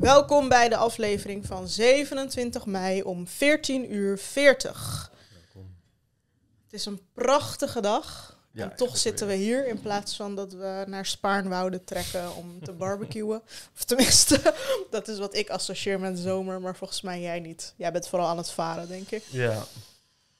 Welkom bij de aflevering van 27 mei om 14 uur 40. Het is een prachtige dag. Ja, en toch zitten we hier in plaats van dat we naar Spaarnwoude trekken om te barbecuen. Of tenminste, dat is wat ik associeer met zomer, maar volgens mij jij niet. Jij bent vooral aan het varen, denk ik. Ja.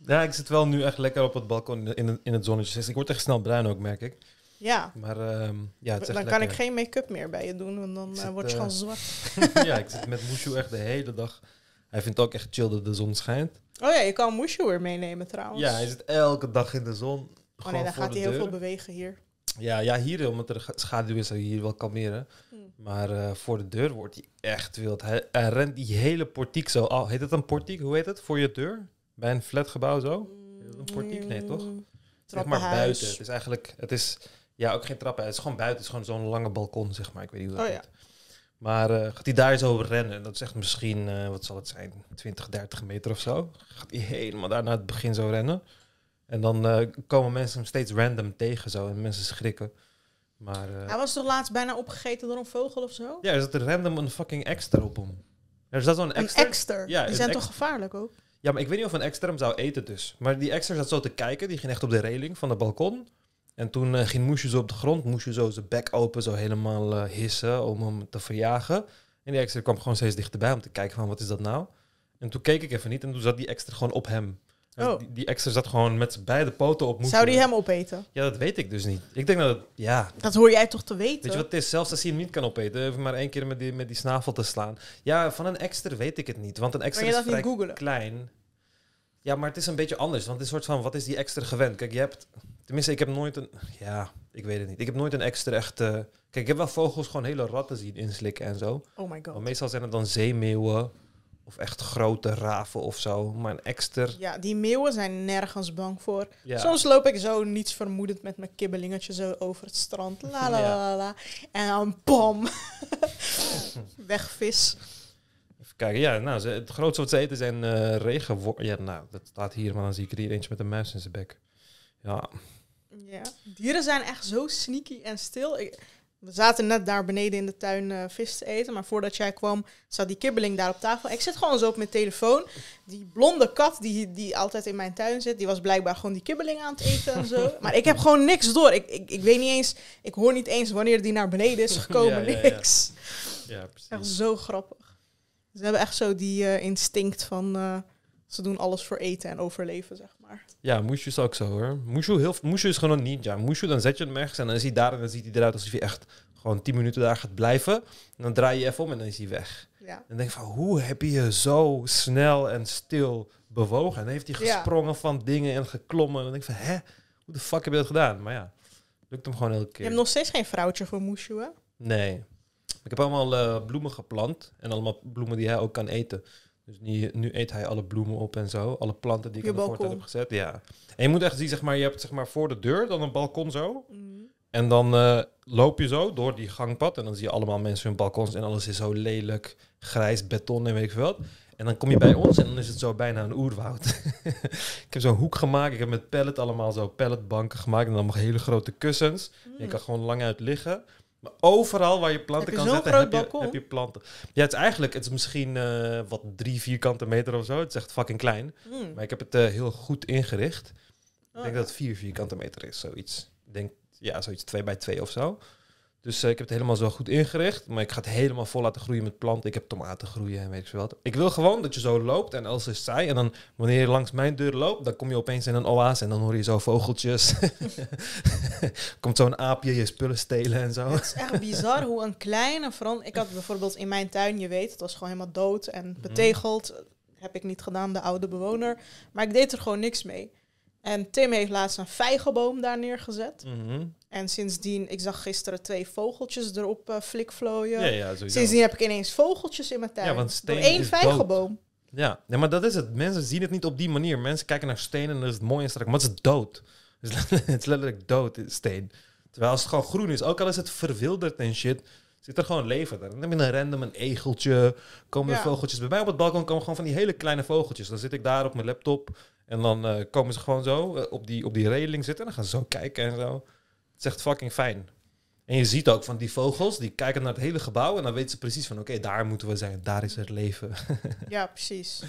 Ja, ik zit wel nu echt lekker op het balkon in, in, het- zonnetje. Ik word echt snel bruin ook, merk ik. Ja, Maar ehm, ja, het dan kan ik geen make-up meer bij je doen, want dan eh, word je eh, gewoon zwart. ja, ik zit met Mushu echt de hele dag. Hij vindt ook echt chill dat de zon schijnt. Oh ja, je kan Mushu weer meenemen trouwens. Ja, hij zit elke dag in de zon. Oh nee, dan gaat de hij heel veel bewegen hier. Ja, ja, hier, omdat er schaduw is, zou je hier wel kalmeren. Hmm. Maar eh, voor de deur wordt hij echt wild. Hij, hij rent die hele portiek zo al. Heet het een portiek? Hoe heet het? Voor je deur? Bij een flatgebouw zo? Het een portiek? Nee, toch? Zeg maar Trappenhuis. buiten. Het is eigenlijk, het is, ja, ook geen trappen. Het is gewoon buiten. Het is gewoon zo'n lange balkon, zeg maar. Ik weet niet hoe dat Oh, ja. Maar eh, gaat hij daar zo rennen? Dat is echt misschien, eh, wat zal het zijn, 20, 30 meter of zo. Gaat hij helemaal daar naar het begin zo rennen. En dan eh, komen mensen hem steeds random tegen zo. En mensen schrikken. Maar Hij was toch laatst bijna opgegeten door een vogel of zo? ja, er er random een fucking extra op hem. Er zat zo'n Een extra. Ja, Die zijn toch gevaarlijk ook? Ja, maar ik weet niet of een extra hem zou eten dus. Maar die extra zat zo te kijken. Die ging echt op de reling van het balkon. En toen eh, ging Moesje zo op de grond. Moesje zo zijn bek open, zo helemaal eh, hissen om hem te verjagen. En die extra kwam gewoon steeds dichterbij om te kijken van wat is dat nou? En toen keek ik even niet en toen zat die extra gewoon op hem. Dus Oh. die, die extra zat gewoon met zijn beide poten op Moesje. Zou die hem opeten? Ja, dat weet ik dus niet. Ik denk dat het, ja, Dat hoor jij toch te weten? Weet je wat het is? Zelfs als hij hem niet kan opeten, even maar één keer met die, met die snavel te slaan. Ja, van een extra weet ik het niet. Want een extra is vrij klein. Ja, maar het is een beetje anders. Want het is een soort van, wat is die extra gewend? Kijk, je hebt... Tenminste, ik heb nooit een... Ja, ik weet het niet. Ik heb nooit een extra echt... eh, kijk, ik heb wel vogels gewoon hele ratten zien inslikken en zo. Oh my god. Maar meestal zijn het dan zeemeeuwen. Of echt grote raven of zo. Maar een extra... Ja, die meeuwen zijn nergens bang voor. Ja. Soms loop ik zo niets vermoedend met mijn kibbelingetje zo over het strand. La la la la. En dan bam. Wegvis. Even kijken. Ja, nou, ze, het grootste wat ze eten zijn regenwormen. Ja, nou, dat staat hier. Maar dan zie ik er hier eentje met een muis in zijn bek. Ja, Ja. Dieren zijn echt zo sneaky en stil. Ik, we zaten net daar beneden in de tuin eh, vis te eten. Maar voordat jij kwam, zat die kibbeling daar op tafel. Ik zit gewoon zo op mijn telefoon. Die blonde kat die, die altijd in mijn tuin zit, die was blijkbaar gewoon die kibbeling aan het eten en zo. Maar ik heb gewoon niks door. Ik, ik, ik weet niet eens, ik hoor niet eens wanneer die naar beneden is gekomen. Ja, ja, ja. niks. ja Echt precies. zo grappig. Ze hebben echt zo die eh, instinct van, eh, ze doen alles voor eten en overleven, zeg maar. Ja, Mushu is ook zo hoor. Mushu, heel, is gewoon een ninja. Mushu, dan zet je hem ergens en dan is hij daar en dan ziet hij eruit alsof hij echt gewoon 10 minuten daar gaat blijven. En dan draai je even om en dan is hij weg. Ja. En dan denk ik van, hoe heb je je zo snel en stil bewogen? En dan heeft hij Ja. gesprongen van dingen en geklommen. En dan denk ik van, hè, hoe de fuck heb je dat gedaan? Maar ja, lukt hem gewoon elke Je keer. hebt nog steeds geen vrouwtje voor Mushu, hè? Nee. Ik heb allemaal eh, bloemen geplant. En allemaal bloemen die hij ook kan eten. Dus nu, nu eet hij alle bloemen op en zo. Alle planten die ik Je in de balkon. heb gezet. Ja. En je moet echt zien, zeg maar, je hebt zeg maar voor de deur dan een balkon zo. Mm. En dan eh, loop je zo door die gangpad. En dan zie je allemaal mensen hun balkons. En alles is zo lelijk, grijs, beton en weet ik veel wat. En dan kom je bij ons en dan is het zo bijna een oerwoud. ik heb zo'n hoek gemaakt. Ik heb met pallet allemaal zo palletbanken gemaakt. En dan nog hele grote kussens. Je kan gewoon lang uit liggen. Maar overal waar je planten je kan zetten, heb je, balkon? heb je planten. Ja, het is eigenlijk, het is misschien eh, wat drie vierkante meter of zo. Het is echt fucking klein. Mm. Maar ik heb het eh, heel goed ingericht. Ik Oh, denk dat het vier vierkante meter is, zoiets. Ik denk, ja, zoiets twee bij twee of zo. Dus eh, ik heb het helemaal zo goed ingericht. Maar ik ga het helemaal vol laten groeien met planten. Ik heb tomaten groeien en weet ik veel wat. Ik wil gewoon dat je zo loopt en alles is saai. En dan wanneer je langs mijn deur loopt, dan kom je opeens in een oase. En dan hoor je zo vogeltjes. Komt zo'n aapje je spullen stelen en zo. Het is echt bizar hoe een kleine verandering... Ik had bijvoorbeeld in mijn tuin, je weet, het was gewoon helemaal dood Mhm. en betegeld. Heb ik niet gedaan, de oude bewoner. Maar ik deed er gewoon niks mee. En Tim heeft laatst een vijgenboom daar neergezet. Mhm. En sindsdien, ik zag gisteren twee vogeltjes erop eh flikvlooien. Ja, ja. Sindsdien heb ik ineens vogeltjes in mijn tuin. Ja, want Door één vijgenboom. Ja, nee, maar dat is het. Mensen zien het niet op die manier. Mensen kijken naar stenen en dat is het mooi en strak. Maar het is dood. Het is letterlijk- het is letterlijk dood, steen. Terwijl als het gewoon groen is, ook al is het verwilderd en shit, zit er gewoon leven daar. Dan heb je een random, een egeltje, komen Ja. vogeltjes. Bij mij op het balkon komen gewoon van die hele kleine vogeltjes. Dan zit ik daar op mijn laptop en dan eh, komen ze gewoon zo eh, op, die, op die reling zitten en dan gaan ze zo kijken en zo. Het is echt fucking fijn. En je ziet ook van die vogels, die kijken naar het hele gebouw en dan weten ze precies van oké, daar moeten we zijn, daar is het leven. Ja, precies.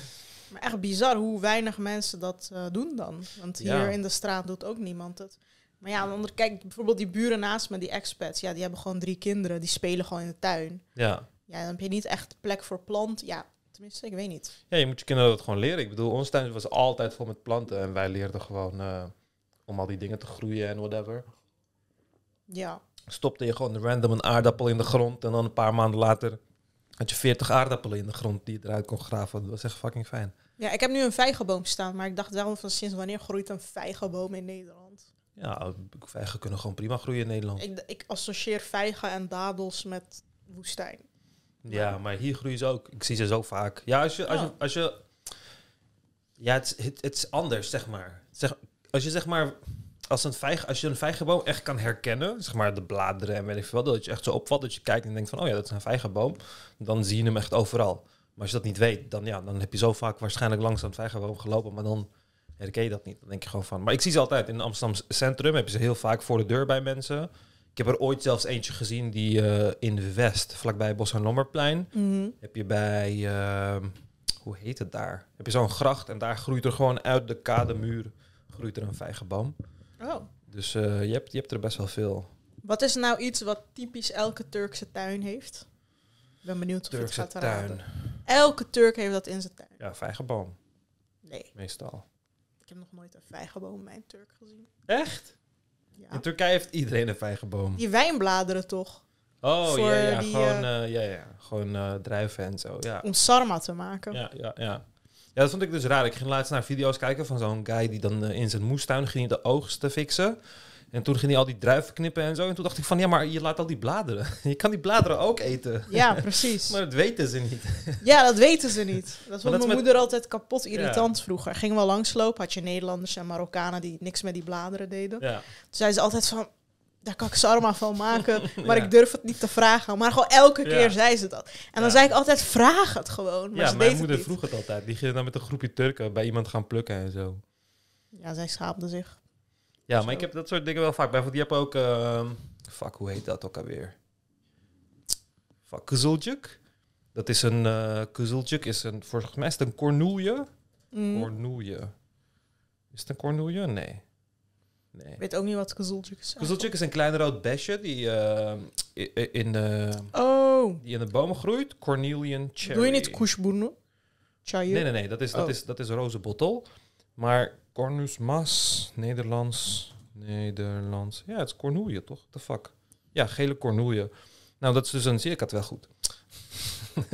Maar echt bizar hoe weinig mensen dat eh, doen dan. Want hier Ja. in de straat doet ook niemand het. Maar ja, andere kijk, bijvoorbeeld die buren naast me, die expats, ja, die hebben gewoon drie kinderen, die spelen gewoon in de tuin. ja. Ja, dan heb je niet echt plek voor plant. Ja, tenminste, ik weet niet. ja, je moet je kinderen dat gewoon leren. Ik bedoel, ons tuin was altijd vol met planten en wij leerden gewoon eh, om al die dingen te groeien en whatever. Ja, Stopte je gewoon random een aardappel in de grond en dan een paar maanden later had je 40 aardappelen in de grond die je eruit kon graven. Dat was echt fucking fijn. ja ik heb nu een vijgenboom staan, maar ik dacht wel van sinds wanneer groeit een vijgenboom in Nederland? Ja, vijgen kunnen gewoon prima groeien in Nederland. Ik, ik associeer vijgen en dadels met woestijn. Ja, maar hier groeien ze ook. Ik zie ze zo vaak. Ja, als je... Als je, als je ja, het, is- het, het is anders, zeg maar. Zeg, als je zeg maar... Als, een vijg, als je een vijgenboom echt kan herkennen, zeg maar de bladeren en weet ik veel wat, dat je echt zo opvalt, dat je kijkt en denkt van, oh ja, dat is een vijgenboom, dan zie je hem echt overal. Maar als je dat niet weet, dan, ja, dan heb je zo vaak waarschijnlijk langs een vijgenboom gelopen, maar dan herken je dat niet. Dan denk je gewoon van... Maar ik zie ze altijd in Amsterdam Centrum, heb je ze heel vaak voor de deur bij mensen. Ik heb er ooit zelfs eentje gezien die eh, in de West, vlakbij Bos en Lommerplein, Mhm. heb je bij, ehm, hoe heet het daar? Heb je zo'n gracht en daar groeit er gewoon uit de kademuur groeit er een vijgenboom. Oh. Dus eh, je, hebt, je hebt er best wel veel. Wat is nou iets wat typisch elke Turkse tuin heeft? Ik ben benieuwd of het Turkse gaat raden. tuin. Elke Turk heeft dat in zijn tuin. Ja, vijgenboom, Nee, meestal. ik heb nog nooit een vijgenboom bij een Turk gezien. Echt? Ja. In Turkije heeft iedereen een vijgenboom. Die wijnbladeren toch? Oh, ja, ja. die, gewoon, eh, ja, ja. gewoon eh, druiven en zo, ja. Om sarma te maken. Ja, ja, ja. Ja, dat vond ik dus raar. Ik ging laatst naar video's kijken van zo'n guy die dan eh, in zijn moestuin ging de oogsten fixen. En toen ging hij al die druiven knippen en zo. En toen dacht ik van, ja, maar je laat al die bladeren. Je kan die bladeren ook eten. Ja, precies. Maar dat weten ze niet. Ja, dat weten ze niet. Dat vond mijn met- moeder altijd kapot irritant vroeger. Gingen we langslopen, had je Nederlanders en Marokkanen die niks met die bladeren deden. Ja. Toen zei ze altijd van, daar kan ik sarma van maken, maar Ja. ik durf het niet te vragen. Maar gewoon elke Ja. keer zei ze dat. En dan Ja. zei ik altijd, vraag het gewoon. Maar ja, ze mijn moeder het vroeg het altijd. Die ging dan met een groepje Turken bij iemand gaan plukken en zo. Ja, zij schaamde zich. Ja, Zo. maar ik heb dat soort dingen wel vaak. Bijvoorbeeld, je hebt ook... ehm, fuck, hoe heet dat ook alweer? Fuck. Dat is een... kuzeljuk is een... Volgens mij is het een cornoelje. Mm. Cornoelje. Is het een cornoelje? Nee. Nee. Ik weet ook niet wat kazultjuk is. Kuzeltjuk is een klein rood besje die, eh, i- in de, Oh, die in de bomen groeit. Cornelian cherry. doe je niet? Çayı? Nee, nee, nee. Dat is, dat Oh. is, dat is rozenbottel. Maar Cornus mas, Nederlands, Nederlands. Ja, het is cornoelje, toch? The fuck? Ja, gele cornoelje. Nou, dat is dus een... Zie ik het wel goed.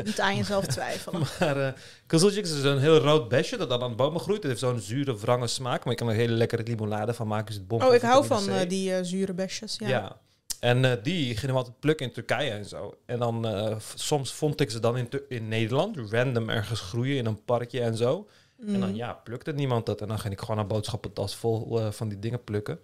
Niet aan jezelf twijfelen. Maar kuzeltjuk is dus een heel rood besje dat dan aan de bomen groeit. Het heeft zo'n zure, wrange smaak. Maar je kan er hele lekkere limonade van maken. Is het bom Oh, ik hou van eh, die eh, zure besjes. Ja. Ja. En eh, die gingen we altijd plukken in Turkije en zo. En dan soms vond ik ze dan in, in Nederland, random ergens groeien in een parkje en zo. En dan Mm. ja, plukte niemand dat. En dan ging ik gewoon een boodschappentas vol eh, van die dingen plukken.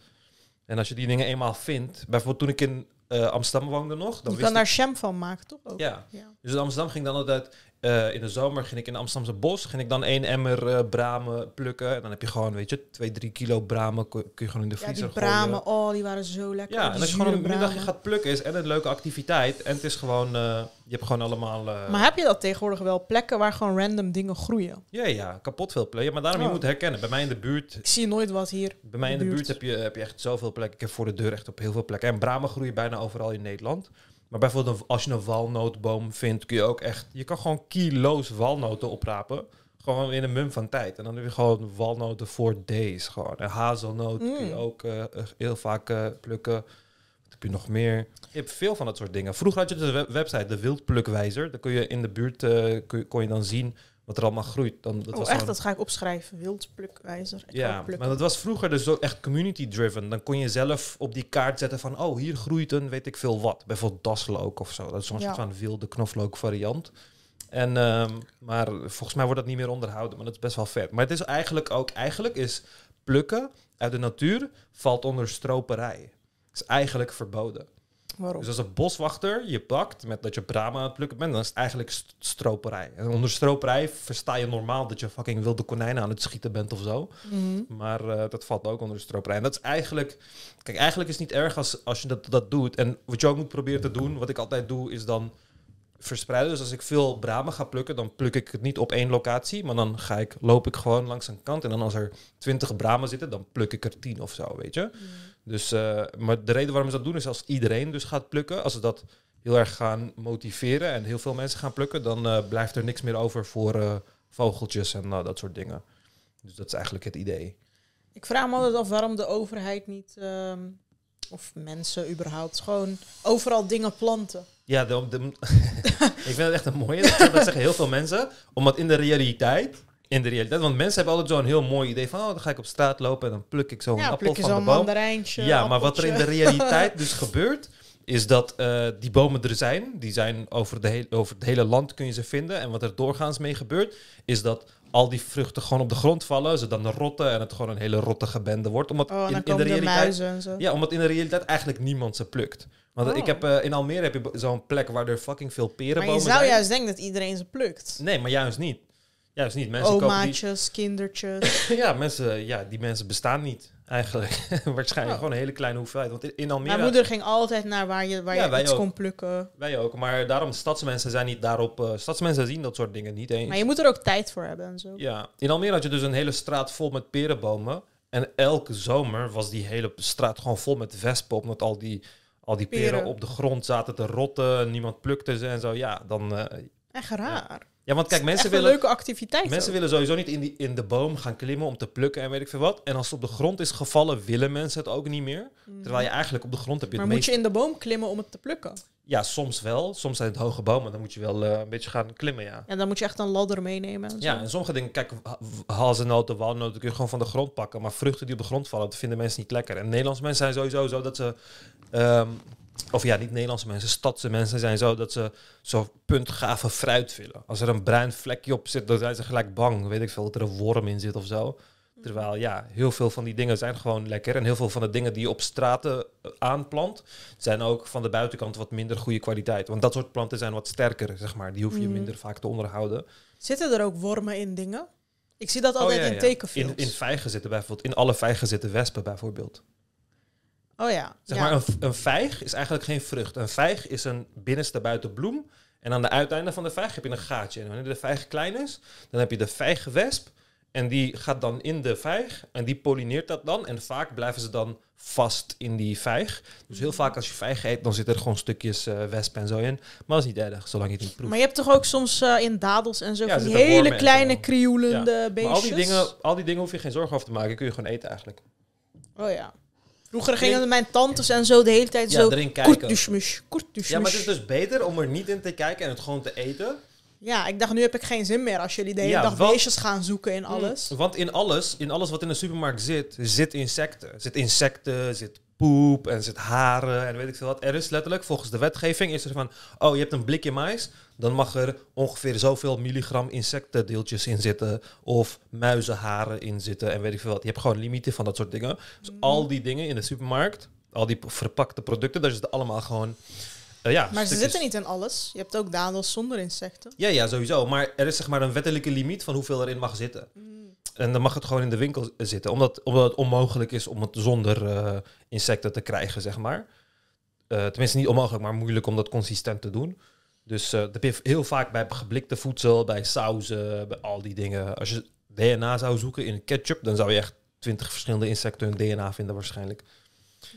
En als je die dingen eenmaal vindt, bijvoorbeeld toen ik in eh, Amsterdam woonde nog, dan Je wist kan daar jam van maken, toch? Ook? Ja, Ja. dus in Amsterdam ging dan altijd... eh, in de zomer ging ik in Amsterdamse bos, ging ik dan één emmer eh, bramen plukken. En dan heb je gewoon, weet je, twee, drie kilo bramen kun, je gewoon in de Ja, vriezer die gooien. bramen, oh, die waren zo lekker. Ja, Die en als je gewoon een middagje gaat plukken is en een leuke activiteit. En het is gewoon, eh, je hebt gewoon allemaal... Maar heb je dat tegenwoordig wel? Plekken waar gewoon random dingen groeien? ja, ja, kapot veel plekken. Maar daarom, je Oh. moet herkennen. Bij mij in de buurt, Ik zie nooit wat hier. bij mij in de buurt. heb je, heb je echt zoveel plekken. Ik heb voor de deur echt op heel veel plekken. En bramen groeien bijna overal in Nederland. Maar bijvoorbeeld als je een walnootboom vindt, kun je ook echt... Je kan gewoon kilo's walnoten oprapen. Gewoon in een mum van tijd. En dan heb je gewoon walnoten voor days. Gewoon. En hazelnoot kun je Mm. ook eh, eh, heel vaak eh, plukken. Wat heb je nog meer? Je hebt veel van dat soort dingen. Vroeger had je dus een web- website, de Wildplukwijzer. Daar kun je in de buurt kun kon je dan zien wat er allemaal groeit. Dan, dat oh, was echt? Dat ga ik opschrijven. Wildplukwijzer. Ja, maar dat was vroeger dus zo echt community-driven. Dan kon je zelf op die kaart zetten van... oh, hier groeit een weet ik veel wat. Bijvoorbeeld daslook of zo. Dat is zo'n Ja. soort van wilde knoflook variant. En, ehm, maar volgens mij wordt dat niet meer onderhouden. Maar dat is best wel vet. Maar het is eigenlijk ook... Eigenlijk is plukken uit de natuur... valt onder stroperij. is eigenlijk verboden. Waarom? Dus als een boswachter je pakt met dat je bramen aan het plukken bent, dan is het eigenlijk st- stroperij. En onder stroperij versta je normaal dat je fucking wilde konijnen aan het schieten bent of zo. Mhm. Maar eh, dat valt ook onder de stroperij. En dat is eigenlijk... Kijk, eigenlijk is het niet erg als, als je dat, dat doet. En wat je ook moet proberen te doen, wat ik altijd doe, is dan verspreiden. Dus als ik veel bramen ga plukken, dan pluk ik het niet op één locatie. Maar dan ga ik, loop ik gewoon langs een kant. En dan als er twintig bramen zitten, dan pluk ik er tien of zo, weet je. Dus, eh, maar de reden waarom ze dat doen, is als iedereen dus gaat plukken. Als ze dat heel erg gaan motiveren en heel veel mensen gaan plukken, dan eh, blijft er niks meer over voor eh, vogeltjes en dat soort dingen. Dus dat is eigenlijk het idee. Ik vraag me altijd af waarom de overheid niet, ehm, of mensen überhaupt, gewoon overal dingen planten. Ja, de, de- ik vind het echt een mooie. Dat, dat zeggen heel veel mensen. Omdat in de realiteit, in de realiteit, want mensen hebben altijd zo'n heel mooi idee van, oh, dan ga ik op straat lopen en dan pluk ik zo'n ja, appel pluk je van de boom. Ja, maar wat er in de realiteit dus gebeurt, is dat eh, die bomen er zijn. Die zijn over, de heel- over het hele land kun je ze vinden. En wat er doorgaans mee gebeurt, is dat al die vruchten gewoon op de grond vallen. Ze dan rotten en het gewoon een hele rottige bende wordt. Omdat Oh, in, in de komen de realiteit muizen en zo. ja, omdat in de realiteit eigenlijk niemand ze plukt. Want Oh. ik heb, eh, in Almere heb je zo'n plek waar er fucking veel maar perenbomen je zou zijn. juist denken dat iedereen ze plukt. Nee, maar juist niet. Juist niet. Mensen Omaatjes, kindertjes. die... Ja, mensen, ja, die mensen bestaan niet eigenlijk. Waarschijnlijk Oh. gewoon een hele kleine hoeveelheid. Want in- Almere... Mijn moeder ging altijd naar waar je, waar Ja, je iets ook. kon plukken. Wij ook. Maar daarom, stadsmensen zijn niet daarop... eh, stadsmensen zien dat soort dingen niet eens. Maar je moet er ook tijd voor hebben en zo. Ja, in Almere had je dus een hele straat vol met perenbomen. En elke zomer was die hele straat gewoon vol met wespen. Omdat al die, al die peren, Peren. op de grond zaten te rotten. Niemand plukte ze en zo. Ja, dan... eh, Echt raar. ja, want kijk, mensen willen... leuke activiteit. Mensen ook. willen sowieso niet in, die, in de boom gaan klimmen om te plukken en weet ik veel wat. En als het op de grond is gevallen, willen mensen het ook niet meer. Terwijl je eigenlijk op de grond heb je maar het moet meest... je in de boom klimmen om het te plukken? Ja, soms wel. Soms zijn het hoge bomen. Dan moet je wel eh, een beetje gaan klimmen, ja. En dan moet je echt een ladder meenemen. En zo. Ja, en sommige dingen, kijk, ha- hazelnoten, walnoten kun je gewoon van de grond pakken. Maar vruchten die op de grond vallen, dat vinden mensen niet lekker. En Nederlandse mensen zijn sowieso zo dat ze... ehm, of ja, niet Nederlandse mensen, stadse mensen zijn zo dat ze zo puntgave fruit willen. Als er een bruin vlekje op zit, dan zijn ze gelijk bang. Weet ik veel, dat er een worm in zit of zo. Terwijl ja, heel veel van die dingen zijn gewoon lekker. En heel veel van de dingen die je op straten eh, aanplant, zijn ook van de buitenkant wat minder goede kwaliteit. Want dat soort planten zijn wat sterker, zeg maar. Die hoef je Mhm. minder vaak te onderhouden. Zitten er ook wormen in dingen? Ik zie dat altijd Oh, ja, in tekenfilms. In, in vijgen zitten bijvoorbeeld, in alle vijgen zitten wespen bijvoorbeeld. Oh ja. Zeg ja. maar, een, vijg is eigenlijk geen vrucht. Een vijg is een binnenste buitenbloem. En aan de uiteinde van de vijg heb je een gaatje. En wanneer de vijg klein is, dan heb je de vijgenwesp. En die gaat dan in de vijg en die pollineert dat dan. En vaak blijven ze dan vast in die vijg. Dus heel vaak als je vijgen eet, dan zitten er gewoon stukjes wesp en zo in. Maar dat is niet erg, zolang je het niet proeft. Maar je hebt toch ook soms eh, in dadels en zo Ja, van die hele kleine krioelende Maar beestjes? al die, dingen, al die dingen hoef je geen zorgen over te maken. Kun je gewoon eten eigenlijk. Oh ja. Vroeger gingen mijn tantes en zo de hele tijd Ja, zo... erin kijken. Ja, maar het is dus beter om er niet in te kijken en het gewoon te eten. Ja, ik dacht, nu heb ik geen zin meer als jullie de hele Ja, dag want- beestjes gaan zoeken in alles. Want in alles, in alles wat in de supermarkt zit, zit insecten. Zit insecten, zit poep en zit haren en weet ik veel wat. Er is letterlijk, volgens de wetgeving, is er van... Oh, je hebt een blikje mais, dan mag er ongeveer zoveel milligram insectendeeltjes in zitten. Of muizenharen in zitten en weet ik veel wat. Je hebt gewoon limieten van dat soort dingen. Dus Mhm. al die dingen in de supermarkt, al die verpakte producten, daar zitten allemaal gewoon... eh, ja, Maar ze zitten niet in alles. Je hebt ook dadels zonder insecten. Ja, ja, sowieso. Maar er is zeg maar een wettelijke limiet van hoeveel erin mag zitten. En dan mag het gewoon in de winkel zitten. Omdat, omdat het onmogelijk is om het zonder eh, insecten te krijgen, zeg maar. Eh, tenminste, niet onmogelijk, maar moeilijk om dat consistent te doen. Dus eh, dat heb je heel vaak bij geblikte voedsel, bij sauzen, bij al die dingen. Als je DNA zou zoeken in ketchup, dan zou je echt twintig verschillende insecten hun DNA vinden waarschijnlijk.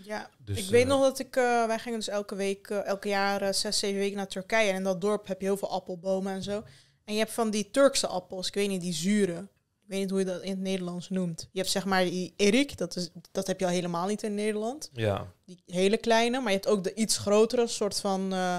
Ja, Dus, ik weet nog dat ik... wij gingen dus elke week, elke jaar zes, zeven weken naar Turkije. En in dat dorp heb je heel veel appelbomen en zo. En je hebt van die Turkse appels, ik weet niet, die zure. Ik weet niet hoe je dat in het Nederlands noemt. Je hebt zeg maar die erik, dat, is, dat heb je al helemaal niet in Nederland. Ja, Die hele kleine, maar je hebt ook de iets grotere soort van eh,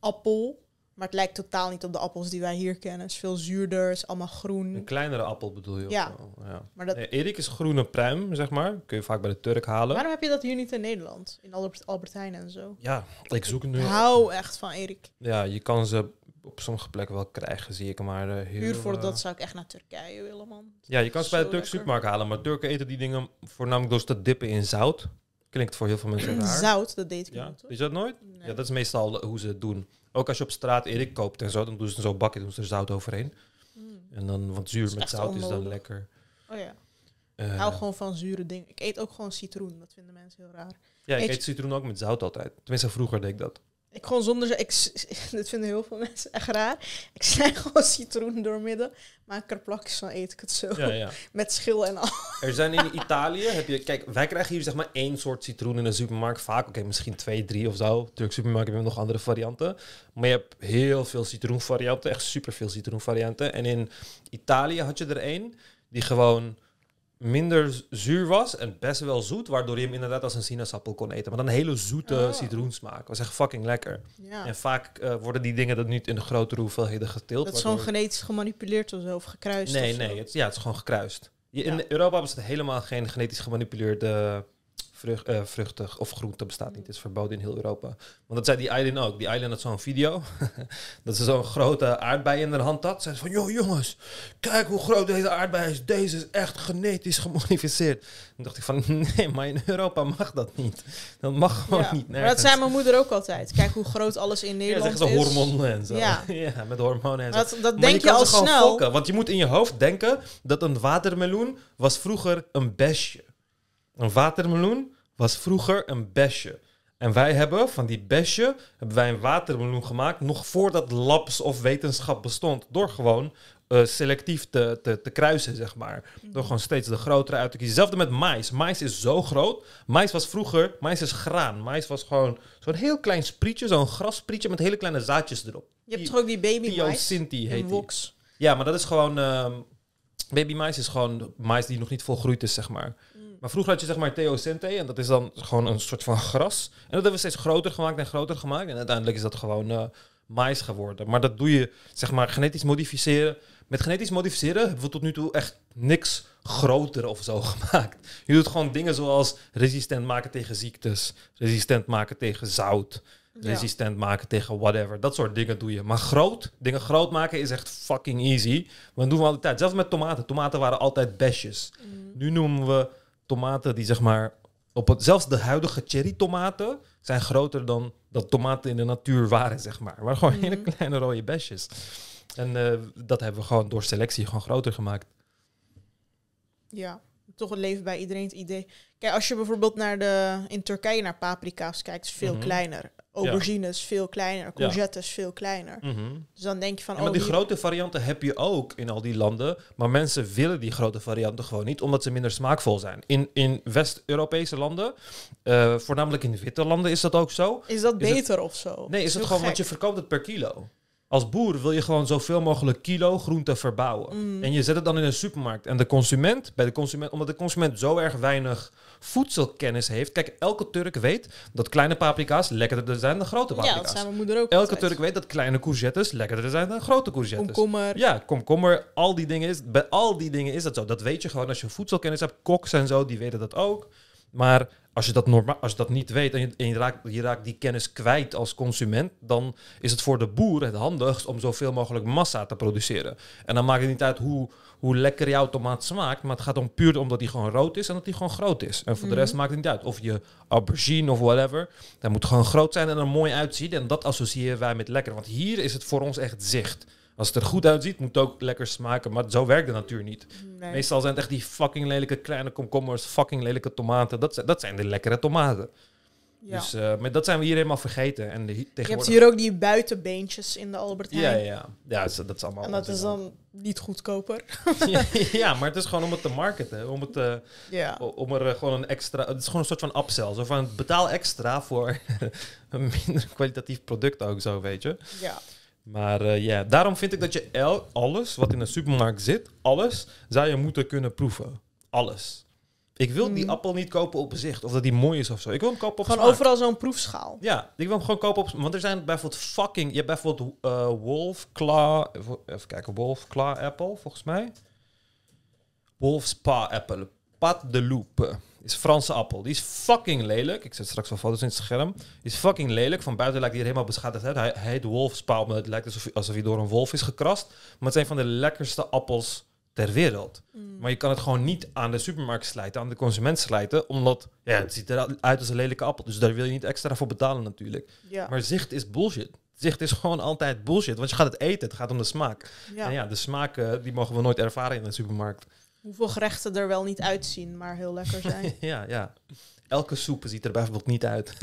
appel. Maar het lijkt totaal niet op de appels die wij hier kennen. Het is veel zuurder, het is allemaal een groen. kleinere appel bedoel je? Ja. zo? ja. Maar dat, Nee, Erik is groene pruim, zeg maar. Kun je vaak bij de Turk halen. waarom heb je dat hier niet in Nederland? In Albert, Albert Heijn en zo. Ja, ik zoek het Ik nu. hou echt van erik. Ja, je kan ze op sommige plekken wel krijgen, zie ik. Maar eh, heel, Puur voor eh, dat zou ik echt naar Turkije willen, man. Ja, je kan ze bij de Turkse supermarkt halen. Maar Turken eten die dingen voornamelijk door ze te dippen in zout. Klinkt voor heel veel mensen raar. Zout, dat deed ik Ja, niet, is dat nooit? Nee. Ja, dat is meestal hoe ze het doen. Ook als je op straat Erik koopt en zo, dan doen ze zo'n bakje, doen ze er zout overheen. Mm. En dan, want zuur met zout is dan lekker. Oh ja. Eh, Ik hou gewoon van zure dingen. Ik eet ook gewoon citroen. Dat vinden mensen heel raar. ja, ik eet eet citroen ook met zout altijd. Tenminste, vroeger deed ik dat. Ik gewoon zonder... zo- Ik, dit vinden heel veel mensen echt raar. Ik snij gewoon citroen doormidden. Maak er plakjes van, eet ik het zo. Ja, ja. Met schil en al. Er zijn in Italië, heb je, kijk, wij krijgen hier zeg maar één soort citroen in de supermarkt. Vaak, oké, misschien twee, drie of zo. Turkse supermarkt hebben nog andere varianten. Maar je hebt heel veel citroenvarianten, echt superveel citroenvarianten. En in Italië had je er één die gewoon minder zuur was en best wel zoet, waardoor je hem inderdaad als een sinaasappel kon eten. Maar dan een hele zoete Oh. citroensmaak. was echt fucking lekker. Ja. En vaak eh, worden die dingen dan niet in de grotere hoeveelheden geteeld. Dat is gewoon genetisch gemanipuleerd of zo, of gekruist. Nee, of nee, het, ja, het is gewoon gekruist. Je, in Ja. Europa bestaat helemaal geen genetisch gemanipuleerde vrucht, eh, vruchten of groenten bestaat niet. Het is verboden in heel Europa. Want dat zei die Eileen ook. Die Eileen had zo'n video. dat ze zo'n grote aardbei in haar hand had. Zei ze van, joh jongens, kijk hoe groot deze aardbei is. Deze is echt genetisch gemodificeerd. Toen dacht ik van, nee, maar in Europa mag dat niet. Dat mag gewoon Ja. niet Maar dat zei mijn moeder ook altijd. Kijk hoe groot alles in ja, Nederland zeggen ze is. hormonen en zo. Ja. ja, met hormonen en zo. Dat, dat denk je, al snel. fokken, want je moet in je hoofd denken dat een watermeloen was vroeger een besje. Een watermeloen was vroeger een besje. En wij hebben van die besje hebben wij een watermeloen gemaakt nog voordat labs of wetenschap bestond. Door gewoon eh, selectief te, te, te kruisen, zeg maar. Door gewoon steeds de grotere uit te kiezen. Hetzelfde met mais. Mais is zo groot. Mais was vroeger, mais is graan. Mais was gewoon zo'n heel klein sprietje, zo'n grassprietje met hele kleine zaadjes erop. Je hebt toch ook die baby Theo mais? Sinti heet die. Ja, maar dat is gewoon... ehm, baby mais is gewoon mais die nog niet volgroeid is, zeg maar. Maar vroeger had je zeg maar Theosinte en dat is dan gewoon een soort van gras. En dat hebben we steeds groter gemaakt en groter gemaakt. En uiteindelijk is dat gewoon eh mais geworden. Maar dat doe je, zeg maar, genetisch modificeren. Met genetisch modificeren hebben we tot nu toe echt niks groter of zo gemaakt. Je doet gewoon dingen zoals resistent maken tegen ziektes, resistent maken tegen zout, Ja. resistent maken tegen whatever. Dat soort dingen doe je. Maar groot, dingen groot maken is echt fucking easy. Want dat doen we altijd. Zelfs met tomaten. Tomaten waren altijd besjes. Mm. Nu noemen we tomaten die zeg maar op het, zelfs de huidige cherry tomaten zijn groter dan dat tomaten in de natuur waren, zeg maar. Maar gewoon Mhm. hele kleine rode besjes. En eh, dat hebben we gewoon door selectie gewoon groter gemaakt. Ja, toch het leven bij iedereen het idee. Kijk, als je bijvoorbeeld naar de, in Turkije naar paprika's kijkt, is veel Mhm. kleiner. Aubergines veel kleiner, courgettes veel kleiner. Dus dan denk je van, Ja, maar oh, die grote varianten heb je ook in al die landen. Maar mensen willen die grote varianten gewoon niet, omdat ze minder smaakvol zijn. In, in West-Europese landen, eh, voornamelijk in witte landen, is dat ook zo. is dat is het- beter of zo? Nee, is het gewoon, want je verkoopt het per kilo. Als boer wil je gewoon zoveel mogelijk kilo groente verbouwen. Mm. En je zet het dan in een supermarkt. En de consument, bij de consument, omdat de consument zo erg weinig voedselkennis heeft. Kijk, elke Turk weet dat kleine paprika's lekkerder zijn dan grote Ja, paprika's. dat zijn mijn moeder ook elke altijd. Turk weet dat kleine courgettes lekkerder zijn dan grote courgettes. Komkommer. Ja, komkommer, al die dingen is, bij al die dingen is dat zo. Dat weet je gewoon als je voedselkennis hebt. Koks en zo, die weten dat ook. Maar als je dat, norma als je dat niet weet en, je, en je, raakt, je raakt die kennis kwijt als consument, dan is het voor de boer het handigst om zoveel mogelijk massa te produceren. En dan maakt het niet uit hoe, hoe lekker jouw tomaat smaakt, maar het gaat om puur omdat die gewoon rood is en dat die gewoon groot is. En voor de Mhm. rest maakt het niet uit. Of je aubergine of whatever, dat moet gewoon groot zijn en er mooi uitzien. En dat associëren wij met lekker. Want hier is het voor ons echt zicht. Als het er goed uitziet, moet het ook lekker smaken. Maar zo werkt de natuur niet. Nee. Meestal zijn het echt die fucking lelijke kleine komkommers, fucking lelijke tomaten. Dat, zijn- dat zijn de lekkere tomaten. Ja. Dus eh, maar dat zijn we hier helemaal vergeten. En de, je hebt tegenwoordig... hier ook die buitenbeentjes in de Albert Heijn. Ja, ja, ja. Dat is, dat is allemaal... En dat is dan niet goedkoper. ja, ja, maar het is gewoon om het te marketen. Om, het, eh, Ja. om er eh, gewoon een extra... Het is gewoon een soort van upsell. Zo van, betaal extra voor een minder kwalitatief product ook zo, weet je. ja. Maar ja, daarom vind ik dat je el alles wat in een supermarkt zit, alles, zou je moeten kunnen proeven. Alles. Ik wil die Mm. appel niet kopen op zicht, of dat die mooi is of zo. Ik wil hem kopen op Gewoon smaak. overal zo'n proefschaal. Ja, ik wil hem gewoon kopen op... Want er zijn bijvoorbeeld fucking... Je hebt bijvoorbeeld eh Wolf Claw... Even kijken, Wolf Claw Apple, volgens mij. Wolf Spa Apple. Pat de Loupe. Is Franse appel. Die is fucking lelijk. Ik zet straks wel foto's in het scherm. Die is fucking lelijk. Van buiten lijkt hij er helemaal beschadigd uit. Hij, hij heet Wolf Spa omdat het lijkt alsof, alsof hij door een wolf is gekrast. Maar het zijn van de lekkerste appels ter wereld. Mm. Maar je kan het gewoon niet aan de supermarkt slijten, aan de consument slijten, omdat ja, het ziet eruit als een lelijke appel. Dus daar wil je niet extra voor betalen natuurlijk. ja. Maar zicht is bullshit. Zicht is gewoon altijd bullshit, want je gaat het eten, het gaat om de smaak. ja. En ja, de smaak die mogen we nooit ervaren in de supermarkt. Hoeveel gerechten er wel niet uitzien, maar heel lekker zijn. ja, ja. Elke soep ziet er bijvoorbeeld niet uit.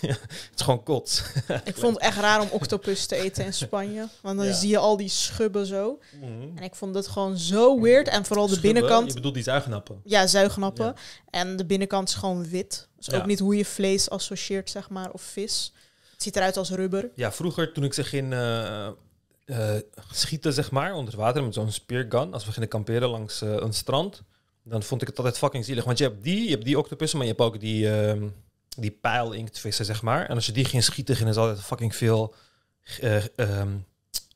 ja, het is gewoon kots. ik vond het echt raar om octopus te eten in Spanje. Want dan Ja. zie je al die schubben zo. Mhm. En ik vond het gewoon zo weird. En vooral de Schubben, binnenkant. Je bedoelt die zuignappen. Ja, zuignappen. Ja. En de binnenkant is gewoon wit. Dus ook niet hoe je vlees associeert, zeg maar, of vis. Het ziet eruit als rubber. Ja, vroeger toen ik zich in eh, schieten, zeg maar, onder water met zo'n speargun, als we gingen kamperen langs eh, een strand, dan vond ik het altijd fucking zielig. Want je hebt die, je hebt die octopussen, maar je hebt ook die, ehm die pijlinktvissen, zeg maar. En als je die ging schieten, ging er altijd fucking veel eh, ehm,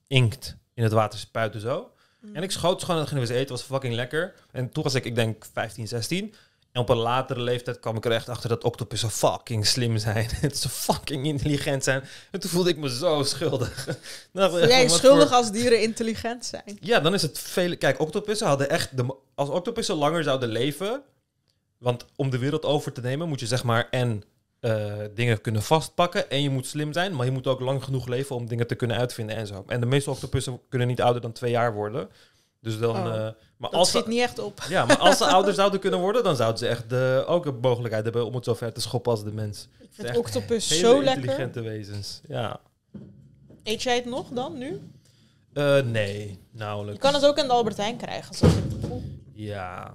inkt in het water spuiten zo. En ik schoot gewoon en gingen we eten. was fucking lekker. En toen was ik, ik denk, 15, 16. En op een latere leeftijd kwam ik er echt achter dat octopussen fucking slim zijn. Het ze fucking intelligent zijn. En toen voelde ik me zo schuldig. Voel jij wat schuldig voor- als dieren intelligent zijn? Ja, dan is het veel... Kijk, octopussen hadden echt... De... Als octopussen langer zouden leven... Want om de wereld over te nemen moet je zeg maar en eh, dingen kunnen vastpakken. En je moet slim zijn, maar je moet ook lang genoeg leven om dingen te kunnen uitvinden en zo. En de meeste octopussen kunnen niet ouder dan twee jaar worden. Dus dan... Oh, eh, maar als schiet niet echt op. ja, maar als ze ouder zouden kunnen worden, dan zouden ze echt de, ook een mogelijkheid hebben om het zo ver te schoppen als de mens. Ik vind Echt octopus Hele zo lekker. intelligente wezens. Ja. Eet jij het nog dan, nu? Eh, nee, Je nauwelijks. kan het ook in de Albert Heijn krijgen. Zo. Ja.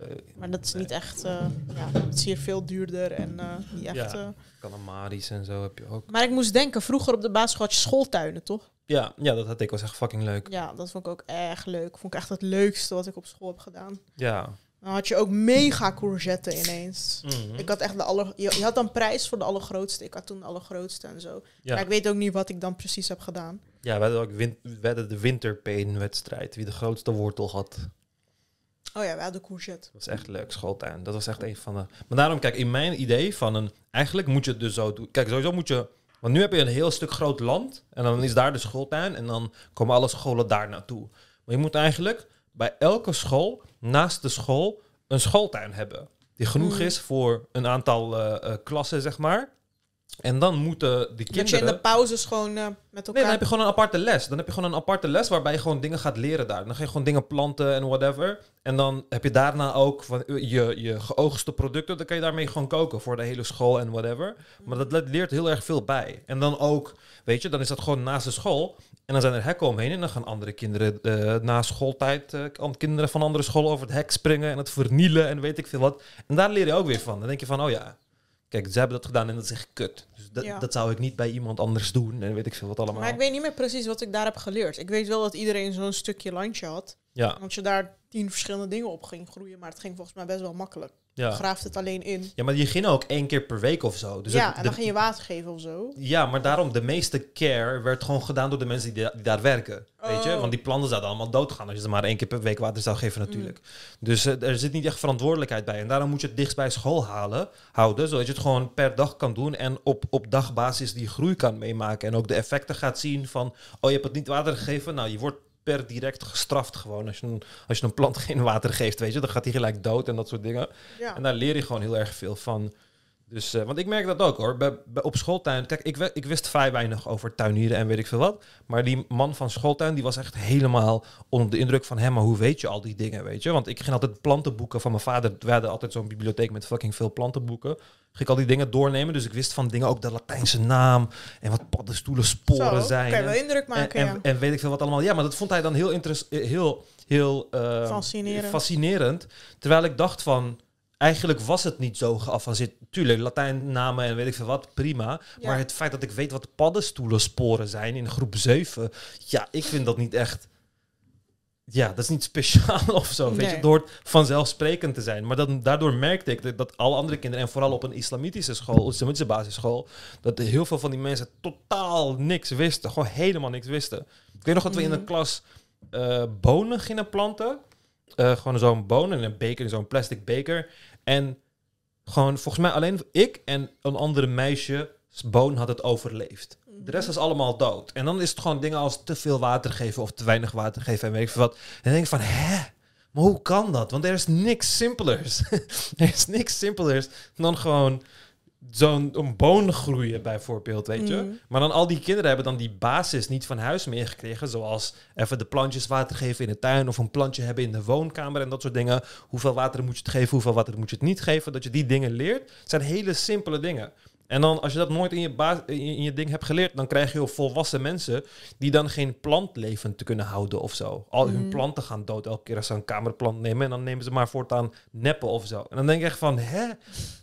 Eh, Maar dat is Nee. niet echt... eh, ja, het is hier veel duurder en niet echt... Ja. Calamaris en zo heb je ook. Maar ik moest denken, vroeger op de basisschool had je schooltuinen, toch? Ja, ja dat had ik. was echt fucking leuk. Ja, dat vond ik ook echt leuk. Vond ik echt het leukste wat ik op school heb gedaan. Ja. Dan had je ook mega courgetten ineens. Mhm. Ik had echt de aller... Je, je had dan prijs voor de allergrootste. Ik had toen de allergrootste en zo. ja. Maar ik weet ook niet wat ik dan precies heb gedaan. ja, we hadden ook win we hadden de winterpeen-wedstrijd. Wie de grootste wortel had. Oh ja, we hadden courgette. Dat was echt leuk, schooltuin. Dat was echt een van de... Maar daarom, kijk, in mijn idee van een... Eigenlijk moet je het dus zo doen. Kijk, sowieso moet je... Want nu heb je een heel stuk groot land. En dan is daar de schooltuin. En dan komen alle scholen daar naartoe. Maar je moet eigenlijk bij elke school, naast de school, een schooltuin hebben. Die genoeg Mm. is voor een aantal eh, eh, klassen, zeg maar. En dan moeten die Dat je kinderen... in de pauzes gewoon eh, met Nee, elkaar... dan heb je gewoon een aparte les. Dan heb je gewoon een aparte les waarbij je gewoon dingen gaat leren daar. Dan ga je gewoon dingen planten en whatever. En dan heb je daarna ook van eh, je, je geoogste producten. Dan kan je daarmee gewoon koken voor de hele school en whatever. Maar dat le- leert heel erg veel bij. En dan ook, weet je, dan is dat gewoon naast de school. En dan zijn er hekken omheen. En dan gaan andere kinderen eh, na schooltijd, kinderen van andere scholen over het hek springen en het vernielen en weet ik veel wat. En daar leer je ook weer van. Dan denk je van, oh ja, kijk, ze hebben dat gedaan en dat is echt kut. Dus dat, Ja. dat zou ik niet bij iemand anders doen en weet ik veel wat allemaal. Maar ik weet niet meer precies wat ik daar heb geleerd. Ik weet wel dat iedereen zo'n stukje landje had. Ja, Want je daar tien verschillende dingen op ging groeien. Maar het ging volgens mij best wel makkelijk. Je ja. graaft het alleen in. ja, maar die ging ook één keer per week of zo. Dus ja, het- en de- dan ging je water geven of zo. ja, maar daarom, de meeste care werd gewoon gedaan door de mensen die, da- die daar werken. Weet je? Oh. Want die planten zouden allemaal doodgaan als je ze maar één keer per week water zou geven natuurlijk. Dus eh, er zit niet echt verantwoordelijkheid bij. En daarom moet je het dichtst bij school halen, houden, zodat je het gewoon per dag kan doen en op, op dagbasis die groei kan meemaken. En ook de effecten gaat zien van, oh je hebt het niet water gegeven, nou je wordt per direct gestraft gewoon. Als je, een, als je een plant geen water geeft, weet je, dan gaat hij gelijk dood en dat soort dingen. Ja. En daar leer je gewoon heel erg veel van. Dus, eh, want ik merk dat ook hoor. Bij, bij- op schooltuin, kijk, ik, ik wist vrij weinig over tuinieren en weet ik veel wat. Maar die man van schooltuin, die was echt helemaal onder de indruk van hem. Maar hoe weet je al die dingen, weet je? Want ik ging altijd plantenboeken van mijn vader. We hadden altijd zo'n bibliotheek met fucking veel plantenboeken. Ging ik al die dingen doornemen. Dus ik wist van dingen ook de Latijnse naam. En wat paddenstoelen sporen Zo, zijn. kan je wel indruk maken, en, ja. en, en weet ik veel wat allemaal. Ja, maar dat vond hij dan heel interessant. Heel, heel eh, Fascinerend. fascinerend. Terwijl ik dacht van, eigenlijk was het niet zo geavanceerd. Tuurlijk, Latijnnamen en weet ik veel wat, prima. Ja. Maar het feit dat ik weet wat paddenstoelensporen zijn in groep 7, ja, ik vind dat niet echt... Ja, dat is niet speciaal of zo. Weet je, het hoort vanzelfsprekend te zijn. Maar dan, daardoor merkte ik dat, dat alle andere kinderen, en vooral op een islamitische school, islamitische basisschool, dat heel veel van die mensen totaal niks wisten. Gewoon helemaal niks wisten. Ik weet nog dat we in Mhm. de klas eh, bonen gingen planten. Eh, gewoon zo'n bonen in een beker, in zo'n plastic beker. En gewoon volgens mij alleen ik en een andere meisje boon had het overleefd. De rest is allemaal dood. En dan is het gewoon dingen als te veel water geven of te weinig water geven en weet ik veel wat. En dan denk ik van, hè? Maar hoe kan dat? Want er is niks simpelers. er is niks simpelers dan gewoon zo'n een boon groeien bijvoorbeeld, weet je. Mm. Maar dan al die kinderen hebben dan die basis niet van huis meegekregen, zoals even de plantjes water geven in de tuin of een plantje hebben in de woonkamer en dat soort dingen. Hoeveel water moet je het geven, hoeveel water moet je het niet geven, dat je die dingen leert. Het zijn hele simpele dingen. En dan, als je dat nooit in je, baas, in, je, in je ding hebt geleerd, dan krijg je volwassen mensen die dan geen plant levend te kunnen houden of zo. Al hun Mhm. planten gaan dood elke keer als ze een kamerplant nemen. En dan nemen ze maar voortaan neppen of zo. En dan denk ik echt van, hè?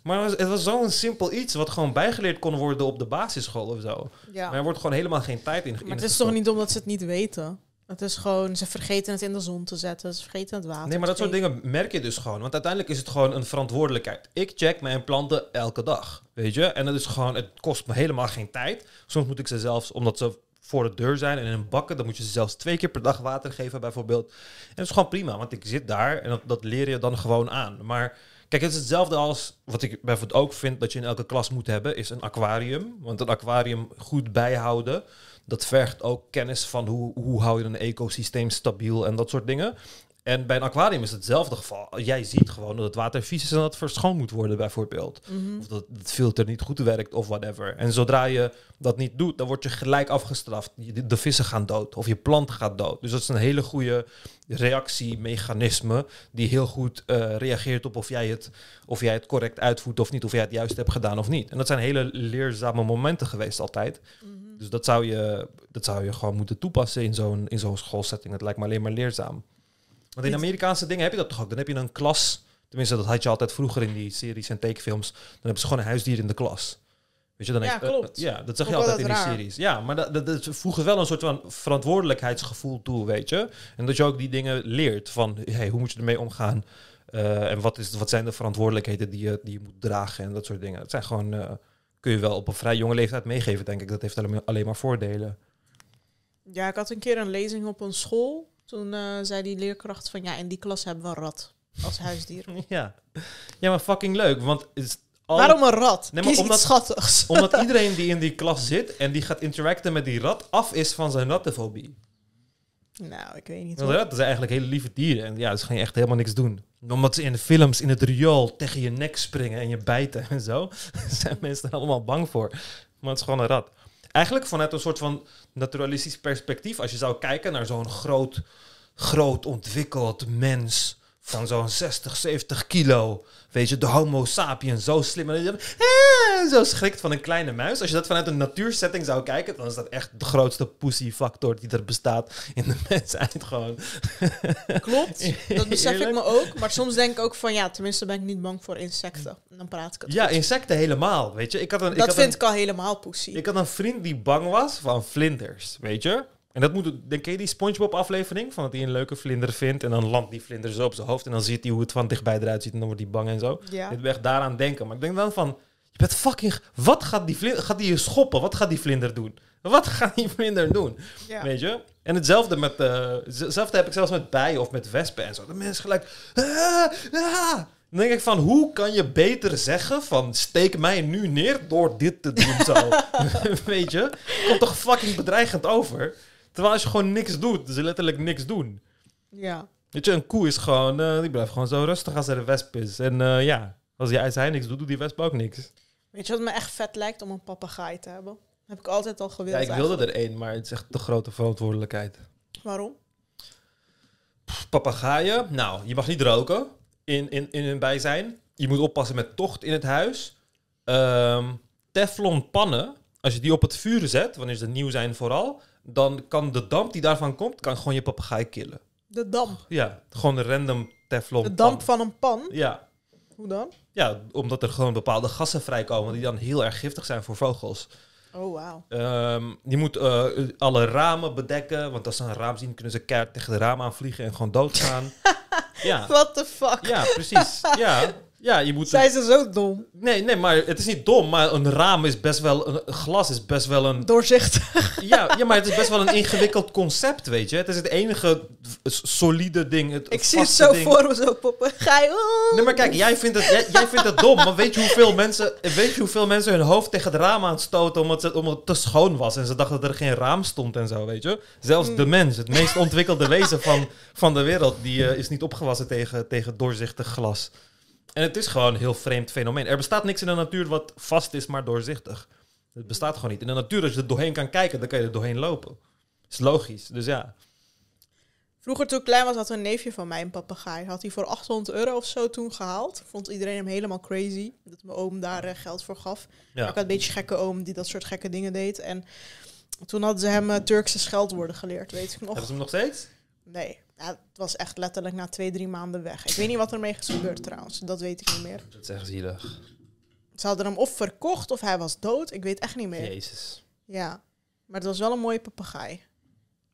Maar het was, zo'n simpel iets wat gewoon bijgeleerd kon worden op de basisschool of zo. Ja. Maar er wordt gewoon helemaal geen tijd in. Maar het is toch niet omdat ze het niet weten? Het is gewoon, ze vergeten het in de zon te zetten. Ze vergeten het water Nee, maar dat soort dingen merk je dus gewoon. Want uiteindelijk is het gewoon een verantwoordelijkheid. Ik check mijn planten elke dag, weet je. En dat is gewoon, het kost me helemaal geen tijd. Soms moet ik ze zelfs, omdat ze voor de deur zijn en in een bakken, dan moet je ze zelfs twee keer per dag water geven bijvoorbeeld. En dat is gewoon prima, want ik zit daar en dat, dat leer je dan gewoon aan. Maar kijk, het is hetzelfde als wat ik bijvoorbeeld ook vind dat je in elke klas moet hebben, is een aquarium. Want een aquarium goed bijhouden, dat vergt ook kennis van hoe, hoe hou je een ecosysteem stabiel en dat soort dingen. En bij een aquarium is het hetzelfde geval. Jij ziet gewoon dat het water vies is en dat het verschoond moet worden, bijvoorbeeld. Mhm. Of dat het filter niet goed werkt of whatever. En zodra je dat niet doet, dan word je gelijk afgestraft. De vissen gaan dood of je plant gaat dood. Dus dat is een hele goede reactiemechanisme die heel goed eh, reageert op of jij, het, of jij het correct uitvoert of niet. Of jij het juist hebt gedaan of niet. En dat zijn hele leerzame momenten geweest altijd. Mhm. Dus dat zou je, dat zou je gewoon moeten toepassen in zo'n, in zo'n schoolsetting. Het lijkt me alleen maar leerzaam. Want in Amerikaanse dingen heb je dat toch ook. Dan heb je een klas. Tenminste, dat had je altijd vroeger in die series en tekenfilms. Dan hebben ze gewoon een huisdier in de klas. Weet je, dan Ja, heeft- eh, ja, dat zeg je altijd in die raar. series. Ja, maar dat, dat, dat voegen wel een soort van verantwoordelijkheidsgevoel toe, weet je. En dat je ook die dingen leert van, hey, hoe moet je ermee omgaan? Eh, en wat, is, wat zijn de verantwoordelijkheden die je, die je moet dragen en dat soort dingen. Dat zijn gewoon, eh, kun je wel op een vrij jonge leeftijd meegeven, denk ik. Dat heeft alleen maar, voordelen. Ja, ik had een keer een lezing op een school. Toen eh, zei die leerkracht van, ja, in die klas hebben we een rat als huisdier. Ja, ja maar fucking leuk, want is al- Waarom een rat? Nee, maar omdat- iets schattigs. omdat iedereen die in die klas zit en die gaat interacten met die rat af is van zijn rattenfobie. Nou, ik weet niet. Hoor. ratten zijn eigenlijk hele lieve dieren en ja, ze gaan je echt helemaal niks doen. Omdat ze in de films in het riool tegen je nek springen en je bijten en zo, zijn mensen er allemaal bang voor. Maar het is gewoon een rat. Eigenlijk vanuit een soort van naturalistisch perspectief, als je zou kijken naar zo'n groot, groot ontwikkeld mens van zo'n 60, 70 kilo. Weet je, de homo sapiens, zo slim. En Ah, zo schrikt van een kleine muis. Als je dat vanuit een natuursetting zou kijken, dan is dat echt de grootste pussy-factor die er bestaat in de mensheid gewoon. Klopt, dat besef ik me ook. Maar soms denk ik ook van, ja, tenminste ben ik niet bang voor insecten. En dan praat ik het Ja, goed. insecten helemaal, weet je. Ik had een, ik Dat had vind een, ik al helemaal poesie. ik had een vriend die bang was van vlinders, weet je. En dat moet, denk je die Spongebob aflevering? Van dat hij een leuke vlinder vindt en dan landt die vlinder zo op zijn hoofd en dan ziet hij hoe het van dichtbij eruit ziet en dan wordt hij bang en zo. Ja. Ik ben echt daaraan denken. Maar ik denk dan van, je bent fucking, wat gaat die vlinder, gaat die je schoppen? Wat gaat die vlinder doen? Wat gaat die vlinder doen? ja. Weet je? En hetzelfde met, z- hetzelfde heb ik zelfs met bijen of met wespen en zo. De mensen gelijk, ah, ah. Dan denk ik van, hoe kan je beter zeggen van, steek mij nu neer door dit te doen zo. Weet je? Komt toch fucking bedreigend over? Terwijl als je gewoon niks doet, ze letterlijk niks doen. ja. Weet je, een koe is gewoon, eh, die blijft gewoon zo rustig als er een wesp is. En eh, ja, als hij niks doet, doet die wesp ook niks. Weet je wat me echt vet lijkt om een papegaai te hebben? Heb ik altijd al gewild. Ja, ik wilde eigenlijk. er één, maar het is echt de grote verantwoordelijkheid. Waarom? Papagaaien, nou, je mag niet roken in, in, in hun bijzijn. Je moet oppassen met tocht in het huis. Ehm, Teflon pannen, als je die op het vuur zet, wanneer ze nieuw zijn vooral, dan kan de damp die daarvan komt, kan gewoon je papegaai killen. De damp. Ja, gewoon een random Teflon De damp pan. van een pan. Ja, Hoe dan? ja, omdat er gewoon bepaalde gassen vrijkomen die dan heel erg giftig zijn voor vogels. Oh, wauw. Ehm, je moet eh, alle ramen bedekken, want als ze een raam zien, kunnen ze keihard tegen de raam aanvliegen en gewoon doodgaan. ja. What the fuck? ja, precies. Ja, Ja, je moet... Zij ze zo dom. Nee, nee, maar het is niet dom. Maar een raam is best wel... Een glas is best wel een... Doorzichtig. Ja, ja, maar het is best wel een ingewikkeld concept, weet je. Het is het enige solide ding. Het Ik zie het zo ding. voor me, zo poppen. Ga je... oh. Nee, maar kijk, jij vindt, het, jij, jij vindt het dom. Maar weet je, hoeveel mensen, weet je hoeveel mensen hun hoofd tegen het raam aan het stoten omdat, ze, omdat het te schoon was. En ze dachten dat er geen raam stond en zo, weet je. Zelfs Mm. de mens, het meest ontwikkelde wezen van, van de wereld, die eh, is niet opgewassen tegen, tegen doorzichtig glas. En het is gewoon een heel vreemd fenomeen. Er bestaat niks in de natuur wat vast is, maar doorzichtig. Het bestaat gewoon niet. In de natuur, als je er doorheen kan kijken, dan kan je er doorheen lopen. is logisch, dus ja. Vroeger toen ik klein was, had een neefje van mij een papegaai. Had hij voor 800 euro of zo toen gehaald. Vond iedereen hem helemaal crazy. Dat mijn oom daar eh, geld voor gaf. ja. Ik had een beetje gekke oom die dat soort gekke dingen deed. En toen hadden ze hem eh, Turkse scheldwoorden geleerd, weet ik nog. Hebben ze hem nog steeds? Nee, ja, het was echt letterlijk na twee, drie maanden weg. Ik weet niet wat ermee is gebeurd trouwens. Dat weet ik niet meer. Dat is echt zielig. Ze hadden hem of verkocht of hij was dood. Ik weet echt niet meer. Jezus. Ja, maar het was wel een mooie papegaai.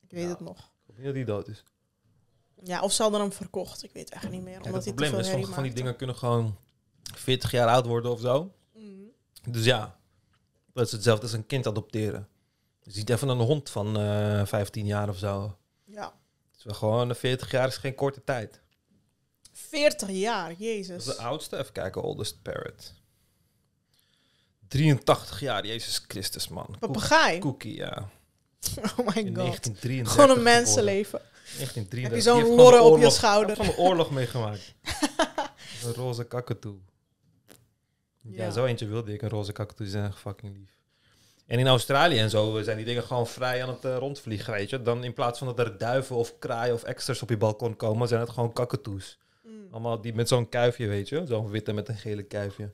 Ik weet Ja. het nog. Ik hoop niet dat hij dood is. Ja, of ze hadden hem verkocht. Ik weet echt niet meer. Kijk, omdat het probleem is, sommige van die dingen kunnen gewoon 40 jaar oud worden of zo. Mm. Dus ja, dat is hetzelfde als een kind adopteren. Je ziet even een hond van eh 15 jaar of zo. Ja, Het is wel gewoon, 40 jaar is geen korte tijd. 40 jaar, Dat jezus. is de oudste. Even kijken, oldest parrot. 83 jaar, Jezus Christus, man. Papegaai? Cookie, ja. Oh my god. 1933 Gewoon een mensenleven. 1933. Heb je zo'n lorre op je schouder? Van de oorlog meegemaakt. een roze kakatoe. Ja, Ja. zo eentje wilde ik. Een roze kakatoe zijn echt fucking lief. En in Australië en zo zijn die dingen gewoon vrij aan het eh, rondvliegen, weet je. Dan in plaats van dat er duiven of kraaien of extras op je balkon komen, zijn het gewoon kakatoes. Mm. Allemaal die met zo'n kuifje, weet je. Zo'n witte met een gele kuifje.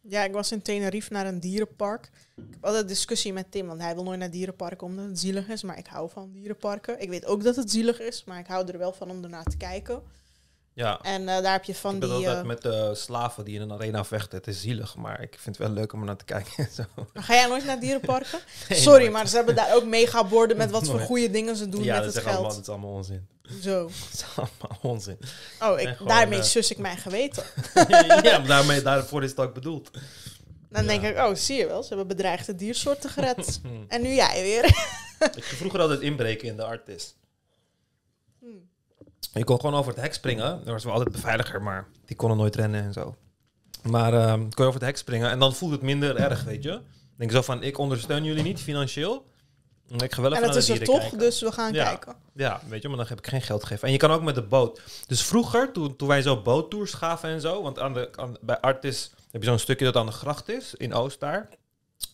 Ja, ik was in Tenerife naar een dierenpark. Ik heb altijd discussie met Tim, want hij wil nooit naar dierenparken omdat het zielig is. Maar ik hou van dierenparken. Ik weet ook dat het zielig is, maar ik hou er wel van om ernaar te kijken. Ja, En eh, daar heb je van ik die... altijd eh, met de slaven die in een arena vechten. Het is zielig, maar ik vind het wel leuk om er naar te kijken. en zo. Ga jij nooit naar dierenparken? Nee, Sorry, nooit. maar ze hebben daar ook mega borden met wat voor goede dingen ze doen ja, met dat het geld. dat is allemaal onzin. Zo. Dat is allemaal onzin. Oh, ik, gewoon, daarmee eh, sus ik mijn geweten. ja, maar daarmee, daarvoor is het ook bedoeld. Dan Ja. denk ik, oh, zie je wel, ze hebben bedreigde diersoorten gered. En nu jij weer. Ik vroeger altijd inbreken in de artist. Je kon gewoon over het hek springen. Dat was wel altijd beveiliger, maar die konden nooit rennen en zo. Maar ehm kon je over het hek springen en dan voelt het minder erg, weet je. Ik denk zo van, ik ondersteun jullie niet financieel. Maar ik ga wel even En het naar is er toch, kijken. dus we gaan Ja. kijken. Ja, weet je, maar dan heb ik geen geld gegeven. En je kan ook met de boot. Dus vroeger, toen, toen wij zo boottours gaven en zo, want aan de, aan, bij Artis heb je zo'n stukje dat aan de gracht is, in Oost daar.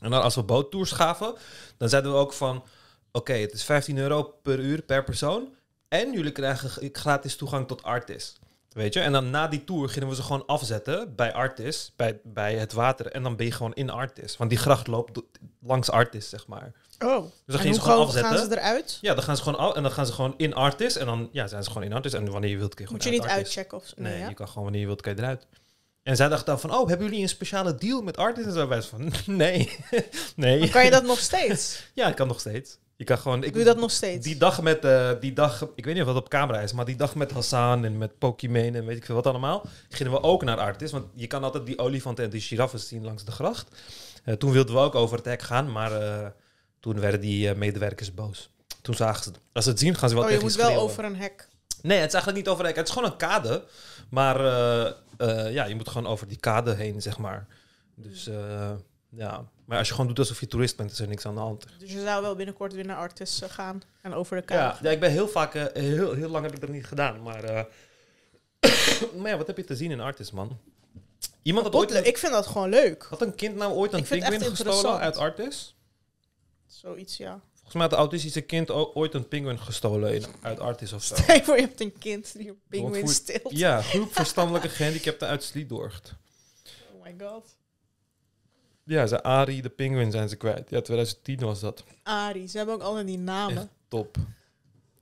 En dan als we boottours gaven, dan zeiden we ook van, oké, het is 15 euro per uur per persoon. En jullie krijgen gratis toegang tot Artis. Weet je? En dan na die tour gingen we ze gewoon afzetten bij Artis, bij, bij het water. En dan ben je gewoon in Artis. Want die gracht loopt langs Artis, zeg maar. Oh, Dus dan en hoe ze gewoon afzetten. gaan ze eruit? Ja, dan gaan ze gewoon af en dan gaan ze gewoon in Artis en dan ja, zijn ze gewoon in Artis en wanneer je wilt kun je Moet gewoon je niet uit uitchecken of zo? Nee, Nee, ja? je kan gewoon wanneer je wilt kun je eruit. En zij dachten dan van, oh, hebben jullie een speciale deal met Artis en zo? Wij van, nee, nee. Maar kan je dat nog steeds? Ja, ik kan nog steeds. Je kan gewoon. Ik Doe dat nog steeds? Die dag met eh, die dag, ik weet niet of dat op camera is, maar die dag met Hassan en met Pokimane en weet ik veel wat allemaal, gingen we ook naar Artis, want je kan altijd die olifanten en die giraffen zien langs de gracht. Eh, toen wilden we ook over het hek gaan, maar eh, toen werden die medewerkers boos. Toen zagen ze, als ze het zien, gaan ze wel Oh, je moet wel schreeuwen. over een hek. Nee, het is eigenlijk niet over hek. Het is gewoon een kade. Maar ja, je moet gewoon over die kade heen, zeg maar. Dus ja. Maar als je gewoon doet alsof je toerist bent, is er niks aan de hand. Dus je zou wel binnenkort weer naar Artis eh, gaan en over de kamer. Ja, ja, ik ben heel vaak, eh, heel, heel lang heb ik dat niet gedaan. Maar, eh, maar ja, wat heb je te zien in Artis, man? Iemand had ooit een, ik vind dat gewoon leuk. had een kind nou ooit een pinguïn gestolen uit Artis? Zoiets, ja. Volgens mij had een autistische kind ooit een pinguïn gestolen in, uit Artis of zo. Stel je voor, je hebt een kind die een pinguïn steelt. Ja, groep verstandelijke gehandicapten uit Sliedorgt. Oh my god. Ja, ze Arie de Penguin zijn ze kwijt. Ja, 2010 was dat. Arie, ze hebben ook allemaal die namen. Echt top.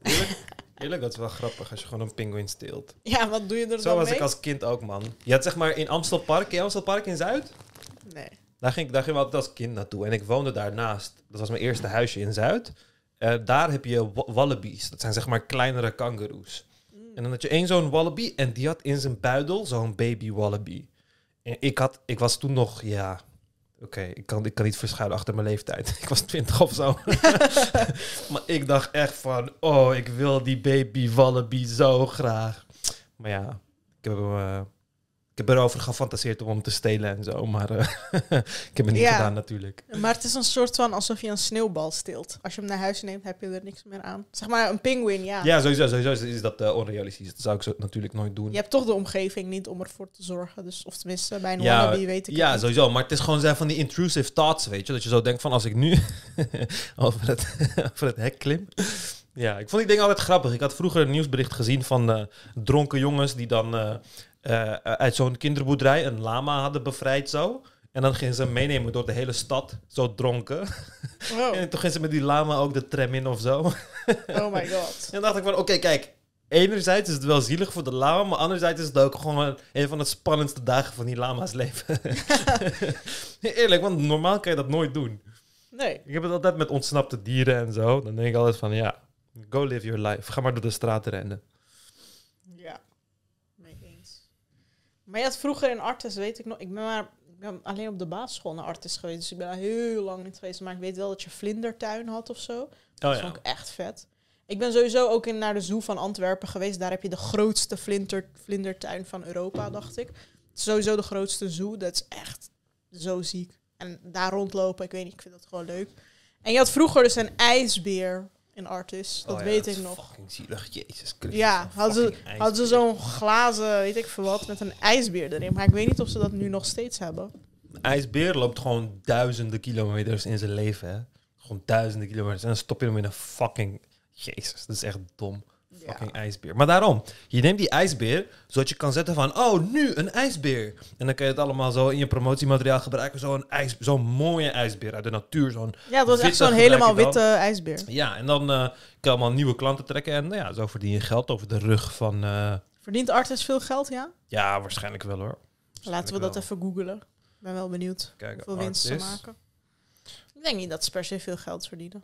Eerlijk, eerlijk, dat is wel grappig als je gewoon een pinguïn steelt. Ja, wat doe je er Zo dan was mee? ik als kind ook, man. Je had zeg maar in Amstelpark, je Amstelpark in Zuid? Nee. Daar ging, daar ging we altijd als kind naartoe. En ik woonde daarnaast. Dat was mijn eerste huisje in Zuid. Eh, daar heb je wa- wallabies. Dat zijn zeg maar kleinere kangaroes. Mm. En dan had je één zo'n wallaby en die had in zijn buidel zo'n baby wallaby. En ik, had, ik was toen nog, ja, oké, ik, kan, ik kan niet verschuilen achter mijn leeftijd. Ik was twintig of zo. maar ik dacht echt van, oh, ik wil die baby wallaby zo graag. Maar ja, ik heb hem... heb erover gefantaseerd om hem te stelen en zo, maar eh, ik heb het niet Ja. gedaan natuurlijk. Maar het is een soort van alsof je een sneeuwbal steelt. Als je hem naar huis neemt, heb je er niks meer aan. Zeg maar een pinguïn, ja. Ja, sowieso, sowieso is- dat eh, onrealistisch. Dat zou ik zo natuurlijk nooit doen. Je hebt toch de omgeving niet om ervoor te zorgen. Dus, of tenminste, bij een Ja, wannabe weet ik Ja, sowieso. Maar het is gewoon zijn van die intrusive thoughts, weet je. Dat je zo denkt van als ik nu over, het, over het hek klim. Ja, ik vond die dingen altijd grappig. Ik had vroeger een nieuwsbericht gezien van eh, dronken jongens die dan eh, uit zo'n kinderboerderij een lama hadden bevrijd zo. En dan gingen ze meenemen door de hele stad, zo dronken. En toen gingen ze met die lama ook de tram in of zo. oh my god. En dan dacht ik van, oké, kijk. Enerzijds is het wel zielig voor de lama, maar anderzijds is het ook gewoon een van de spannendste dagen van die lama's leven. Eerlijk, want normaal kan je dat nooit doen. Nee. Ik heb het altijd met ontsnapte dieren en zo. Dan denk ik altijd van, ja, go live your life. Ga maar door de straat rennen. Ja. Mee eens. Maar je had vroeger in Artes, weet ik nog... Ik ben maar ik ben alleen op de basisschool naar Artes geweest. Dus ik ben daar heel lang niet geweest. Maar ik weet wel dat je vlindertuin had of zo. Oh Dat vond ik echt vet. Ik ben sowieso ook in, naar de zoo van Antwerpen geweest. Daar heb je de grootste vlinder, vlindertuin van Europa, dacht ik. Sowieso de grootste zoo. Dat is echt zo ziek. En daar rondlopen, ik weet niet, ik vind dat gewoon leuk. En je had vroeger dus een ijsbeer in Artis. Dat Oh ja, weet ik nog. Fucking zielig, jezus Christus. Ja, hadden ze, hadden ze zo'n glazen, weet ik veel wat, met een ijsbeer erin. Maar ik weet niet of ze dat nu nog steeds hebben. Een ijsbeer loopt gewoon duizenden kilometers in zijn leven, hè. Gewoon duizenden kilometers. En dan stop je hem in een fucking... Jezus, dat is echt dom. Fucking ijsbeer. Maar daarom, je neemt die ijsbeer, zodat je kan zetten van, oh, nu een ijsbeer. En dan kan je het allemaal zo in je promotiemateriaal gebruiken. Zo'n ijs, zo'n mooie ijsbeer uit de natuur. Zo'n, Ja, het was echt zo'n helemaal witte ijsbeer. ja, en dan eh, kan je allemaal nieuwe klanten trekken. En nou ja, zo verdien je geld over de rug van... eh, Verdient Artis veel geld, ja? ja, waarschijnlijk wel hoor. Laten we dat wel. even googelen. Ik ben wel benieuwd Kijken, hoeveel winst ze maken. Ik denk niet dat ze per se veel geld verdienen.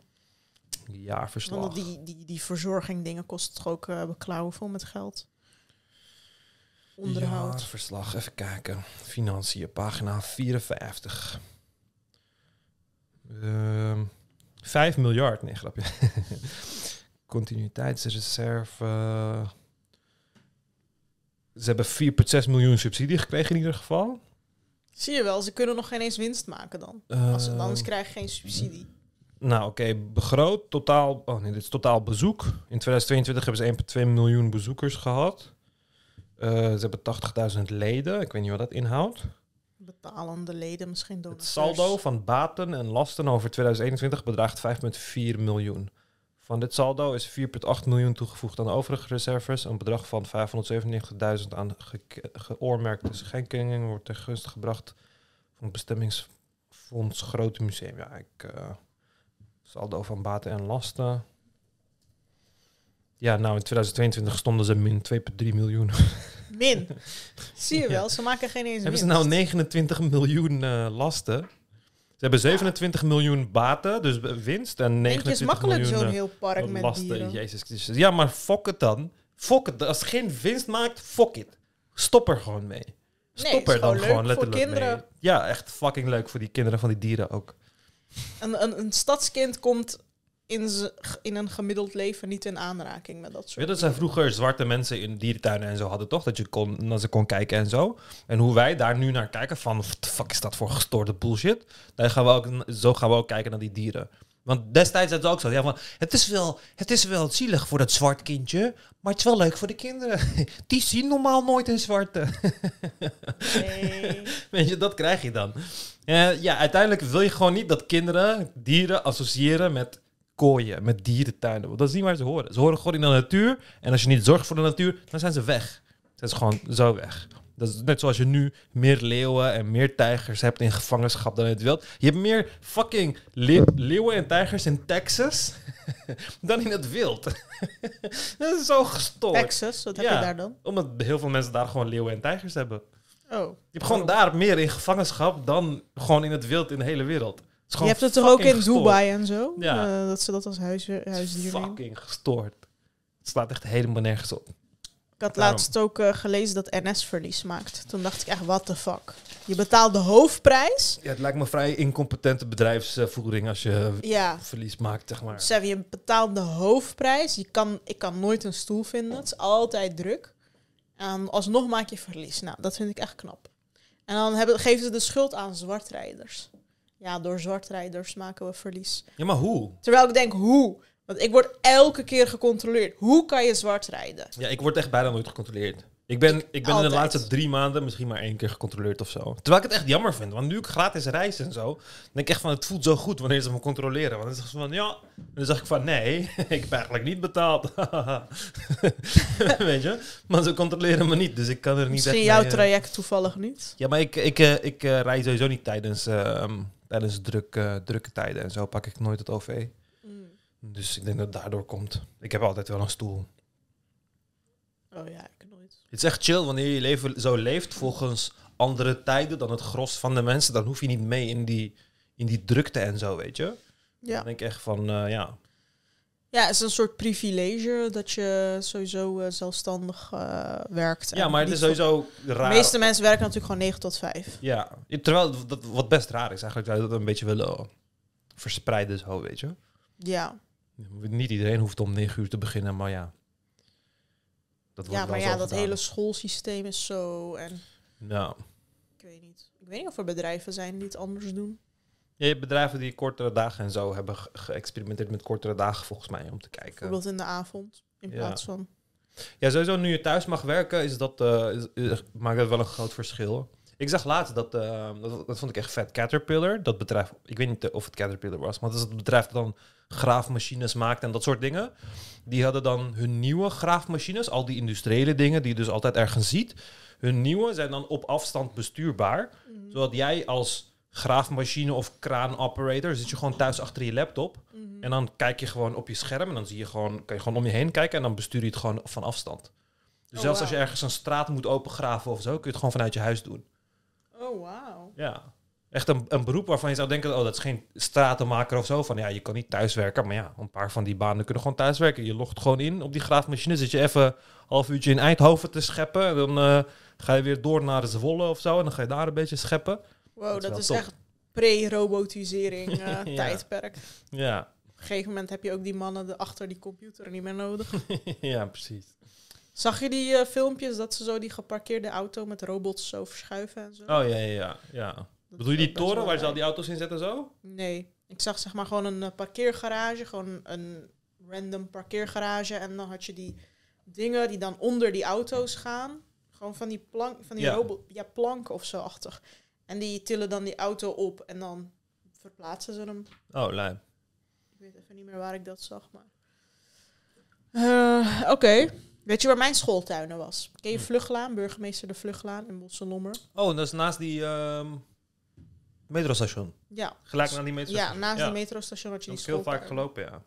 Jaarverslag. Want die, die, die verzorging dingen kost toch ook uh, beklauwen vol met geld. Onderhoud. Jaarverslag, even kijken. Financiën, pagina 54. Ehm 5 miljard, nee grapje. Continuïteitsreserve. Ze hebben 4,6 miljoen subsidie gekregen in ieder geval. Zie je wel, ze kunnen nog geen eens winst maken dan. Als ze, anders Ehm, krijg je geen subsidie. Nou, oké, begroot totaal. Oh nee, dit is totaal bezoek. In 2022 hebben ze 1,2 miljoen bezoekers gehad. Eh, ze hebben 80.000 leden. Ik weet niet wat dat inhoudt. Betalende leden, misschien Het donateurs. saldo van baten en lasten over 2021 bedraagt 5,4 miljoen. Van dit saldo is 4,8 miljoen toegevoegd aan de overige reserves. Een bedrag van 597.000 aan ge geoormerkte schenkingen wordt ten gunste gebracht van het bestemmingsfonds Grote Museum. Ja, ik, eh, saldo van baten en lasten. Ja, nou in 2022 stonden ze min 2,3 miljoen. Min. Zie je Ja. wel, ze maken geen eens Hebben ze nou 29 miljoen eh, lasten? Ze hebben 27 miljoen baten, dus winst. En Denk 29 je, is makkelijk miljoen zo'n eh, heel park met lasten. dieren. Jezus Christus. Ja, maar fok het dan. Fok het. Als het geen winst maakt, fok het. Stop er gewoon mee. Stop er dan gewoon letterlijk mee. Ja, echt fucking leuk voor die kinderen van die dieren ook. Een, een, een stadskind komt in, in een gemiddeld leven niet in aanraking met dat soort je, dat zijn vroeger zwarte mensen in dierentuinen en zo hadden, toch? Dat je kon, naar ze kon kijken en zo. En hoe wij daar nu naar kijken van, wat de fuck is dat voor gestoorde bullshit? Daar gaan we ook, zo gaan we ook kijken naar die dieren. Want destijds had ze ook zo, ja, van, het, is wel, het is wel zielig voor dat zwart kindje, maar het is wel leuk voor de kinderen. Die zien normaal nooit een zwarte. Nee. Weet je, dat krijg je dan. Eh, ja, uiteindelijk wil je gewoon niet dat kinderen dieren associëren met kooien, met dierentuinen. Want dat is niet waar ze horen. Ze horen gewoon in de natuur. En als je niet zorgt voor de natuur, dan zijn ze weg. Dat is gewoon zo weg. Dat is net zoals je nu meer leeuwen en meer tijgers hebt in gevangenschap dan in het wild. Je hebt meer fucking leeuw- leeuwen en tijgers in Texas dan in het wild. dat is zo gestoord. Texas, wat heb Ja. je daar dan? Omdat heel veel mensen daar gewoon leeuwen en tijgers hebben. Oh. Je hebt gewoon daar meer in gevangenschap dan gewoon in het wild in de hele wereld. Je hebt het toch ook in gestoord. Dubai en zo? Ja. Eh, dat ze dat als huis, huisdier nemen. Fucking gestoord. Het slaat echt helemaal nergens op. Ik had Daarom. laatst ook eh, gelezen dat NS verlies maakt. Toen dacht ik echt, what the fuck. Je betaalt de hoofdprijs. Ja, het lijkt me vrij incompetente bedrijfsvoering als je Ja, verlies maakt, zeg maar. je betaalt de hoofdprijs. Je kan, ik kan nooit een stoel vinden. Het is altijd druk. En alsnog maak je verlies. Nou, dat vind ik echt knap. En dan hebben, geven ze de schuld aan zwartrijders. Ja, door zwartrijders maken we verlies. Ja, maar hoe? Terwijl ik denk, hoe? Want ik word elke keer gecontroleerd. Hoe kan je zwart rijden? Ja, ik word echt bijna nooit gecontroleerd. Ik ben, ik ben in de laatste drie maanden misschien maar één keer gecontroleerd of zo. Terwijl ik het echt jammer vind. Want nu ik gratis reis en zo, dan denk ik echt van, het voelt zo goed wanneer ze me controleren. Want dan zeggen ze van, ja. En dan zeg ik van, nee, ik heb eigenlijk niet betaald. Weet je? Maar ze controleren me niet, dus ik kan er niet Misschien echt jouw mee, eh, traject toevallig niet. Ja, maar ik, ik, eh, ik eh, rij sowieso niet tijdens, ehm, tijdens druk, drukke tijden en zo pak ik nooit het OV. Dus ik denk dat het daardoor komt. Ik heb altijd wel een stoel. Oh ja, ik nooit. Het is echt chill wanneer je leven zo leeft volgens andere tijden dan het gros van de mensen. Dan hoef je niet mee in die, in die drukte en zo, weet je. Ja. Dan denk ik echt van, eh, ja. ja, het is een soort privilege dat je sowieso eh, zelfstandig eh, werkt. Ja, maar het is sowieso raar. De meeste mensen werken natuurlijk gewoon 9 tot 5. Ja, terwijl dat wat best raar is. Eigenlijk zou je dat een beetje willen verspreiden zo, weet je. Ja, Niet iedereen hoeft om negen uur te beginnen, maar ja. Dat wordt ja wel maar zo ja, dat gedaan. hele schoolsysteem is zo. En Ja. ik weet niet. Ik weet niet of er bedrijven zijn die het anders doen. Ja, je hebt bedrijven die kortere dagen en zo hebben ge- geëxperimenteerd met kortere dagen volgens mij om te kijken. Bijvoorbeeld in de avond. In Ja. plaats van. Ja, sowieso nu je thuis mag werken, is dat, is- is- maakt dat wel een groot verschil. Ik zag laatst dat, eh, dat, dat vond ik echt vet. Caterpillar, dat bedrijf, ik weet niet of het Caterpillar was, maar dat is het bedrijf dat dan graafmachines maakt en dat soort dingen. Die hadden dan hun nieuwe graafmachines, al die industriële dingen die je dus altijd ergens ziet. Hun nieuwe zijn dan op afstand bestuurbaar, Mhm. zodat jij als graafmachine of kraanoperator zit je gewoon thuis achter je laptop Mhm. en dan kijk je gewoon op je scherm en dan zie je gewoon, kan je gewoon om je heen kijken en dan bestuur je het gewoon van afstand. Dus Oh, zelfs als je ergens een straat moet opengraven of zo, kun je het gewoon vanuit je huis doen. Oh, wauw. Ja. Echt een, een beroep waarvan je zou denken, oh, dat is geen stratenmaker of zo. Van ja, je kan niet thuiswerken. Maar ja, een paar van die banen kunnen gewoon thuiswerken. Je logt gewoon in op die graafmachine. Zit je even een half uurtje in Eindhoven te scheppen. En dan eh, ga je weer door naar Zwolle of zo. En dan ga je daar een beetje scheppen. Wow, Dat is dat, echt pre-robotisering eh, Ja. tijdperk. Ja, Op een gegeven moment heb je ook die mannen achter die computer niet meer nodig. ja precies. Zag je die eh, filmpjes dat ze zo die geparkeerde auto met robots zo verschuiven en zo? Oh ja, ja, ja. ja. Dat Bedoel je die toren waar ze al die auto's in zetten zo? Nee, ik zag zeg maar gewoon een eh, parkeergarage, gewoon een random parkeergarage. En dan had je die dingen die dan onder die auto's gaan. Gewoon van die, plank, van die Ja. robot, ja, planken of zo achtig. En die tillen dan die auto op en dan verplaatsen ze hem. Oh, lijp. Ik weet even niet meer waar ik dat zag, maar... Eh, Oké. Weet je waar mijn schooltuinen was? Ken je Hm. Vluglaan, burgemeester de Vluglaan in Bosselommer? Oh, dat is naast die ehm, metrostation. Ja. Gelijk naar die Ja, metrostation. naast de metrostation had je die is heel vaak gelopen, ja.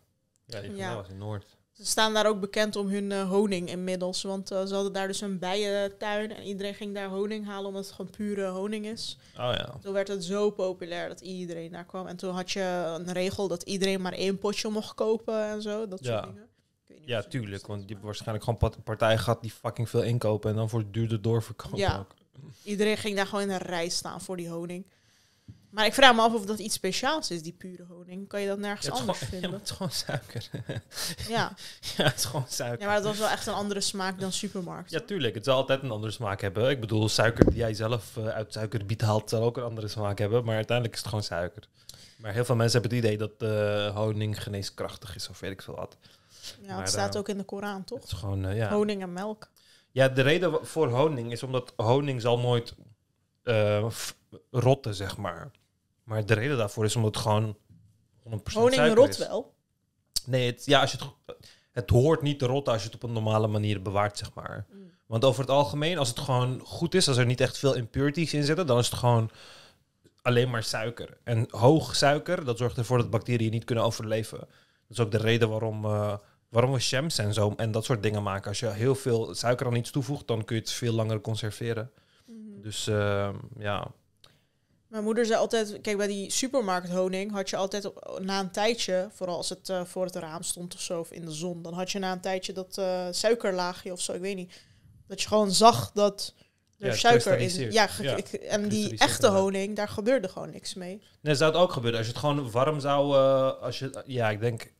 Ja, die Ja. was in Noord. Ze staan daar ook bekend om hun eh, honing inmiddels. Want eh, ze hadden daar dus een bijentuin. En iedereen ging daar honing halen omdat het gewoon pure honing is. Oh ja. Toen werd het zo populair dat iedereen daar kwam. En toen had je een regel dat iedereen maar één potje mocht kopen en zo. Dat Ja. soort dingen. Niet Ja, tuurlijk. Want je hebt waarschijnlijk gewoon part- partijen gehad die fucking veel inkopen en dan voor het duurder doorverkopen. Ja. ook. Iedereen ging daar gewoon in een rij staan voor die honing. Maar ik vraag me af of dat iets speciaals is, die pure honing. Kan je dat nergens Ja, het anders gewoon, ja, vinden? het is gewoon suiker. Ja. ja, het is gewoon suiker. ja, maar dat was wel echt een andere smaak dan supermarkt. Ja, tuurlijk. Het zal altijd een andere smaak hebben. Ik bedoel, suiker die jij zelf eh, uit suikerbiet haalt, zal ook een andere smaak hebben. Maar uiteindelijk is het gewoon suiker. Maar heel veel mensen hebben het idee dat eh, honing geneeskrachtig is of weet ik veel wat. Ja, het staat ook in de Koran, Het toch? is gewoon, eh, ja. Honing en melk. Ja, de reden voor honing is omdat honing zal nooit eh, rotten, zeg maar. Maar de reden daarvoor is omdat het gewoon 100% Honing rot is. wel. Nee, het, ja, als je het, het hoort niet te rotten als je het op een normale manier bewaart, zeg maar. Want over het algemeen, als het gewoon goed is, als er niet echt veel impurities in zitten, dan is het gewoon alleen maar suiker. En hoog suiker, dat zorgt ervoor dat bacteriën niet kunnen overleven. Dat is ook de reden waarom, eh, waarom we jams en zo en dat soort dingen maken. Als je heel veel suiker aan iets toevoegt, dan kun je het veel langer conserveren. Mhm. Dus eh, ja, Mijn moeder zei altijd, kijk bij die supermarkt honing had je altijd op- na een tijdje, vooral als het eh, voor het raam stond of zo of in de zon, dan had je na een tijdje dat eh, suikerlaagje of zo, ik weet niet. Dat je gewoon zag dat er Ja, suiker in... Ja, ge- Ja, ik- en die echte honing, daar gebeurde gewoon niks mee. Nee, zou het ook gebeuren als je het gewoon warm zou... eh, als je, ja, ik denk...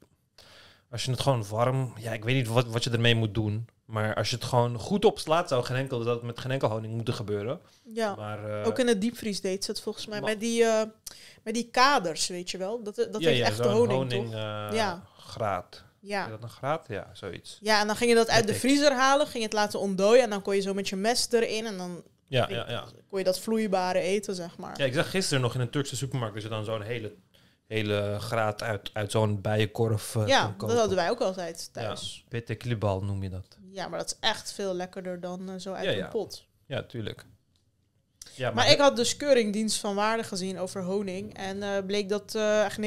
Als je het gewoon warm... Ja, ik weet niet wat, wat je ermee moet doen. Maar als je het gewoon goed opslaat, zou geen enkel, dat met geen enkel honing moeten gebeuren. Ja, Maar, eh, ook in de diepvries deed ze het volgens mij. Met die, eh, met die kaders, weet je wel. Dat, dat ja, heeft ja, echt honing, honing toch? eh, Ja. graad. Is Ja. dat een graad? Ja, zoiets. ja, en dan ging je dat uit de vriezer halen, ging je het laten ontdooien... en dan kon je zo met je mes erin en dan Ja, ja, ja. kon je dat vloeibare eten, zeg maar. Ja, ik zag gisteren nog in een Turkse supermarkt dat je dan zo'n hele, hele graad uit, uit zo'n bijenkorf eh, Ja, dat hadden wij ook altijd thuis. Pete klibal noem je dat. Ja, maar dat is echt veel lekkerder dan eh, zo uit Ja, een ja. pot. Ja, tuurlijk. Ja, Maar ik had dus keuringdienst van waarde gezien over honing. En eh, bleek dat echt 90%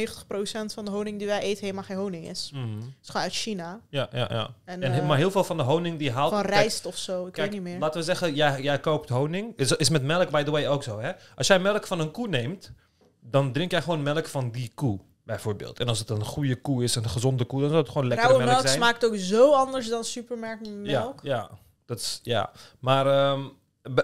van de honing die wij eten helemaal geen honing is. Mhm. Het is gewoon uit China. Ja, ja, ja. En, maar heel veel van de honing die haalt... van kijk, rijst of zo, ik Kijk, weet niet meer. laten we zeggen, jij, jij koopt honing. Is, is met melk, by the way, ook zo. Hè? Als jij melk van een koe neemt, dan drink jij gewoon melk van die koe, bijvoorbeeld. En als het een goede koe is, een gezonde koe, dan zal het gewoon lekkere Rauwe melk, melk zijn. smaakt ook zo anders dan supermarktmelk. Ja, ja, dat is, ja. Maar ehm,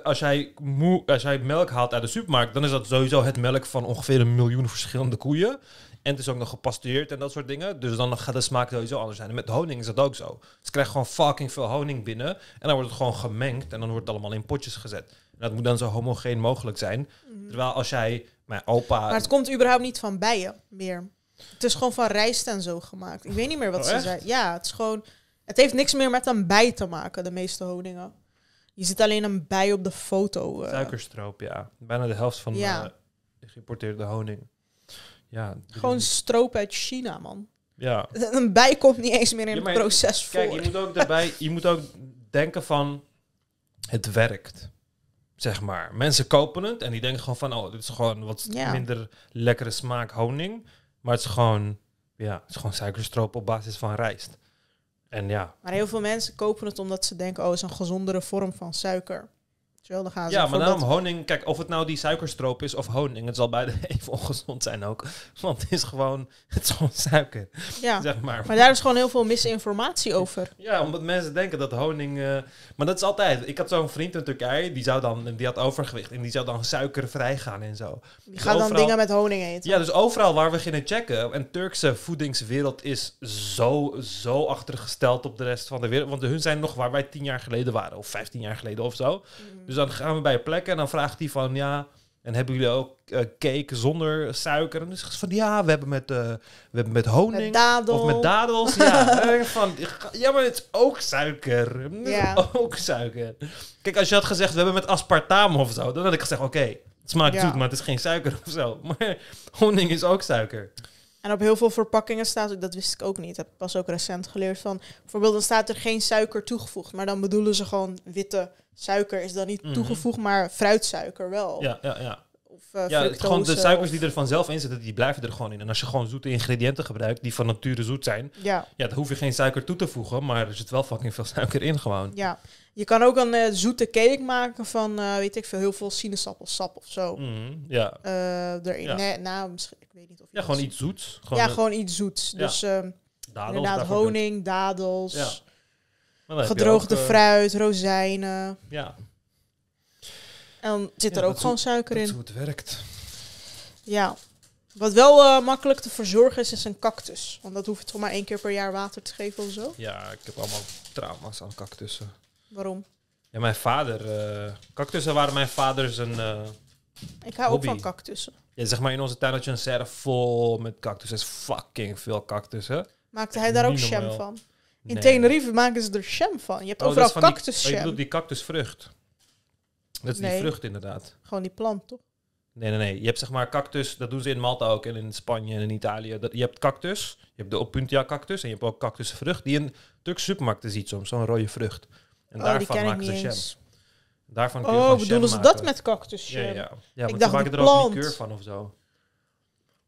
als, jij moe, als jij melk haalt uit de supermarkt, dan is dat sowieso het melk van ongeveer een miljoen verschillende koeien. En het is ook nog gepasteureerd en dat soort dingen. Dus dan gaat de smaak sowieso anders zijn. En met honing is dat ook zo. Ze krijgen gewoon fucking veel honing binnen. En dan wordt het gewoon gemengd. En dan wordt het allemaal in potjes gezet. Dat moet dan zo homogeen mogelijk zijn. Mhm. Terwijl als jij, mijn opa... Maar het komt überhaupt niet van bijen meer. Het is gewoon van rijst en zo gemaakt. Ik weet niet meer wat Oh, ze echt? zei. Ja, het is gewoon... Het heeft niks meer met een bij te maken, de meeste honingen. Je ziet alleen een bij op de foto. eh. Suikerstroop, ja. Bijna de helft van Ja. de geïmporteerde honing. Ja, Gewoon stroop uit China, man. Ja. Een bij komt niet eens meer in Ja, het proces voor. Kijk, je moet ook daarbij, je moet ook denken van het werkt. Zeg maar. Mensen kopen het en die denken gewoon van, oh, dit is gewoon wat Ja. minder lekkere smaak honing. Maar het is gewoon, ja, het is gewoon suikerstroop op basis van rijst. En ja, Maar heel veel mensen kopen het omdat ze denken, oh, het is een gezondere vorm van suiker. Dan gaan ze ja, maar daarom honing, kijk, of het nou die suikerstroop is of honing, het zal beide even ongezond zijn ook. Want het is gewoon, het is gewoon suiker, Ja, zeg maar. maar daar is gewoon heel veel misinformatie over. Ja, omdat mensen denken dat honing... eh, maar dat is altijd... Ik had zo'n vriend in Turkije, die, zou dan, die had overgewicht. En die zou dan suikervrij gaan en zo. Die gaan dan overal- dingen met honing eten. Ja, dus overal waar we gingen checken... En Turkse voedingswereld is zo, zo achtergesteld op de rest van de wereld. Want hun zijn nog waar wij tien jaar geleden waren. Of vijftien jaar geleden of zo. Mm. Dus dan gaan we bij een plek en dan vraagt hij van... Ja, en hebben jullie ook eh, cake zonder suiker? En dan zegt ze van... Ja, we hebben met, eh, we hebben met honing... Met dadel. Of met dadels, ja. Van, ja, maar het is ook suiker. Ja. ook suiker. Kijk, als je had gezegd, we hebben met aspartaam of zo, dan had ik gezegd, oké, het smaakt Ja. zoet, maar het is geen suiker of zo. Maar honing is ook suiker. En op heel veel verpakkingen staat, dat wist ik ook niet, heb ik pas ook recent geleerd van, bijvoorbeeld dan staat er geen suiker toegevoegd, maar dan bedoelen ze gewoon witte suiker is dan niet Mhm. toegevoegd, maar fruitsuiker wel. Ja, ja, ja. Uh, ja het- gewoon de suikers of- die er vanzelf in zitten, die blijven er gewoon in. En als je gewoon zoete ingrediënten gebruikt, die van nature zoet zijn, Ja, ja, dan hoef je geen suiker toe te voegen, maar er zit wel fucking veel suiker in gewoon. ja. Je kan ook een eh, zoete cake maken van, eh, weet ik veel, heel veel sinaasappelsap of zo. Mhm, ja. eh, erin. Ja. Nee, nou, misschien, ik weet niet of je ja, gewoon iets zoets. Gewoon ja, eh, gewoon iets zoets. Dus ehm, dadels inderdaad honing, dadels, gedroogde ook, eh, fruit, rozijnen. Ja, En dan zit Ja, er ook gewoon suiker dat is in. hoe het werkt. Ja. Wat wel eh, makkelijk te verzorgen is, is een cactus. Want dat hoeft toch maar één keer per jaar water te geven of zo. Ja, ik heb allemaal trauma's aan cactussen. Waarom? Ja, mijn vader... eh cactussen waren mijn vader zijn... eh, Ik hou Hobby. ook van cactussen. ja, zeg maar in onze tuin had je een serre vol met cactussen. Er is fucking veel cactussen. Maakte hij daar ook normaal. van? In Nee. Tenerife maken ze er jam van. Je hebt Oh, overal is van die- cactus Oh, je jam. bedoelt die cactusvrucht. Dat is die vrucht inderdaad. Gewoon die plant, toch? Nee, nee, nee. Je hebt zeg maar cactus, dat doen ze in Malta ook en in Spanje en in Italië. Dat, je hebt cactus, je hebt de Opuntia cactus en je hebt ook cactusvrucht die in Turkse supermarkten ziet soms, zo'n rode vrucht. En oh, daarvan ken ik maken ze jam. Daarvan kun je Oh, bedoelen ze dat met cactus Ja, ja. ja want dacht maken er ook plant. liqueur van of zo.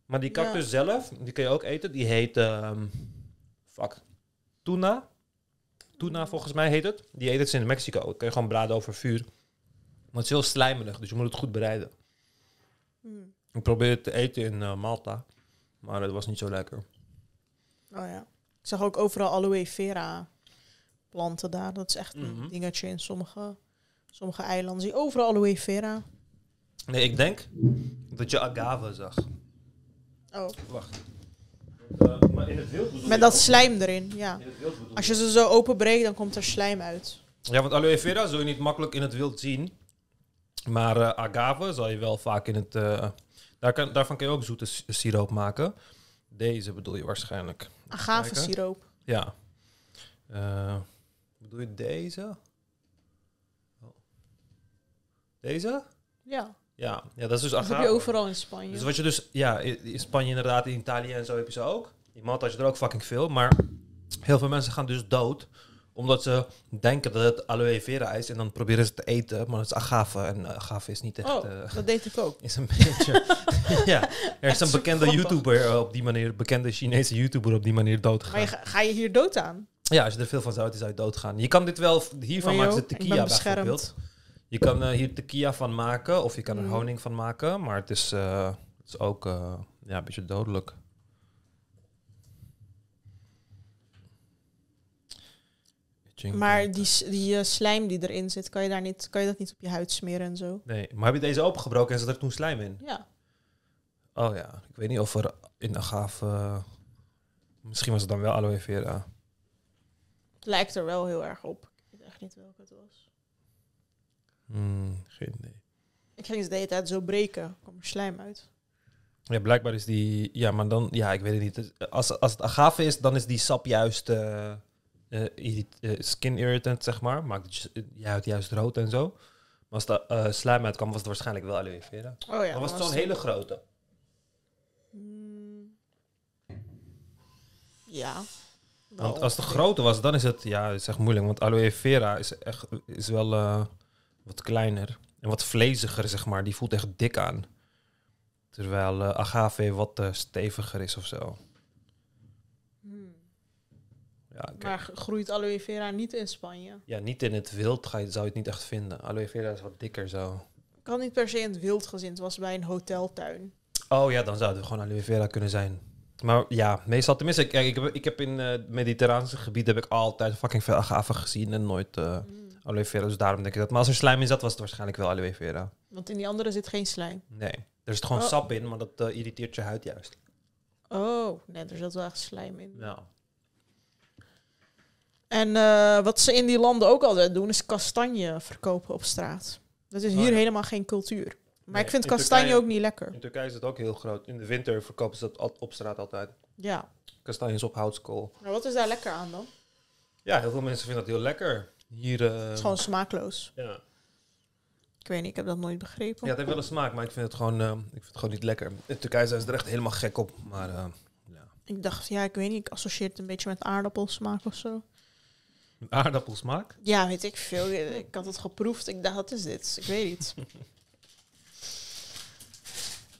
Maar die cactus Ja. zelf, die kun je ook eten. Die heet, ehm fuck, tuna. Tuna volgens mij heet het. Die eten ze in Mexico. Dat kun je gewoon braden over vuur. Maar het is heel slijmerig, dus je moet het goed bereiden. Hmm. Ik probeerde het te eten in eh, Malta, maar dat was niet zo lekker. Oh ja. Ik zag ook overal aloe vera planten daar. Dat is echt Mhm. een dingetje in sommige, sommige eilanden. Zie overal aloe vera. Nee, ik denk dat je agave zag. Oh. Wacht. Eh, maar in het wild bedoel Met dat slijm erin, ja. Het Als je ze zo openbreekt, dan komt er slijm uit. Ja, want aloe vera zul je niet makkelijk in het wild zien. Maar eh, agave zal je wel vaak in het... eh, daar kan, daarvan kun je ook zoete siroop maken. Deze bedoel je waarschijnlijk. Agavesiroop. Ja. Eh, bedoel je deze? Oh. Deze? Ja, Ja, ja, dat is dus dat agave. heb je overal in Spanje. Dus wat je dus, ja, in in Spanje inderdaad, in Italië en zo heb je ze ook. In Malta had je er ook fucking veel. Maar heel veel mensen gaan dus dood. Omdat ze denken dat het aloe vera is. En dan proberen ze te eten. Maar het is agave. En agave is niet echt... oh, eh, dat deed ik ook. is een beetje... ja, er is een bekende. YouTuber eh, op die manier... Bekende Chinese YouTuber op die manier dood Maar je, ga, je hier dood aan? Ja, als je er veel van zou eten, zou je doodgaan. Je kan dit wel... Hiervan Mayo, maken ben tequila bijvoorbeeld. Je kan eh, hier tequila van maken. Of je kan er Mm. honing van maken. Maar het is, eh, het is ook eh, ja, een beetje dodelijk. Maar die, die eh, slijm die erin zit, kan je, daar niet, kan je dat niet op je huid smeren en zo? Nee, maar heb je deze opengebroken en zat er toen slijm in? Ja. Oh ja, ik weet niet of er in agave... eh, misschien was het dan wel aloe vera. Het lijkt er wel heel erg op. Ik weet echt niet welke het was. Hmm, geen idee. Ik ging ze de hele tijd zo breken. Er kwam er slijm uit. Ja, blijkbaar is die... Ja, maar dan... Ja, ik weet het niet. Als, als het agave is, dan is die sap juist... eh, eh, eh, skin irritant, zeg maar. Maakt het je- huid juist rood en zo. Maar als de eh slijm uitkwam, was het waarschijnlijk wel aloe vera. Oh ja. maar dan was het zo'n hele grote? Mm. Ja. Want als het ongeveer. grote was, dan is het... Ja, is echt moeilijk. Want aloe vera is, echt, is wel eh, wat kleiner. En wat vleesiger, zeg maar. Die voelt echt dik aan. Terwijl agave wat steviger is of zo. Ik- Maar groeit aloe vera niet in Spanje? Ja, niet in het wild ga je, zou je het niet echt vinden. Aloe vera is wat dikker zo. Ik had niet per se in het wild gezien. Het was bij een hoteltuin. Oh ja, dan zou het gewoon aloe vera kunnen zijn. Maar ja, meestal tenminste, kijk, ik heb, ik heb in eh, het mediterraanse gebied heb ik altijd fucking veel agave gezien en nooit Mm. aloe vera. Dus daarom denk ik dat. Maar als er slijm in zat, was het waarschijnlijk wel aloe vera. Want in die andere zit geen slijm. Nee, er zit gewoon Oh. sap in, maar dat eh, irriteert je huid juist. Oh, nee, er zat wel echt slijm in. Ja. En eh, wat ze in die landen ook altijd doen, is kastanje verkopen op straat. Dat is Oh, hier ja. helemaal geen cultuur. Maar Nee, ik vind in kastanje Turkije- ook niet lekker. In Turkije is het ook heel groot. In de winter verkopen ze dat op straat altijd. Ja. Kastanjes op houtskool. Maar wat is daar lekker aan dan? Ja, heel veel mensen vinden dat heel lekker. Hier... eh, Het is gewoon smaakloos. ja. Ik weet niet, ik heb dat nooit begrepen. Ja, het heeft wel een smaak, maar ik vind het gewoon, eh, ik vind het gewoon niet lekker. In Turkije zijn ze er echt helemaal gek op. Maar ja. Ik dacht, ja, ik weet niet, ik associeer het een beetje met aardappelsmaak of zo. Aardappelsmaak? Ja, weet ik veel. Ik had het geproefd. Ik dacht, wat is dit? Ik weet niet.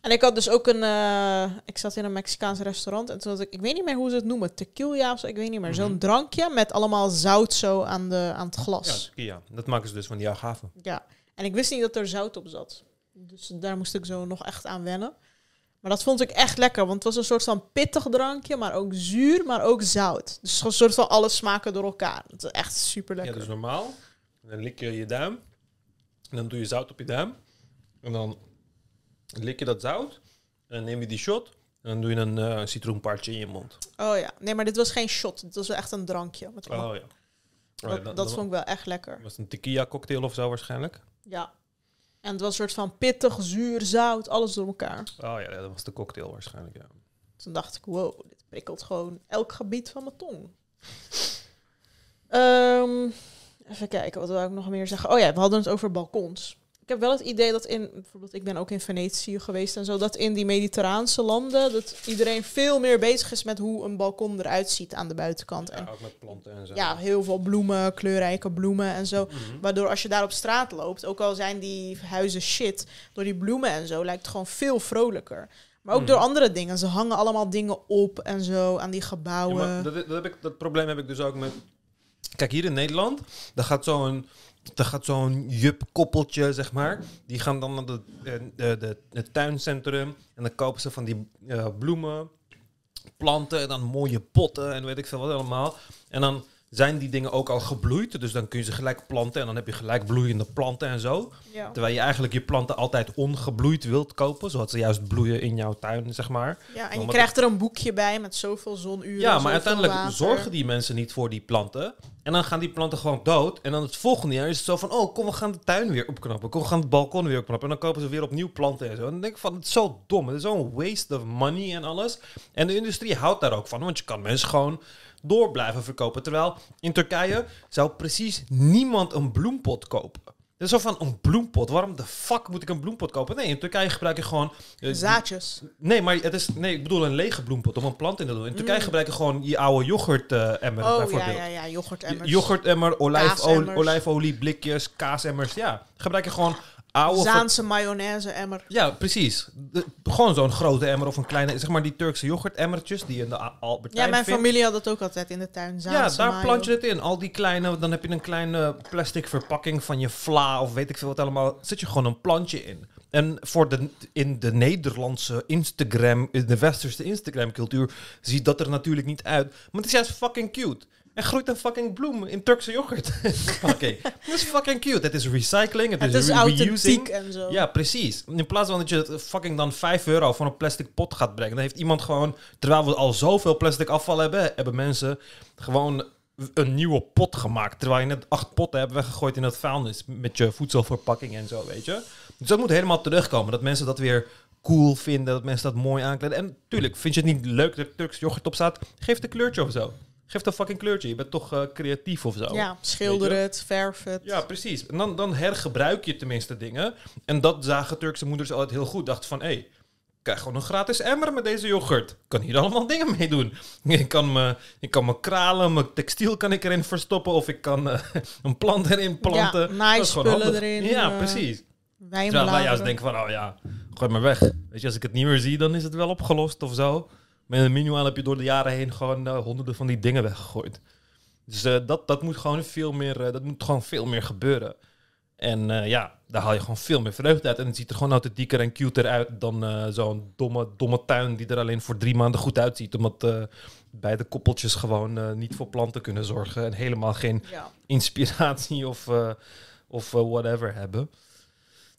En ik had dus ook een... eh, ik zat in een Mexicaans restaurant en toen had ik... Ik weet niet meer hoe ze het noemen. Tequila of zo. Ik weet niet meer. Mhm. Zo'n drankje met allemaal zout zo aan, de, aan het Ja, glas. Turkije. Dat maken ze dus van die agave. Ja. En ik wist niet dat er zout op zat. Dus daar moest ik zo nog echt aan wennen. Maar dat vond ik echt lekker. Want het was een soort van pittig drankje. Maar ook zuur, maar ook zout. Dus een soort van alle smaken door elkaar. Het is echt super lekker. Ja, dus normaal. Dan lik je je duim. En dan doe je zout op je duim. En dan lik je dat zout. En dan neem je die shot. En dan doe je een eh citroenpartje in je mond. Oh ja, nee, maar dit was geen shot. Dit was echt een drankje. Met Oh ja. dat Oh ja, dat dan vond ik wel echt lekker. Was een tequila cocktail of zo waarschijnlijk? Ja. En het was een soort van pittig, zuur, zout, alles door elkaar. Oh ja, dat was de cocktail waarschijnlijk, ja. Toen dacht ik, wow, dit prikkelt gewoon elk gebied van mijn tong. Ehm, even kijken, wat wil ik nog meer zeggen? Oh ja, we hadden het over balkons. Heb wel het idee dat in, bijvoorbeeld ik ben ook in Venetië geweest en zo, dat in die mediterraanse landen, dat iedereen veel meer bezig is met hoe een balkon eruit ziet aan de buitenkant. En ja ook met planten en zo. ja, heel veel bloemen, kleurrijke bloemen en zo. Mhm. Waardoor als je daar op straat loopt, ook al zijn die huizen shit, door die bloemen en zo, lijkt het gewoon veel vrolijker. Maar ook Mhm. door andere dingen. Ze hangen allemaal dingen op en zo aan die Ja, gebouwen. maar dat, dat, heb ik, dat probleem heb ik dus ook met... Kijk, hier in Nederland, daar gaat zo'n... daar gaat zo'n jup-koppeltje, zeg maar. Die gaan dan naar eh, de, de, het tuincentrum. En dan kopen ze van die eh, bloemen, planten en dan mooie potten en weet ik veel wat allemaal. En dan zijn die dingen ook al gebloeid. Dus dan kun je ze gelijk planten en dan heb je gelijk bloeiende planten en zo. Ja. Terwijl je eigenlijk je planten altijd ongebloeid wilt kopen, zodat ze juist bloeien in jouw tuin, zeg maar. ja, en je krijgt er een boekje bij met zoveel zonuren. Ja, maar uiteindelijk water. zorgen die mensen niet voor die planten. En dan gaan die planten gewoon dood. En dan het volgende jaar is het zo van... Oh, kom, we gaan de tuin weer opknappen. Kom, we gaan het balkon weer opknappen. En dan kopen ze weer opnieuw planten en zo. En dan denk ik van, het is zo dom. Het is zo'n waste of money en alles. En de industrie houdt daar ook van. Want je kan mensen gewoon door blijven verkopen. Terwijl in Turkije zou precies niemand een bloempot kopen. Het is zo van, een bloempot. Waarom de fuck moet ik een bloempot kopen? Nee, in Turkije gebruik je gewoon... eh, Zaadjes. Nee, maar het is, nee, ik bedoel een lege bloempot om een plant in te doen. In Turkije Mm. gebruiken gewoon je oude yoghurt-emmer Oh, ja, ja, ja, yoghurtemmers. Yoghurtemmer, olijfolie, olijfolie, blikjes, kaasemmers. Ja, gebruik je gewoon oude... Zaanse mayonaise-emmer. Ja, precies. De- gewoon zo'n grote emmer of een kleine... Zeg maar die Turkse yoghurtemmertjes die je in de A- Albertijn Ja, mijn vindt. familie had dat ook altijd in de tuin. Ja, Zaanse daar mayo. plant je het in. Al die kleine, dan heb je een kleine plastic verpakking van je vla of weet ik veel wat allemaal. Zet je gewoon een plantje in. En voor de, in de Nederlandse Instagram, in de westerse Instagram cultuur, ziet dat er natuurlijk niet uit. Maar het is juist fucking cute. Er groeit een fucking bloem in Turkse yoghurt. Oké, dat is fucking cute. Het is recycling, het, is, is re- reusing. en zo. Ja, precies. In plaats van dat je het fucking dan 5 euro voor een plastic pot gaat brengen, dan heeft iemand gewoon, terwijl we al zoveel plastic afval hebben, hebben mensen gewoon een nieuwe pot gemaakt. Terwijl je net acht potten hebt weggegooid in het vuilnis met je voedselverpakking en zo, weet je. Dus dat moet helemaal terugkomen. Dat mensen dat weer cool vinden, dat mensen dat mooi aankleden. En tuurlijk, vind je het niet leuk dat er Turks yoghurt op staat? Geef het een kleurtje of zo. Geef een fucking kleurtje. Je bent toch eh, creatief of zo. Ja, schilder het, verf het. Ja, precies. En dan, dan hergebruik je tenminste dingen. En dat zagen Turkse moeders altijd heel goed. Dachten van, hé, hey, ik krijg gewoon een gratis emmer met deze yoghurt. Ik kan hier allemaal dingen mee doen. Ik kan me, ik kan me kralen, mijn textiel kan ik erin verstoppen. Of ik kan eh, een plant erin planten. Ja, naaispullen erin, Ja, eh, precies. Terwijl wij juist denken van, oh ja, gooi maar weg. Weet je, als ik het niet meer zie, dan is het wel opgelost of zo. Met een minimaal heb je door de jaren heen gewoon eh, honderden van die dingen weggegooid. Dus eh, dat, dat moet gewoon veel meer, eh, dat moet gewoon veel meer gebeuren. En ja, daar haal je gewoon veel meer vreugde uit. En het ziet er gewoon authentieker en cuter uit dan zo'n domme, domme tuin die er alleen voor drie maanden goed uitziet. Omdat beide koppeltjes gewoon niet voor planten kunnen zorgen. En helemaal geen Ja. inspiratie of, of whatever hebben.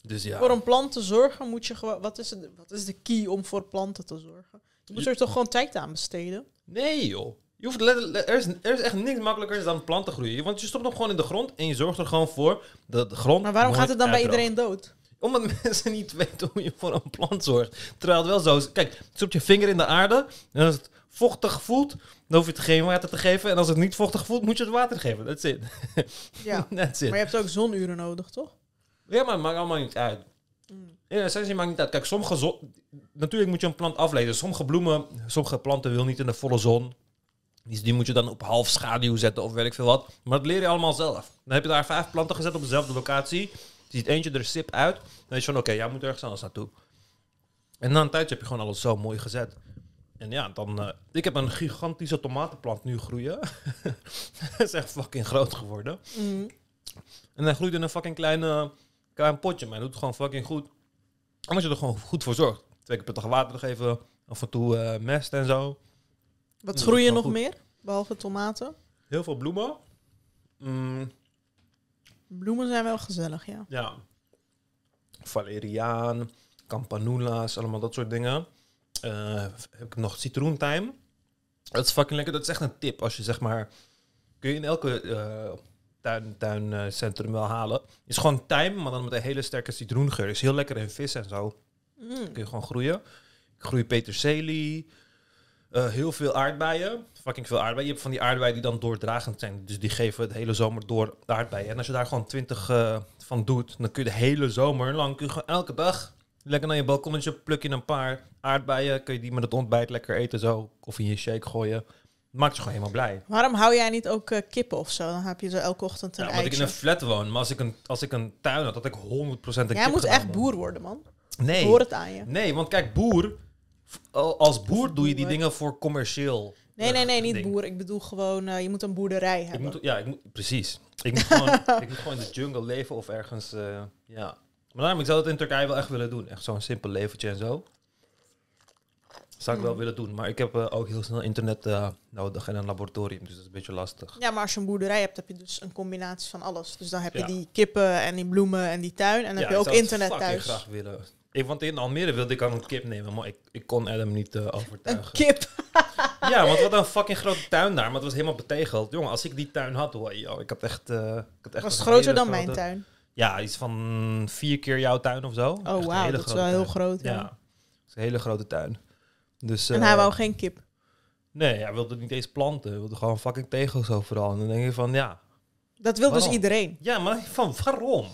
Dus ja. Voor een plant te zorgen moet je gewoon... Wat is, het, wat is de key om voor planten te zorgen? Je moet er toch gewoon tijd aan besteden? Nee joh. Je hoeft er, is, er is echt niks makkelijker dan planten groeien. Want je stopt hem gewoon in de grond en je zorgt er gewoon voor dat de grond. Maar waarom gaat het dan bij iedereen dood? Omdat mensen niet weten hoe je voor een plant zorgt. Terwijl het wel zo is. Kijk, stop je vinger in de aarde. En als het vochtig voelt, dan hoef je het geen water te geven. En als het niet vochtig voelt, moet je het water geven. That's it. Ja. That's it. Maar je hebt ook zonuren nodig, toch? Ja, maar het maakt allemaal niet uit. Ja, essentie maakt niet uit. Kijk, sommige zon... Natuurlijk moet je een plant aflezen. Sommige bloemen, sommige planten wil niet in de volle zon. Die, die moet je dan op half schaduw zetten of weet ik veel wat. Maar dat leer je allemaal zelf. Dan heb je daar vijf planten gezet op dezelfde locatie. Ziet eentje er sip uit. Dan weet je van, oké, jij moet ergens anders naartoe. En na een tijdje heb je gewoon alles zo mooi gezet. En ja, dan... eh, ik heb een gigantische tomatenplant nu groeien. Dat is echt fucking groot geworden. Mm. En hij groeit in een fucking kleine, klein potje. Maar hij doet het gewoon fucking goed. Omdat je er gewoon goed voor zorgt. Twee keer per dag water geven. Af en toe eh, mest en zo. Wat Ja, groei je wel nog goed. meer? Behalve tomaten? Heel veel bloemen. Mm, Bloemen zijn wel gezellig, ja. ja. Valeriaan, campanula's, allemaal dat soort dingen. Eh, heb ik nog citroentijm. Dat is fucking lekker. Dat is echt een tip. Als je zeg maar... Kun je in elke eh tuin, tuincentrum wel halen. Is gewoon tijm, maar dan met een hele sterke citroengeur. Is heel lekker in vis en zo. Mm. kun je gewoon groeien. Ik groei peterselie, eh, heel veel aardbeien, fucking veel aardbeien. Je hebt van die aardbeien die dan doordragend zijn, dus die geven het hele zomer door de aardbeien. En als je daar gewoon twintig eh, van doet, dan kun je de hele zomer lang, kun je gewoon elke dag lekker naar je balkonnetje, pluk je een paar aardbeien, kun je die met het ontbijt lekker eten zo, of in je shake gooien. Maakt je gewoon helemaal blij. Waarom hou jij niet ook eh, kippen of zo? Dan heb je zo elke ochtend een Ja, omdat ik in eitje. een flat woon, maar als ik een, als ik een tuin had, had ik 100% een Jij kip moet echt man. boer worden, man. Nee. Ik hoor het aan je. Nee, want kijk, boer. Als boer doe je die dingen voor commercieel. Nee, nee, nee, niet ding. boer. Ik bedoel gewoon, eh, je moet een boerderij Ik hebben. moet, ja, ik moet, precies. Ik moet, gewoon, ik moet gewoon in de jungle leven of ergens. eh, ja. Maar daarom, ik zou het in Turkije wel echt willen doen. Echt zo'n simpel leventje en zo. Zou ik wel Mhm. willen doen. Maar ik heb eh, ook heel snel internet eh, nodig en een laboratorium. Dus dat is een beetje lastig. Ja, maar als je een boerderij hebt, heb je dus een combinatie van alles. Dus dan heb je Ja. die kippen en die bloemen en die tuin. En dan heb Ja, je ik ook internet thuis. graag willen. Ik, want in Almere wilde ik al een kip nemen, maar ik, ik kon Adam niet Een overtuigen. kip. Ja, want wat een fucking grote tuin daar, maar het was helemaal betegeld. Jongen, als ik die tuin had, hoor, joh, ik had echt... ik had echt Was het een groter dan mijn tuin? Ja, iets van vier keer jouw tuin of zo. Oh, een wauw. hele Dat is wel heel groot. Ja. Ja, het is een hele grote tuin. Dus, En eh, hij wou geen kip. Nee, hij wilde niet eens planten. Hij wilde gewoon fucking tegels overal. En dan denk je van, ja... Dat wil dus iedereen. Ja, maar van, waarom?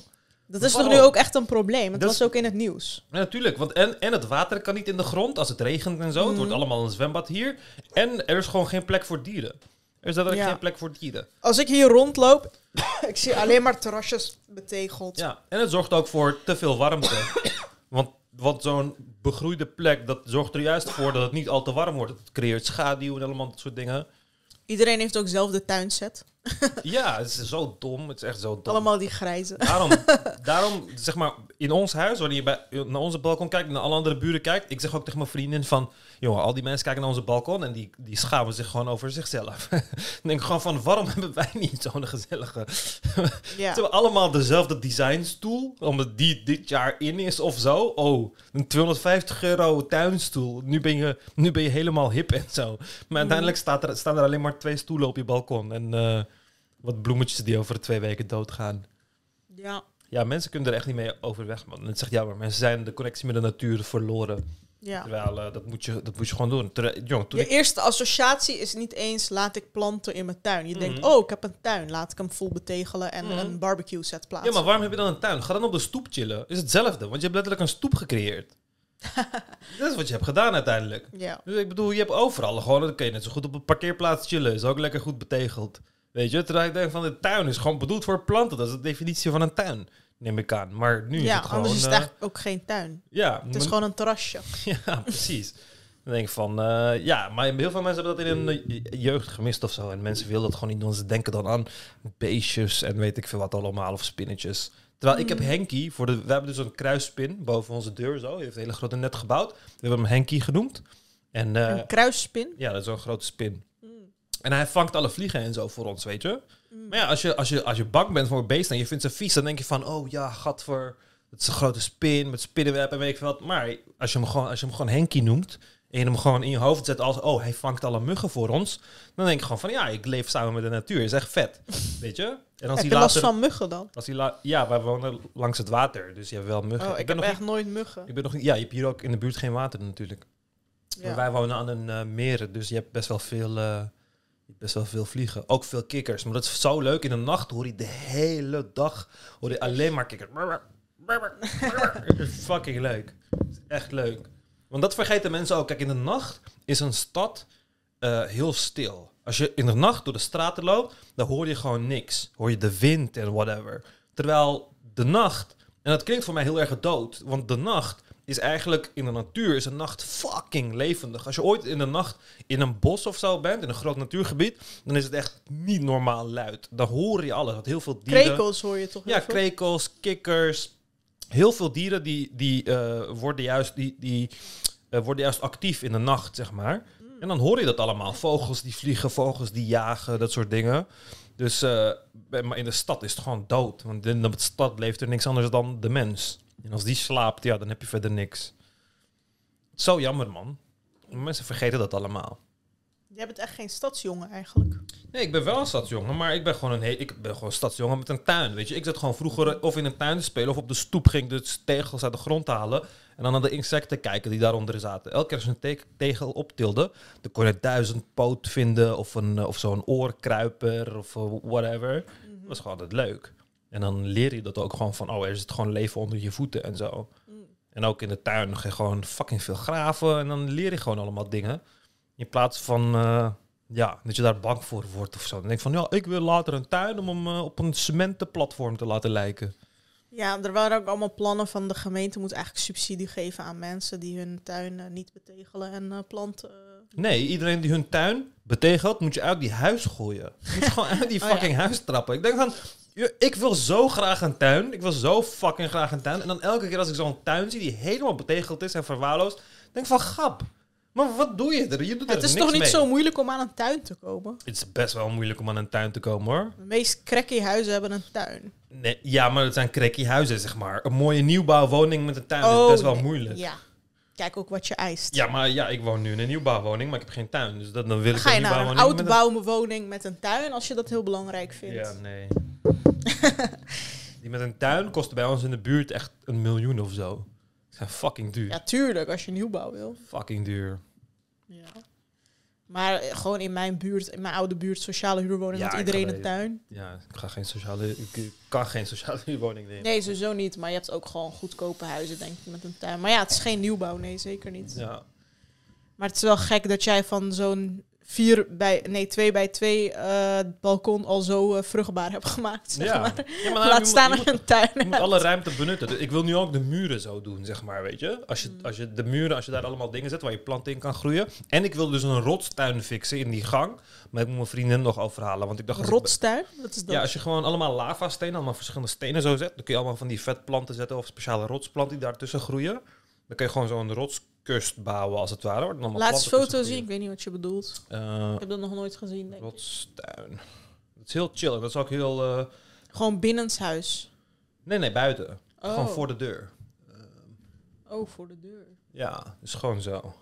Dat is toch nu ook echt een probleem? Het Dat was ook in het nieuws. Ja, natuurlijk. Want en, en het water kan niet in de grond als het regent en zo. Het wordt allemaal een zwembad hier. En er is gewoon geen plek voor dieren. Er is Ja. geen plek voor dieren. Als ik hier rondloop, ik zie alleen maar terrasjes betegeld. Ja, en het zorgt ook voor te veel warmte. want want zo'n begroeide plek, dat zorgt er juist voor dat het niet al te warm wordt. Het creëert schaduw en allemaal dat soort dingen. Iedereen heeft ook zelf de tuinset. Ja, het is zo dom. Het is echt zo dom. Allemaal die grijze. Daarom, daarom, zeg maar, in ons huis, wanneer je bij, naar onze balkon kijkt en naar alle andere buren kijkt, ik zeg ook tegen mijn vriendin van, jongen, al die mensen kijken naar onze balkon en die, die schamen zich gewoon over zichzelf. dan denk ik gewoon van, waarom hebben wij niet zo'n gezellige... Ja. Ze hebben allemaal dezelfde designstoel, omdat die dit jaar in is of zo. Oh, een 250 euro tuinstoel. Nu ben je, nu ben je helemaal hip en zo. Maar uiteindelijk staat er, staan er alleen maar twee stoelen op je balkon en eh, wat bloemetjes die over twee weken doodgaan. ja. Ja, mensen kunnen er echt niet mee overweg, man. En het zegt jammer. Mensen zijn de connectie met de natuur verloren. ja. Terwijl, eh, dat, moet je, dat moet je gewoon doen. Toen Je ik... eerste associatie is niet eens laat ik planten in mijn tuin. Je denkt, Mhm. oh, ik heb een tuin. Laat ik hem vol betegelen en Mhm. een barbecue set Ja, plaatsen. maar waarom heb je dan een tuin? Ga dan op de stoep chillen. Is hetzelfde, want je hebt letterlijk een stoep gecreëerd. dat is wat je hebt gedaan uiteindelijk. Ja. Dus ik bedoel, je hebt overal gewoon... Dan kun je net zo goed op een parkeerplaats chillen. Is ook lekker goed betegeld. Weet je? Terwijl ik denk van, de tuin is gewoon bedoeld voor planten. Dat is de definitie van een tuin, neem ik aan. Maar nu is het gewoon... anders is het eh, echt ook geen tuin. ja, Het is gewoon een terrasje. Ja, precies. Dan denk ik van, eh, ja, maar heel veel mensen hebben dat in hun eh, jeugd gemist of zo. En mensen willen dat gewoon niet doen. Ze denken dan aan beestjes en weet ik veel wat allemaal, of spinnetjes. Terwijl ik heb Mm. Henky, voor de, we hebben dus een kruisspin boven onze deur zo. Hij heeft een hele grote net gebouwd. We hebben hem Henky genoemd. En eh, een kruisspin. ja, dat is zo'n grote spin. Mm. En hij vangt alle vliegen en zo voor ons, weet je. Mm. Maar ja, als je, als je, als je bang bent voor een beest en je vindt ze vies, dan denk je van, oh ja, gadver, het is een grote spin met spinnenweb en weet ik veel wat. Maar als je hem gewoon, als je hem gewoon Henky noemt en je hem gewoon in je hoofd zet als, oh, hij vangt alle muggen voor ons, dan denk je gewoon van, ja, ik leef samen met de natuur. is echt vet, weet je? En als Heb je last van muggen dan? als hij ja, wij wonen langs het water, dus je hebt wel muggen. Oh, ik, ben heb nog echt nooit muggen. ik ben nog ja, je hebt hier ook in de buurt geen water natuurlijk. Maar wij wonen aan een eh, meer, dus je hebt best wel veel, eh, best wel veel vliegen. Ook veel kikkers. Maar dat is zo leuk. In de nacht hoor je de hele dag hoor je alleen maar kikkers. Fucking leuk. Echt leuk. Want dat vergeten mensen ook. Kijk, in de nacht is een stad eh, heel stil. Als je in de nacht door de straten loopt, dan hoor je gewoon niks. Hoor je de wind en whatever. Terwijl de nacht, en dat klinkt voor mij heel erg dood, want de nacht is eigenlijk in de natuur is een nacht fucking levendig. Als je ooit in de nacht in een bos of zo bent, in een groot natuurgebied, dan is het echt niet normaal luid. Dan hoor je alles. Want heel veel dieren. Krekels hoor je toch Ja, veel? krekels, kikkers. Heel veel dieren die, die, eh, worden, juist, die, die, eh, worden juist actief in de nacht, zeg maar. En dan hoor je dat allemaal. Vogels die vliegen, vogels die jagen, dat soort dingen. Dus eh, maar in de stad is het gewoon dood. Want in de stad leeft er niks anders dan de mens. En als die slaapt, ja, dan heb je verder niks. Zo jammer, man. Mensen vergeten dat allemaal. Jij bent echt geen stadsjongen eigenlijk. Nee, ik ben wel een stadsjongen, maar ik ben gewoon een, he- ik ben gewoon een stadsjongen met een tuin, weet je. Ik zat gewoon vroeger of in een tuin te spelen of op de stoep ging ik de tegels uit de grond halen en dan naar de insecten kijken die daaronder zaten. Elke keer als je een te- tegel optilde, dan kon je duizend poot vinden of, een, eh, of zo'n oorkruiper of eh, whatever. Dat was gewoon het leuk. En dan leer je dat ook gewoon van, oh, er zit gewoon leven onder je voeten en zo. Mm. En ook in de tuin ga je gewoon fucking veel graven en dan leer je gewoon allemaal dingen. In plaats van, eh, ja, dat je daar bang voor wordt of zo. Dan denk ik van, ja, ik wil later een tuin om hem eh, op een cementenplatform te laten lijken. Ja, er waren ook allemaal plannen van de gemeente moet eigenlijk subsidie geven aan mensen die hun tuin niet betegelen en eh, planten. Nee, iedereen die hun tuin betegelt, moet je uit die huis gooien. Moet je gewoon uit die Oh ja. fucking huis trappen. Ik denk van, ik wil zo graag een tuin. Ik wil zo fucking graag een tuin. En dan elke keer als ik zo'n tuin zie die helemaal betegeld is en verwaarloosd, denk ik van, grap. Maar wat doe je er? Je doet er Het is toch niet mee. zo moeilijk om aan een tuin te komen? Het is best wel moeilijk om aan een tuin te komen, hoor. De meest cracky huizen hebben een tuin. Nee, ja, maar het zijn cracky huizen, zeg maar. Een mooie nieuwbouwwoning met een tuin is best wel nee. moeilijk. Ja. Ja. Kijk ook wat je eist. maar ja, ik woon nu in een nieuwbouwwoning, maar ik heb geen tuin. Dus dat, dan wil ik ga je een naar een oudbouwwoning met een tuin als je dat heel belangrijk vindt. Ja, nee. Die met een tuin kostte bij ons in de buurt echt een miljoen of zo. Zijn fucking duur. Ja, tuurlijk, als je nieuwbouw wil. Fucking duur. Ja. Maar eh, gewoon in mijn buurt, in mijn oude buurt, sociale huurwoning, Ja, had iedereen een tuin. Ja, ik ga geen sociale... Ik kan geen sociale huurwoning nemen. Nee, sowieso niet. Maar je hebt ook gewoon goedkope huizen, denk ik, met een tuin. Maar ja, het is geen nieuwbouw, nee, zeker niet. Ja. Maar het is wel gek dat jij van zo'n vier bij, nee, twee bij twee eh, balkon al zo eh, vruchtbaar hebt gemaakt. Zeg Ja. maar. Ja, maar nou, Laat moet- staan je een tuin. Je moet alle ruimte benutten. Dus ik wil nu ook de muren zo doen, zeg maar, weet je. Als je, Mm. als je de muren, als je daar allemaal dingen zet waar je planten in kan groeien. En ik wil dus een rotstuin fixen in die gang. Maar ik moet mijn vriendin nog overhalen, want ik dacht... Rotstuin? Wat is dat? Ja, als je gewoon allemaal lavastenen, allemaal verschillende stenen zo zet, dan kun je allemaal van die vetplanten zetten of speciale rotsplanten die daartussen groeien. Dan kun je gewoon zo'n rotskust bouwen, als het ware. Dan allemaal Laatste foto zien, ik weet niet wat je bedoelt. Eh, Ik heb dat nog nooit gezien, denk ik. rotstuin. Dat is heel chill. Dat is ook heel... eh, Gewoon binnenshuis. Nee, nee, buiten. Oh. Gewoon voor de deur. Oh, voor de deur. Ja, dus gewoon zo.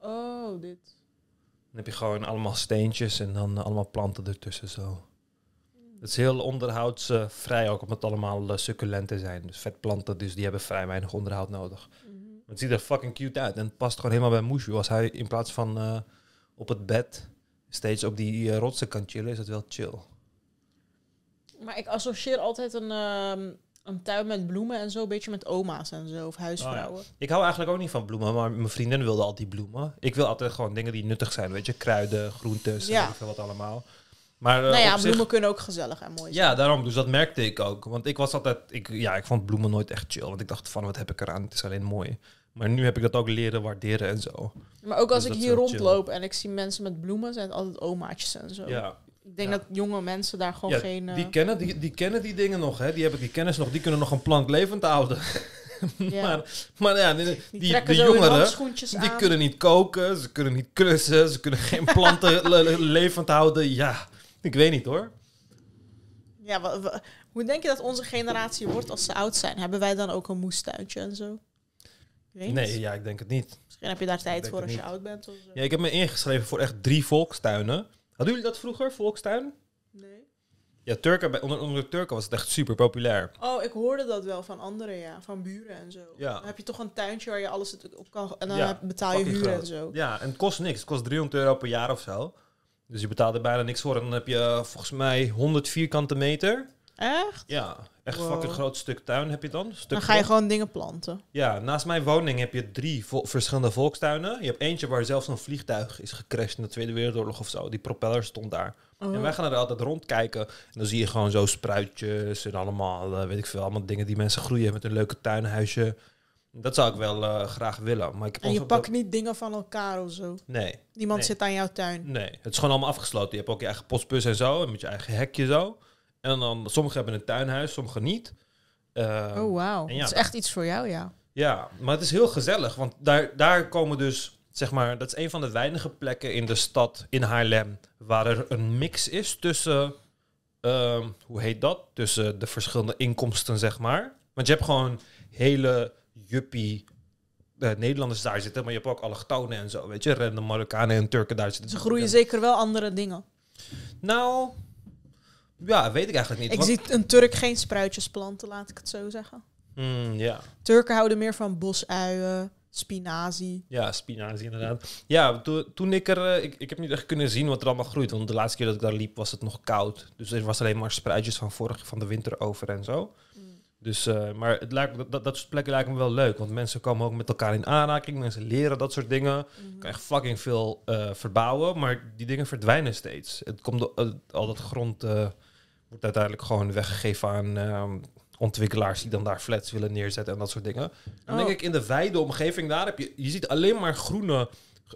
Dan Oh, dit. heb je gewoon allemaal steentjes en dan eh, allemaal planten ertussen zo. Het is heel onderhoudsvrij ook, omdat het allemaal succulenten zijn. Dus vetplanten, dus die hebben vrij weinig onderhoud nodig. Het ziet er fucking cute uit en het past gewoon helemaal bij Moeshu. Als hij in plaats van eh, op het bed steeds op die eh, rotsen kan chillen, is het wel chill. Maar ik associeer altijd een, ehm, een tuin met bloemen en zo, een beetje met oma's en zo, of huisvrouwen. Ik hou eigenlijk ook niet van bloemen, maar mijn vriendin wilde al die bloemen. Ik wil altijd gewoon dingen die nuttig zijn, weet je. Kruiden, groentes, Ja. wat allemaal. Maar eh, nou ja, zich- bloemen kunnen ook gezellig en mooi zijn. Ja, daarom. Dus dat merkte ik ook. Want ik was altijd... Ik, ja, ik vond bloemen nooit echt chill. Want ik dacht van, wat heb ik eraan? Het is alleen mooi. Maar nu heb ik dat ook leren waarderen en zo. Maar ook als Dus ik hier chill. rondloop en ik zie mensen met bloemen, zijn het altijd omaatjes en zo. Ja, Ik denk Ja. dat jonge mensen daar gewoon ja geen... eh, die, kennen, die, die kennen die dingen nog, hè. Die hebben die kennis nog. Die kunnen nog een plant levend houden. ja, maar, maar ja, die, die, jongeren... Die kunnen niet koken, ze kunnen niet klussen, ze kunnen geen planten le- le- levend houden. Ja, ik weet niet hoor. Ja, hoe denk je dat onze generatie wordt als ze oud zijn? Hebben wij dan ook een moestuintje en zo? Weet. Nee, ja, ik denk het niet. Misschien heb je daar tijd voor als je oud bent of zo. Ja, ik heb me ingeschreven voor echt drie volkstuinen. Hadden jullie dat vroeger, volkstuin? Nee. Ja, Turken, onder, onder de Turken was het echt super populair. Oh, ik hoorde dat wel van anderen, ja. Van buren en zo. Ja. Dan heb je toch een tuintje waar je alles op kan... En dan Ja, betaal je huur en zo. Ja, en het kost niks. Het kost 300 euro per jaar of zo. Dus je betaalde bijna niks voor. En dan heb je eh, volgens mij 100 vierkante meter. Echt? Ja, echt Wow. fucking groot stuk tuin heb je dan. Stuk Dan ga je grond. gewoon dingen planten. Ja, naast mijn woning heb je drie vo- verschillende volkstuinen. Je hebt eentje waar zelfs een vliegtuig is gecrashed in de Tweede Wereldoorlog of zo. Die propeller stond daar. Oh. En wij gaan er altijd rondkijken. En dan zie je gewoon zo spruitjes en allemaal, eh, weet ik veel, allemaal dingen die mensen groeien met een leuke tuinhuisje. Dat zou ik wel eh, graag willen. Maar ik heb En je dat- pakt niet dingen van elkaar of zo. Nee, Niemand Nee. zit aan jouw tuin. nee. Het is gewoon allemaal afgesloten. Je hebt ook je eigen postbus en zo. En met je eigen hekje zo. En dan, sommigen hebben een tuinhuis, sommigen niet. Eh, oh, wauw. ja, dat is echt iets voor jou, ja. Ja, maar het is heel gezellig. Want daar, daar komen dus, zeg maar, dat is een van de weinige plekken in de stad, in Haarlem, waar er een mix is tussen, ehm, hoe heet dat? Tussen de verschillende inkomsten, zeg maar. Want je hebt gewoon hele juppie eh, Nederlanders daar zitten, maar je hebt ook allochtonen en zo, weet je, random Marokkanen en Turken daar zitten. Ze groeien zeker wel andere dingen. Nou, ja, weet ik eigenlijk niet. Ik want- zie een Turk geen spruitjes planten, laat ik het zo zeggen. Hmm, ja. Turken houden meer van bosuien, spinazie. Ja, spinazie inderdaad. Ja, to- toen ik er... eh, ik, ik heb niet echt kunnen zien wat er allemaal groeit. Want de laatste keer dat ik daar liep was het nog koud. Dus er was alleen maar spruitjes van vorig, van de winter over en zo. Dus, eh, maar het lijkt, dat, dat, soort plekken lijken me wel leuk. Want mensen komen ook met elkaar in aanraking. Mensen leren dat soort dingen. Je kan echt fucking veel eh, verbouwen. Maar die dingen verdwijnen steeds. Het komt, al dat grond wordt uiteindelijk gewoon weggegeven aan ehm, ontwikkelaars die dan daar flats willen neerzetten en dat soort dingen. Dan Oh. denk ik in de wijde omgeving daar heb je, je ziet alleen maar groene,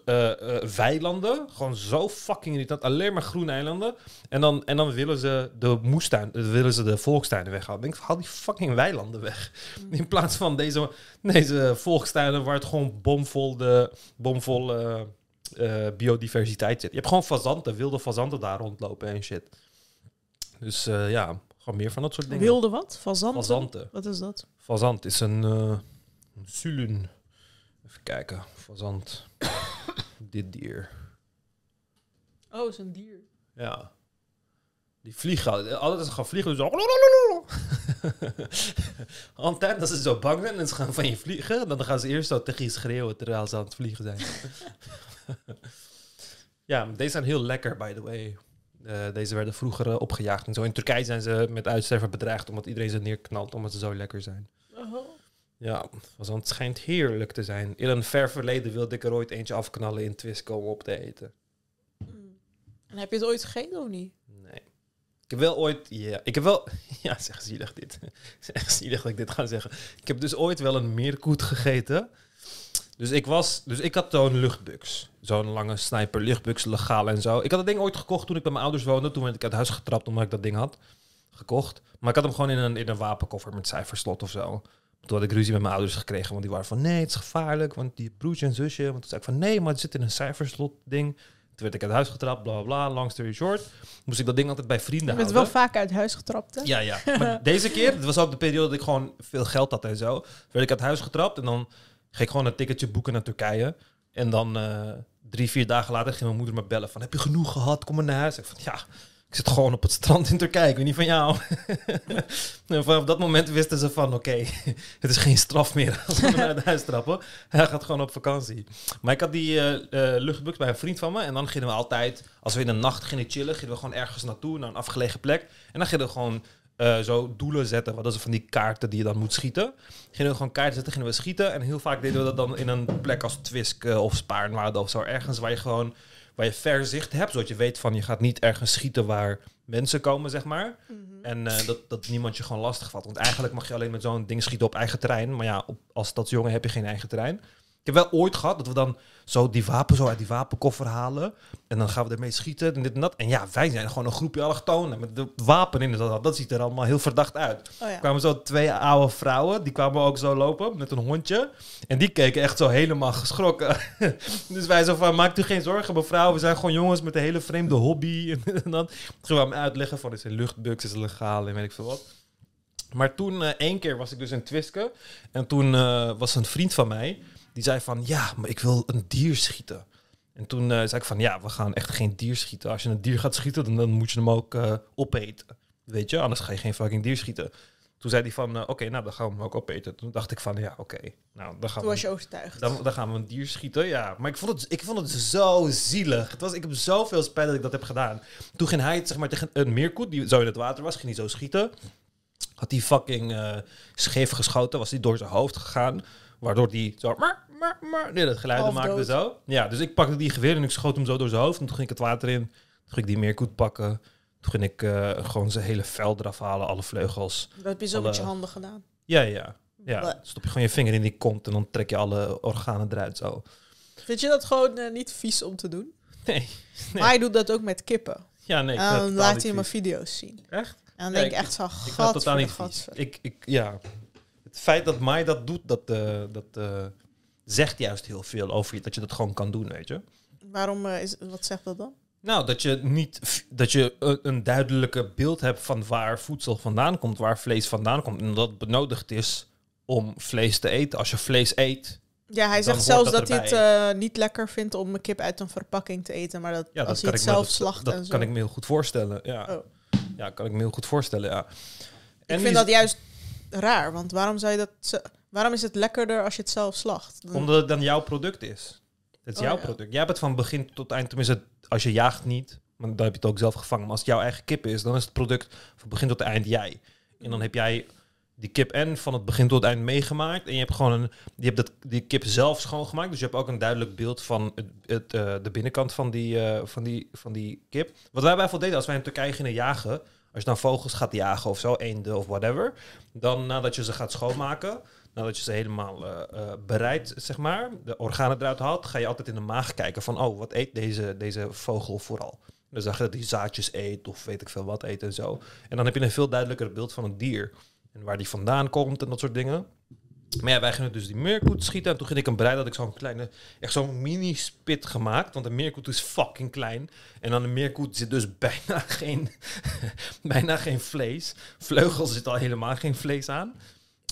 eh, eh, weilanden. Gewoon zo fucking irritant. Alleen maar groene eilanden. En dan, en dan willen ze de moestuin, willen ze de volkstuinen weghalen. Ik denk, haal die fucking weilanden weg. In plaats van deze, deze volkstuinen waar het gewoon bomvol, de, bomvol eh, biodiversiteit zit. Je hebt gewoon fazanten, wilde fazanten daar rondlopen en shit. Dus eh, ja, gewoon meer van dat soort dingen. Wilde wat? Fazanten? Fazanten. Wat is dat? Fazant is een, uh, een sulun. Even kijken. Fazant. Dit dier. Oh, is een dier. Ja. Die vliegen. al- Altijd als ze gaan vliegen, doen ze zo... Altijd als ze zo bang zijn en ze gaan van je vliegen, dan gaan ze eerst zo tegen je schreeuwen terwijl ze aan het vliegen zijn. ja, deze zijn heel lekker, by the way. Eh, deze werden vroeger eh, opgejaagd en zo. In Turkije zijn ze met uitsterven bedreigd omdat iedereen ze neerknalt omdat ze zo lekker zijn. Oh. Ja, want het schijnt heerlijk te zijn. In een ver verleden wilde ik er ooit eentje afknallen in Twisco om op te eten. Mm. En heb je het ooit gegeten of niet? Nee. Ik heb wel ooit... Ja, ik heb wel... Ja, zeg zielig dit. Echt zielig dat ik dit ga zeggen. Ik heb dus ooit wel een meerkoet gegeten. Dus ik was... Dus ik had zo'n luchtbux. Zo'n lange sniper luchtbux, legaal en zo. Ik had dat ding ooit gekocht toen ik bij mijn ouders woonde. Toen werd ik uit huis getrapt omdat ik dat ding had gekocht. Maar ik had hem gewoon in een, in een wapenkoffer met cijferslot of zo. Toen had ik ruzie met mijn ouders gekregen, want die waren van nee, het is gevaarlijk, want die broertje en zusje. Want toen zei ik van nee, maar het zit in een cijferslot ding. Toen werd ik uit huis getrapt, bla bla bla, long story short. Moest ik dat ding altijd bij vrienden Je bent houden. wel vaak uit huis getrapt, hè? Ja, ja. Maar deze keer, het was ook de periode dat ik gewoon veel geld had en zo. Werd ik uit huis getrapt en dan ging ik gewoon een ticketje boeken naar Turkije. En dan eh, drie, vier dagen later ging mijn moeder me bellen van... Heb je genoeg gehad? Kom maar naar huis. Ik van, ja, ik zit gewoon op het strand in Turkije. Ik weet niet van jou. en vanaf dat moment wisten ze van... Oké, het is geen straf meer als we naar huis trappen. Hij gaat gewoon op vakantie. Maar ik had die luchtbux bij een vriend van me. En dan gingen we altijd... Als we in de nacht gingen chillen... gingen we gewoon ergens naartoe, naar een afgelegen plek. En dan gingen we gewoon eh, zo doelen zetten. Wat is van die kaarten die je dan moet schieten. Gingen we gewoon kaarten zetten, gingen we schieten. En heel vaak deden we dat dan in een plek als Twisk eh, of Spaarnwoude of zo. Ergens waar je gewoon waar je ver zicht hebt. Zodat je weet van je gaat niet ergens schieten waar mensen komen, zeg maar. Mhm. En eh, dat, dat niemand je gewoon lastig valt. Want eigenlijk mag je alleen met zo'n ding schieten op eigen terrein. Maar ja, op, als stadsjongen heb je geen eigen terrein. Ik heb wel ooit gehad dat we dan zo die wapen zo uit die wapenkoffer halen. En dan gaan we ermee schieten en dit en dat. En ja, wij zijn gewoon een groepje allochtonen met de wapen in. Dat, dat ziet er allemaal heel verdacht uit. Oh ja. Er kwamen zo twee oude vrouwen, die kwamen ook zo lopen met een hondje. En die keken echt zo helemaal geschrokken. dus wij zo van, maak u geen zorgen mevrouw, we zijn gewoon jongens met een hele vreemde hobby. en dan hem uitleggen van, is een luchtbugs, is legaal en weet ik veel wat. Maar toen, eh, één keer was ik dus in Twiske. En toen eh, was een vriend van mij, die zei van, ja, maar ik wil een dier schieten. En toen eh, zei ik van, ja, we gaan echt geen dier schieten. Als je een dier gaat schieten, dan, dan moet je hem ook eh, opeten. Weet je, anders ga je geen fucking dier schieten. Toen zei hij van, eh, oké, nou, dan gaan we hem ook opeten. Toen dacht ik van, ja, oké, nou, dan gaan Toen we... was je overtuigd. Dan, dan gaan we een dier schieten, ja. Maar ik vond het, ik vond het zo zielig. Het was, ik heb zoveel spijt dat ik dat heb gedaan. Toen ging hij zeg maar, tegen een meerkoet, die zo in het water was, ging hij zo schieten. Had hij fucking scheef geschoten, was hij door zijn hoofd gegaan. Waardoor die zo... Maar, maar, maar, nee, dat geluid Half maakte dood. zo. Ja, dus ik pakte die geweer en ik schoot hem zo door zijn hoofd. En toen ging ik het water in. Toen ging ik die meerkoet pakken. Toen ging ik eh, gewoon zijn hele vel eraf halen, alle vleugels. Dat heb je zo Alle- met je handen gedaan. Ja, ja. Ja, Bleh. stop je gewoon je vinger in die kont en dan trek je alle organen eruit zo. Vind je dat gewoon eh, niet vies om te doen? Nee. Nee. Maar hij doet dat ook met kippen. Ja, nee. en dan laat hij maar video's zien. Echt? En dan denk ik ik- echt zo, Ik. Ik, ik, ja. Het feit dat Mai dat doet, dat, eh, dat eh, zegt juist heel veel over je. Dat je dat gewoon kan doen, weet je. Waarom, eh, is, wat zegt dat dan? Nou, dat je niet dat je een, een duidelijke beeld hebt van waar voedsel vandaan komt, waar vlees vandaan komt. En dat het benodigd is om vlees te eten. Als je vlees eet, Ja, hij zegt zelfs dat dat, hij het niet lekker vindt om een kip uit een verpakking te eten. Maar dat ja, als dat hij het zelf dat, slacht dat en zo. kan ik me heel goed voorstellen. Ja, Oh. ja kan ik me heel goed voorstellen. Ja. ik vind dat juist raar, want waarom zou je dat... Waarom is het lekkerder als je het zelf slacht? Dan- Omdat het dan jouw product is. Het is Oh, jouw ja. product. Jij hebt het van begin tot eind. Tenminste, als je jaagt niet. Maar dan heb je het ook zelf gevangen. Maar als het jouw eigen kip is, dan is het product van begin tot eind jij. En dan heb jij die kip en van het begin tot het eind meegemaakt. En je hebt gewoon een, je hebt dat, die kip zelf schoongemaakt. Dus je hebt ook een duidelijk beeld van het, het, eh, de binnenkant van die, eh, van, die, van die kip. Wat wij bijvoorbeeld deden als wij in Turkije gingen jagen. Als je dan vogels gaat jagen of zo, eenden of whatever. Dan nadat je ze gaat schoonmaken, nadat je ze helemaal eh, bereid, zeg maar, de organen eruit haalt, ga je altijd in de maag kijken van, oh, wat eet deze, deze vogel vooral? Dan zag je dat hij zaadjes eet of weet ik veel wat eet en zo. En dan heb je een veel duidelijker beeld van het dier. En waar die vandaan komt en dat soort dingen. Maar ja, wij gingen dus die meerkoet schieten. En toen ging ik hem bereiden. Dat ik zo'n kleine, echt zo'n mini spit gemaakt. Want een meerkoet is fucking klein. En dan een meerkoet zit dus bijna geen, bijna geen vlees. Vleugels zit al helemaal geen vlees aan.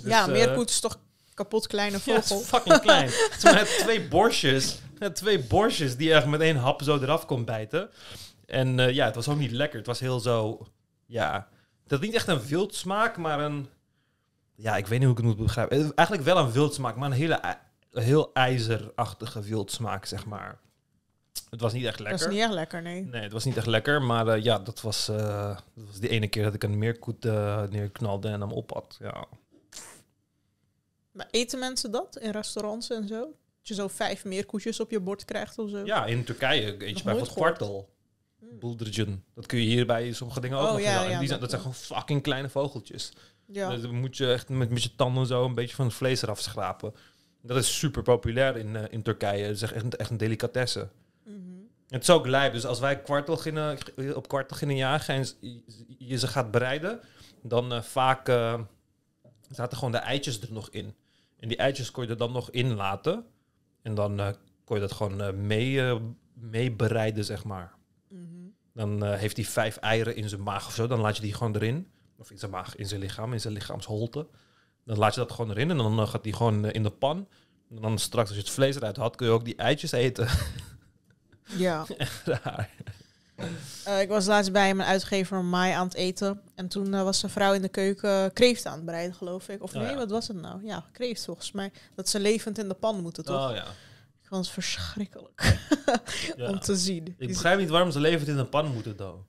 Dus, ja, eh, meerkoet is toch kapot kleine vogel. is fucking klein. Het maar twee borstjes. Twee borstjes die echt met één hap zo eraf kon bijten. En eh, ja, het was ook niet lekker. Het was heel zo... Ja, had niet echt een wild smaak, maar een... Ja, ik weet niet hoe ik het moet begrijpen. Eigenlijk wel een wild smaak, maar een hele, heel ijzerachtige wild smaak, zeg maar. Het was niet echt lekker. is niet echt lekker, nee. Nee, het was niet echt lekker, maar eh, ja, dat was, eh, dat was die ene keer dat ik een meerkoet eh, neerknalde en hem ophad. Ja. Maar eten mensen dat in restaurants en zo? Dat je zo vijf meerkoetjes op je bord krijgt of zo? Ja, in Turkije eet je bijvoorbeeld kwartel. Boeldregen. Dat kun je hier bij sommige dingen ook Oh, nog ja, vinden. En ja, die zijn, dat dat zijn gewoon fucking kleine vogeltjes. Ja. Dus dan moet je echt met, met je tanden zo een beetje van het vlees eraf schrapen. Dat is super populair in, eh, in Turkije. Het is echt, een- echt een delicatesse. Mhm. Het is ook lijp. Dus als wij kwartel gingen, op kwartel gingen jagen en je- ze gaat bereiden, dan eh, vaak eh, zaten gewoon de eitjes er nog in. En die eitjes kon je er dan nog in laten. En dan kon je dat gewoon mee, mee bereiden, zeg maar. Mhm. Dan heeft hij vijf eieren in zijn maag of zo. Dan laat je die gewoon erin. Of in zijn maag, in zijn lichaam, in zijn lichaamsholte. Dan laat je dat gewoon erin en dan eh, gaat die gewoon eh, in de pan. En dan straks als je het vlees eruit had, kun je ook die eitjes eten. Ja. Raar. Eh, ik was laatst bij mijn uitgever Mai aan het eten. En toen was een vrouw in de keuken kreeft aan het bereiden, geloof ik. Of Oh, nee, ja. wat was het nou? Ja, kreeft volgens mij. Dat ze levend in de pan moeten, toch? Oh ja. Ik vond het verschrikkelijk ja. om te zien. Ik begrijp niet waarom ze levend in een pan moeten dan.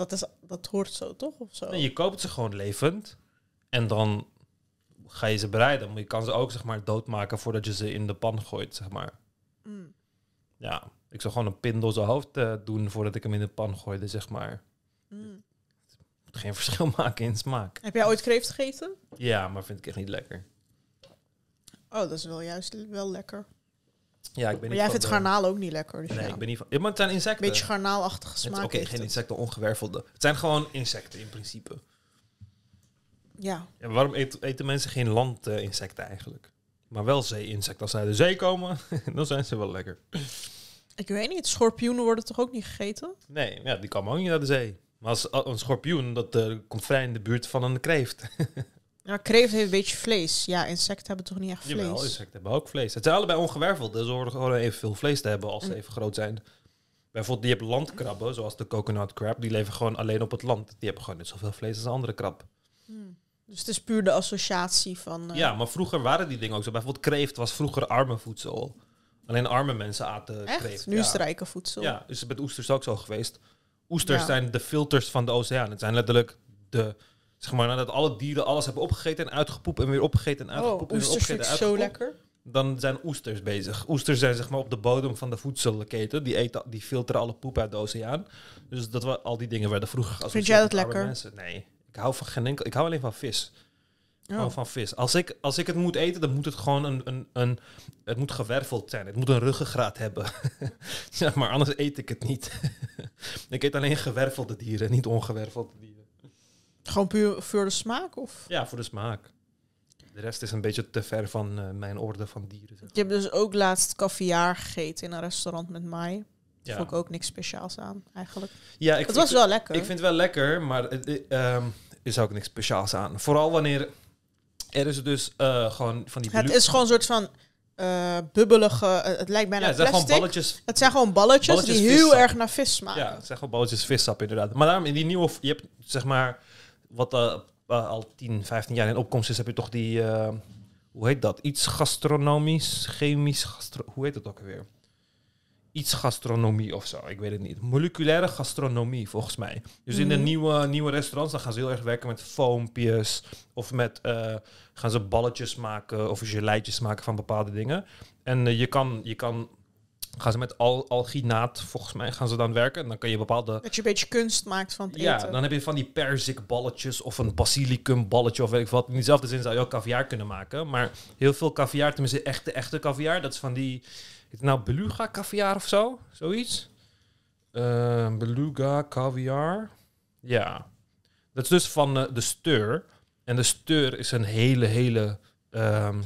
Dat, is, dat hoort zo, toch? Of zo? Nee, je koopt ze gewoon levend. En dan ga je ze bereiden. Maar je kan ze ook zeg maar doodmaken voordat je ze in de pan gooit, zeg maar. Mm. Ja, ik zou gewoon een pin door zijn hoofd eh, doen voordat ik hem in de pan gooide, zeg maar. Mm. Moet geen verschil maken in smaak. Heb jij ooit kreeft gegeten? Ja, maar vind ik echt niet lekker. Oh, dat is wel juist wel lekker. Ja, ik ben Maar niet jij vindt de- garnaal ook niet lekker. Dus Nee, ja. ik ben niet van... Ja, maar het zijn insecten. Beetje garnaalachtige Het is- smaak. Oké, geen insecten, ongewervelde. Het zijn gewoon insecten in principe. Ja. Ja, waarom eet- eten mensen geen landinsecten eigenlijk? Maar wel zee-insecten. Als ze uit de zee komen, dan zijn ze wel lekker. Ik weet niet, schorpioenen worden toch ook niet gegeten? Nee, ja, die komen ook niet uit de zee. Maar als, als een schorpioen, dat eh, komt vrij in de buurt van een kreeft. Ja, kreeft heeft een beetje vlees. Ja, insecten hebben toch niet echt vlees? Jawel, insecten hebben ook vlees. Het zijn allebei ongewerveld. Dus ze horen gewoon evenveel vlees te hebben als ze Mm. even groot zijn. Bijvoorbeeld, je hebt landkrabben, zoals de coconut crab. Die leven gewoon alleen op het land. Die hebben gewoon net zoveel vlees als een andere krab. Hmm. Dus het is puur de associatie van... eh, Ja, maar vroeger waren die dingen ook zo. Bijvoorbeeld kreeft was vroeger arme voedsel. Alleen arme mensen aten Echt? kreeft. Nu ja. is het rijke voedsel. Ja, is het met oesters ook zo geweest. Oesters Ja. zijn de filters van de oceaan. Het zijn letterlijk de... Zeg maar, nadat alle dieren alles hebben opgegeten en uitgepoept en weer opgegeten en Oh, uitgepoept en weer opgegeten vind en zo lekker. dan zijn oesters bezig. Oesters zijn zeg maar op de bodem van de voedselketen. Die, eten, die filteren alle poep uit de oceaan. Dus dat we, al die dingen werden vroeger geassocieerd jij dat lekker? Mensen. Nee, ik hou van geen enkel... Ik hou alleen van vis. Oh. Gewoon van vis. Als ik, als ik het moet eten, dan moet het gewoon een, een, een... Het moet gewerveld zijn. Het moet een ruggengraat hebben. zeg maar, anders eet ik het niet. ik eet alleen gewervelde dieren, niet ongewervelde dieren. Gewoon puur voor de smaak? Of? Ja, voor de smaak. De rest is een beetje te ver van eh, mijn orde van dieren. zeg Ik heb dus ook laatst caviar gegeten in een restaurant met mij. Ja. vond ik ook niks speciaals aan, eigenlijk. Ja, ik het was wel lekker. Ik vind het wel lekker, maar het ehm, is ook niks speciaals aan. Vooral wanneer er is dus eh, gewoon van die het is gewoon een soort van bubbelige... het lijkt bijna ja, het zijn plastic. gewoon balletjes. Het zijn gewoon balletjes, Balletjes die heel vissap. erg naar vis smaken. Ja, het zijn gewoon balletjes vissap inderdaad. Maar daarom in die nieuwe, je hebt zeg maar wat eh, al 10, 15 jaar in opkomst is, heb je toch die, eh, hoe heet dat? Iets gastronomisch, chemisch, gastro hoe heet het ook alweer? Iets gastronomie of zo, ik weet het niet. Moleculaire gastronomie volgens mij. Dus in de Mhm. nieuwe, nieuwe restaurants dan gaan ze heel erg werken met foompjes of met eh, gaan ze balletjes maken of geleitjes maken van bepaalde dingen. En je kan, je kan gaan ze met al alginaat, volgens mij, gaan ze dan werken. En dan kan je bepaalde... Dat je een beetje kunst maakt van het Ja, eten. dan heb je van die perzikballetjes of een basilicum balletje of weet ik wat. In diezelfde zin zou je ook caviar kunnen maken. Maar heel veel caviar, tenminste echte, echte caviar, dat is van die... Is het nou beluga caviar of zo? Zoiets? Eh, beluga caviar. Ja. Dat is dus van eh, de steur. En de steur is een hele, hele ehm,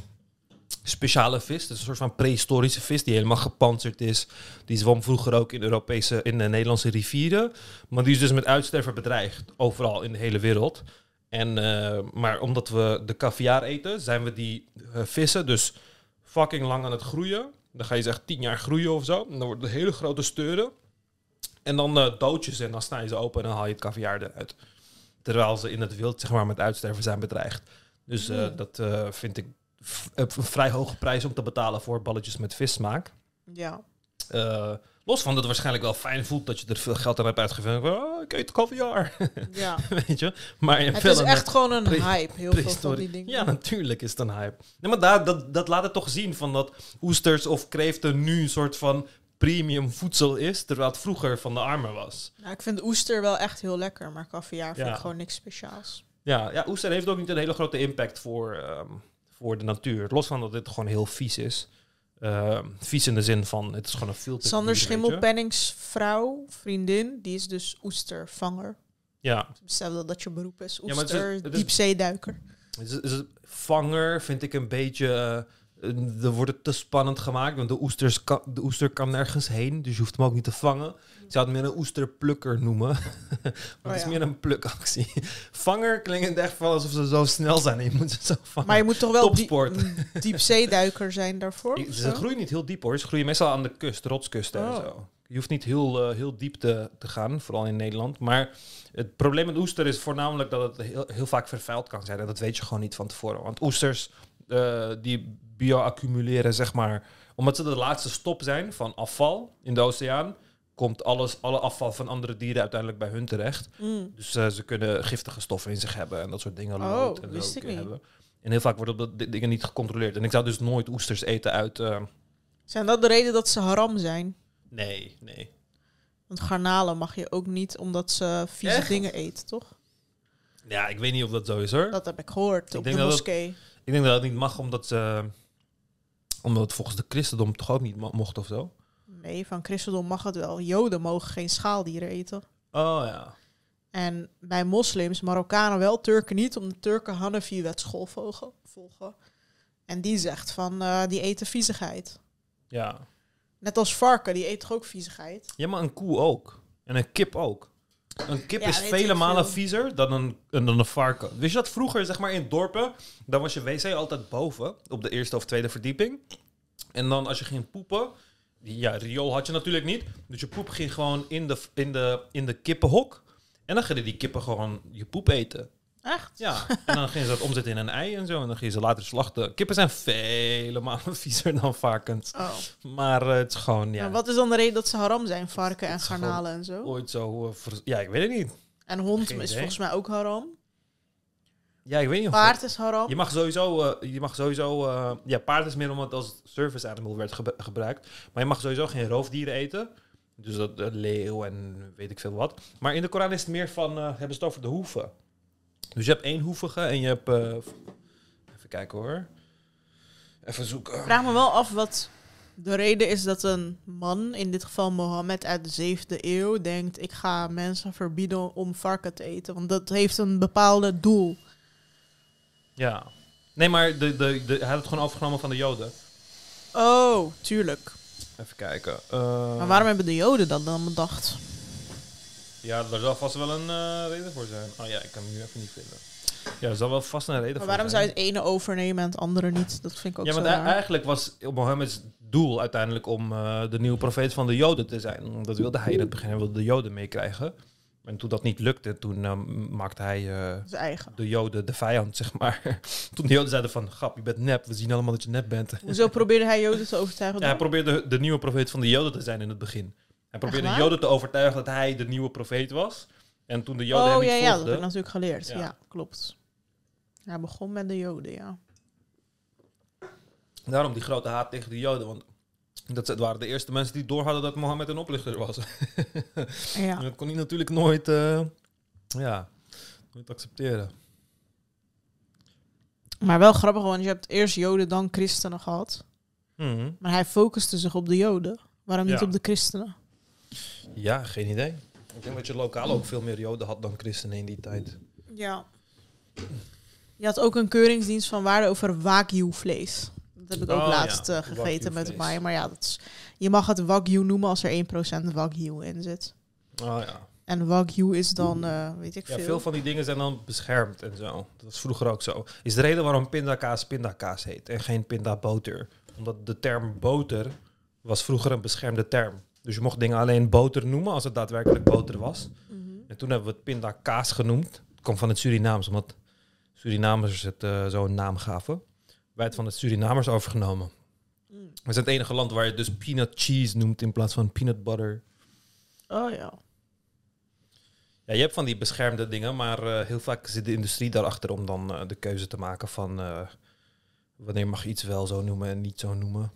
speciale vis. Dat is een soort van prehistorische vis die helemaal gepantserd is. Die zwom vroeger ook in Europese, in de Nederlandse rivieren. Maar die is dus met uitsterven bedreigd. Overal in de hele wereld. En, eh, maar omdat we de caviar eten, zijn we die eh, vissen dus fucking lang aan het groeien. Dan ga je ze echt tien jaar groeien of zo. En dan worden het hele grote steuren. En dan eh dood je ze en dan snij je ze open en dan haal je het caviar eruit. Terwijl ze in het wild zeg maar met uitsterven zijn bedreigd. Dus Hmm. dat vind ik een vrij hoge prijs om te betalen voor balletjes met vissmaak. Ja. Eh, los van dat het waarschijnlijk wel fijn voelt dat je er veel geld aan hebt uitgegeven. Oh, ik eet caviar, ja. weet je. Maar Het is echt gewoon een hype, heel veel van die dingen. Ja, natuurlijk is het een hype. Nee, maar daar, dat, dat laat het toch zien van dat oesters of kreeften nu een soort van premium voedsel is, terwijl het vroeger van de armen was. Nou, ik vind oester wel echt heel lekker, maar caviar vind Ja. ik gewoon niks speciaals. Ja, ja, oester heeft ook niet een hele grote impact voor, ehm, voor de natuur. Los van dat dit gewoon heel vies is. Ehm, vies in de zin van, het is gewoon een filter. Sander Schimmelpennings vrouw, vriendin, die is dus oestervanger. Ja, Stel dat je beroep is, Ja, maar het is- oester, het is- diepzeeduiker. is, is het vanger vind ik een beetje... eh, er wordt het te spannend gemaakt, want de, oesters kan, de oester kan nergens heen, dus je hoeft hem ook niet te vangen. Ik zou het meer een oesterplukker noemen. Oh het is ja. meer een plukactie. Vanger klinkt echt van alsof ze zo snel zijn je moet ze zo vangen. Maar je moet toch wel die, Topsport. een diepzeeduiker zijn daarvoor? Ze groeien niet heel diep hoor. Ze groeien meestal aan de kust, rotskusten en Oh. zo. Je hoeft niet heel, eh, heel diep te, te gaan, vooral in Nederland. Maar het probleem met oester is voornamelijk dat het heel, heel vaak vervuild kan zijn. En dat weet je gewoon niet van tevoren. Want oesters eh, die bioaccumuleren, zeg maar, omdat ze de laatste stop zijn van afval in de oceaan, komt alles, alle afval van andere dieren uiteindelijk bij hun terecht. Mm. Dus eh, ze kunnen giftige stoffen in zich hebben en dat soort dingen. Oh, lood en wist ik niet. hebben. En heel vaak worden dat di- dingen niet gecontroleerd. En ik zou dus nooit oesters eten uit... eh, Zijn dat de reden dat ze haram zijn? nee, nee. Want garnalen mag je ook niet omdat ze vieze Echt? dingen eten, toch? Ja, ik weet niet of dat zo is hoor. Dat heb ik gehoord Ik op denk de dat moskee. Ik denk dat het niet mag omdat ze... Omdat het volgens de christendom toch ook niet mo- mocht of zo. Nee, van christendom mag het wel. Joden mogen geen schaaldieren eten. Oh ja. En bij moslims, Marokkanen wel, Turken niet, omdat Turken Hanafi-wetschool volgen. volgen. En die zegt van, eh, die eten viezigheid. Ja. Net als varken, die eten toch ook viezigheid? Ja, maar een koe ook. En een kip ook. Een kip Ja, is vele malen viezer dan een, dan een varken. Wist je dat vroeger, zeg maar in dorpen, dan was je wc altijd boven, op de eerste of tweede verdieping. En dan als je ging poepen, ja, riool had je natuurlijk niet. Dus je poep ging gewoon in de, in de, in de kippenhok. En dan gingen die kippen gewoon je poep eten. Echt? Ja, en dan gingen ze dat omzetten in een ei en zo. En dan gingen ze later slachten. Kippen zijn vele malen viezer dan varkens. Oh. Maar eh, het is gewoon, ja, Maar wat is dan de reden dat ze haram zijn, varken en garnalen en zo? ooit zo... eh, ja, ik weet het niet. En hond Geen is idee. volgens mij ook haram. Ja, ik weet niet of... Paard is haram. Je mag sowieso... eh, je mag sowieso eh, ja, paard is meer omdat het als service animal werd gebruikt. Maar je mag sowieso geen roofdieren eten. Dus dat eh, leeuw en weet ik veel wat. Maar in de Koran is het meer van... hebben ze het over de hoeven. Dus je hebt één hoevige en je hebt... even kijken hoor. Even zoeken. Vraag me wel af wat de reden is dat een man, in dit geval Mohammed uit de zevende eeuw, denkt: ik ga mensen verbieden om varken te eten. Want dat heeft een bepaalde doel. Ja. Nee, maar de, de, de, hij had het gewoon overgenomen van de Joden. Oh, tuurlijk. Even kijken. Eh, Maar waarom hebben de Joden dat dan bedacht? Ja, daar zal vast wel een eh, reden voor zijn. Oh ja, ik kan hem nu even niet vinden. Ja, er zal wel vast een reden Maar voor waarom zijn. zou je het ene overnemen en het andere niet? Dat vind ik ook Ja, zo want e- raar. eigenlijk was Mohammeds doel uiteindelijk om eh, de nieuwe profeet van de Joden te zijn. Dat wilde hij in het begin, hij wilde de Joden meekrijgen. En toen dat niet lukte, toen eh, maakte hij eh, de Joden de vijand, zeg maar. toen de Joden zeiden van, grap, je bent nep, we zien allemaal dat je nep bent. Hoezo probeerde hij Joden te overtuigen? Ja, hij probeerde de nieuwe profeet van de Joden te zijn in het begin. Hij probeerde de? Joden te overtuigen dat hij de nieuwe profeet was. En toen de Joden hem oh niet ja, ja, dat heb ik natuurlijk geleerd. Ja. Ja, klopt. Hij begon met de Joden, ja. Daarom die grote haat tegen de Joden. Want Dat waren de eerste mensen die door hadden dat Mohammed een oplichter was. Ja. Dat kon hij natuurlijk nooit, eh, ja, nooit accepteren. Maar wel grappig, want je hebt eerst Joden, dan christenen gehad. Mhm. Maar hij focuste zich op de Joden. Waarom niet Ja. op de christenen? Ja, geen idee. Ik denk dat je lokaal ook veel meer Joden had dan christenen in die tijd. Ja. Je had ook een keuringsdienst van waarde over wagyu-vlees. Dat heb ik ook Oh, laatst ja. eh, gegeten met Wagyu-vlees. mij. Maar ja, dat is, je mag het wagyu noemen als er 1% wagyu in zit. Oh ja. En wagyu is dan, eh, weet ik Ja, veel. veel van die dingen zijn dan beschermd en zo. Dat was vroeger ook zo. Is de reden waarom pindakaas pindakaas heet en geen pindaboter. Omdat de term boter was vroeger een beschermde term. Dus je mocht dingen alleen boter noemen als het daadwerkelijk boter was. Mhm. En toen hebben we het pindakaas genoemd. Het kwam van het Surinaams, omdat Surinamers het eh, zo'n naam gaven. Wij het van het Surinamers overgenomen. Mm. We zijn het enige land waar je dus peanut cheese noemt in plaats van peanut butter. Oh ja. Ja, je hebt van die beschermde dingen, maar eh, heel vaak zit de industrie daarachter om dan eh, de keuze te maken van eh, wanneer mag je iets wel zo noemen en niet zo noemen.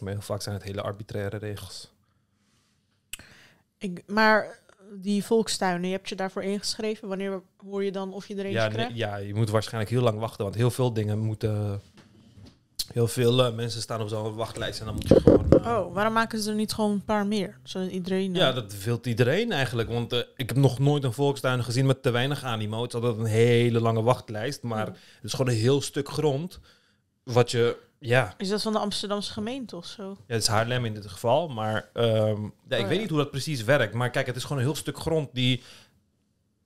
Maar heel vaak zijn het hele arbitraire regels. Ik, maar die volkstuinen, je hebt je daarvoor ingeschreven. Wanneer hoor je dan of je er eentje Ja, nee, ja, je moet waarschijnlijk heel lang wachten, want heel veel dingen moeten. Heel veel eh, mensen staan op zo'n wachtlijst en dan moet je gewoon. eh, Oh, waarom maken ze er niet gewoon een paar meer? Zodat iedereen... eh, Ja, dat wilt iedereen eigenlijk. Want eh, ik heb nog nooit een volkstuin gezien met te weinig animo. Het is altijd een hele lange wachtlijst. Maar Ja. het is gewoon een heel stuk grond. Wat je, ja, Is dat van de Amsterdamse gemeente of zo? Ja, het is Haarlem in dit geval. Maar ehm, ja, ik Oh, weet ja. niet hoe dat precies werkt. Maar kijk, het is gewoon een heel stuk grond die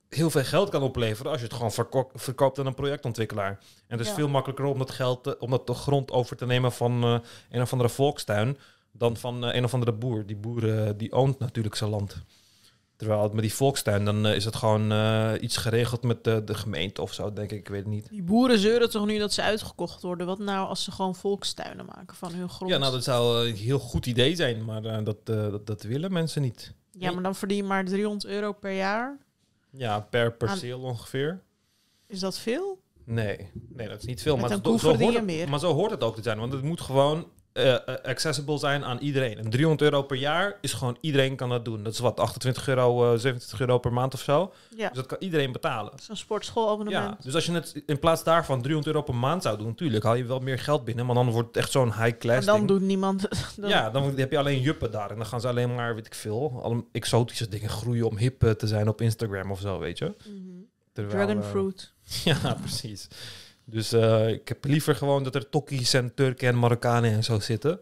heel veel geld kan opleveren als je het gewoon verko- verkoopt aan een projectontwikkelaar. En het is Ja. veel makkelijker om dat geld, om dat de grond over te nemen van eh, een of andere volkstuin dan van eh, een of andere boer. Die boer eh, die oont natuurlijk zijn land. Terwijl het met die volkstuin, dan eh, is het gewoon eh, iets geregeld met de, de gemeente of zo, denk ik. Ik weet het niet. Die boeren zeuren toch nu dat ze uitgekocht worden? Wat nou als ze gewoon volkstuinen maken van hun grond? Ja, nou, dat zou een heel goed idee zijn, maar eh, dat, eh, dat, dat willen mensen niet. Ja, maar dan verdien je maar 300 euro per jaar. Ja, per perceel ongeveer. Is dat veel? Nee, nee, dat is niet veel. Met Maar een zo, hoort het, meer. maar zo hoort het ook te zijn. Want het moet gewoon eh, accessible zijn aan iedereen. En 300 euro per jaar is gewoon iedereen kan dat doen. Dat is wat, 28 euro, eh 27 euro per maand of zo. Ja, Dus dat kan iedereen betalen. dat is een sportschoolabonnement. Ja, dus als je het in plaats daarvan 300 euro per maand zou doen, natuurlijk haal je wel meer geld binnen. Maar dan wordt het echt zo'n high class dan ding. doet niemand... dan- Ja, dan heb je alleen juppen daar. En dan gaan ze alleen maar, weet ik veel, alle exotische dingen groeien om hip eh, te zijn op Instagram of zo, weet je. Terwijl, Dragon fruit. Ja, precies. Dus eh, ik heb liever gewoon dat er Tokkies en Turken en Marokkanen en zo zitten.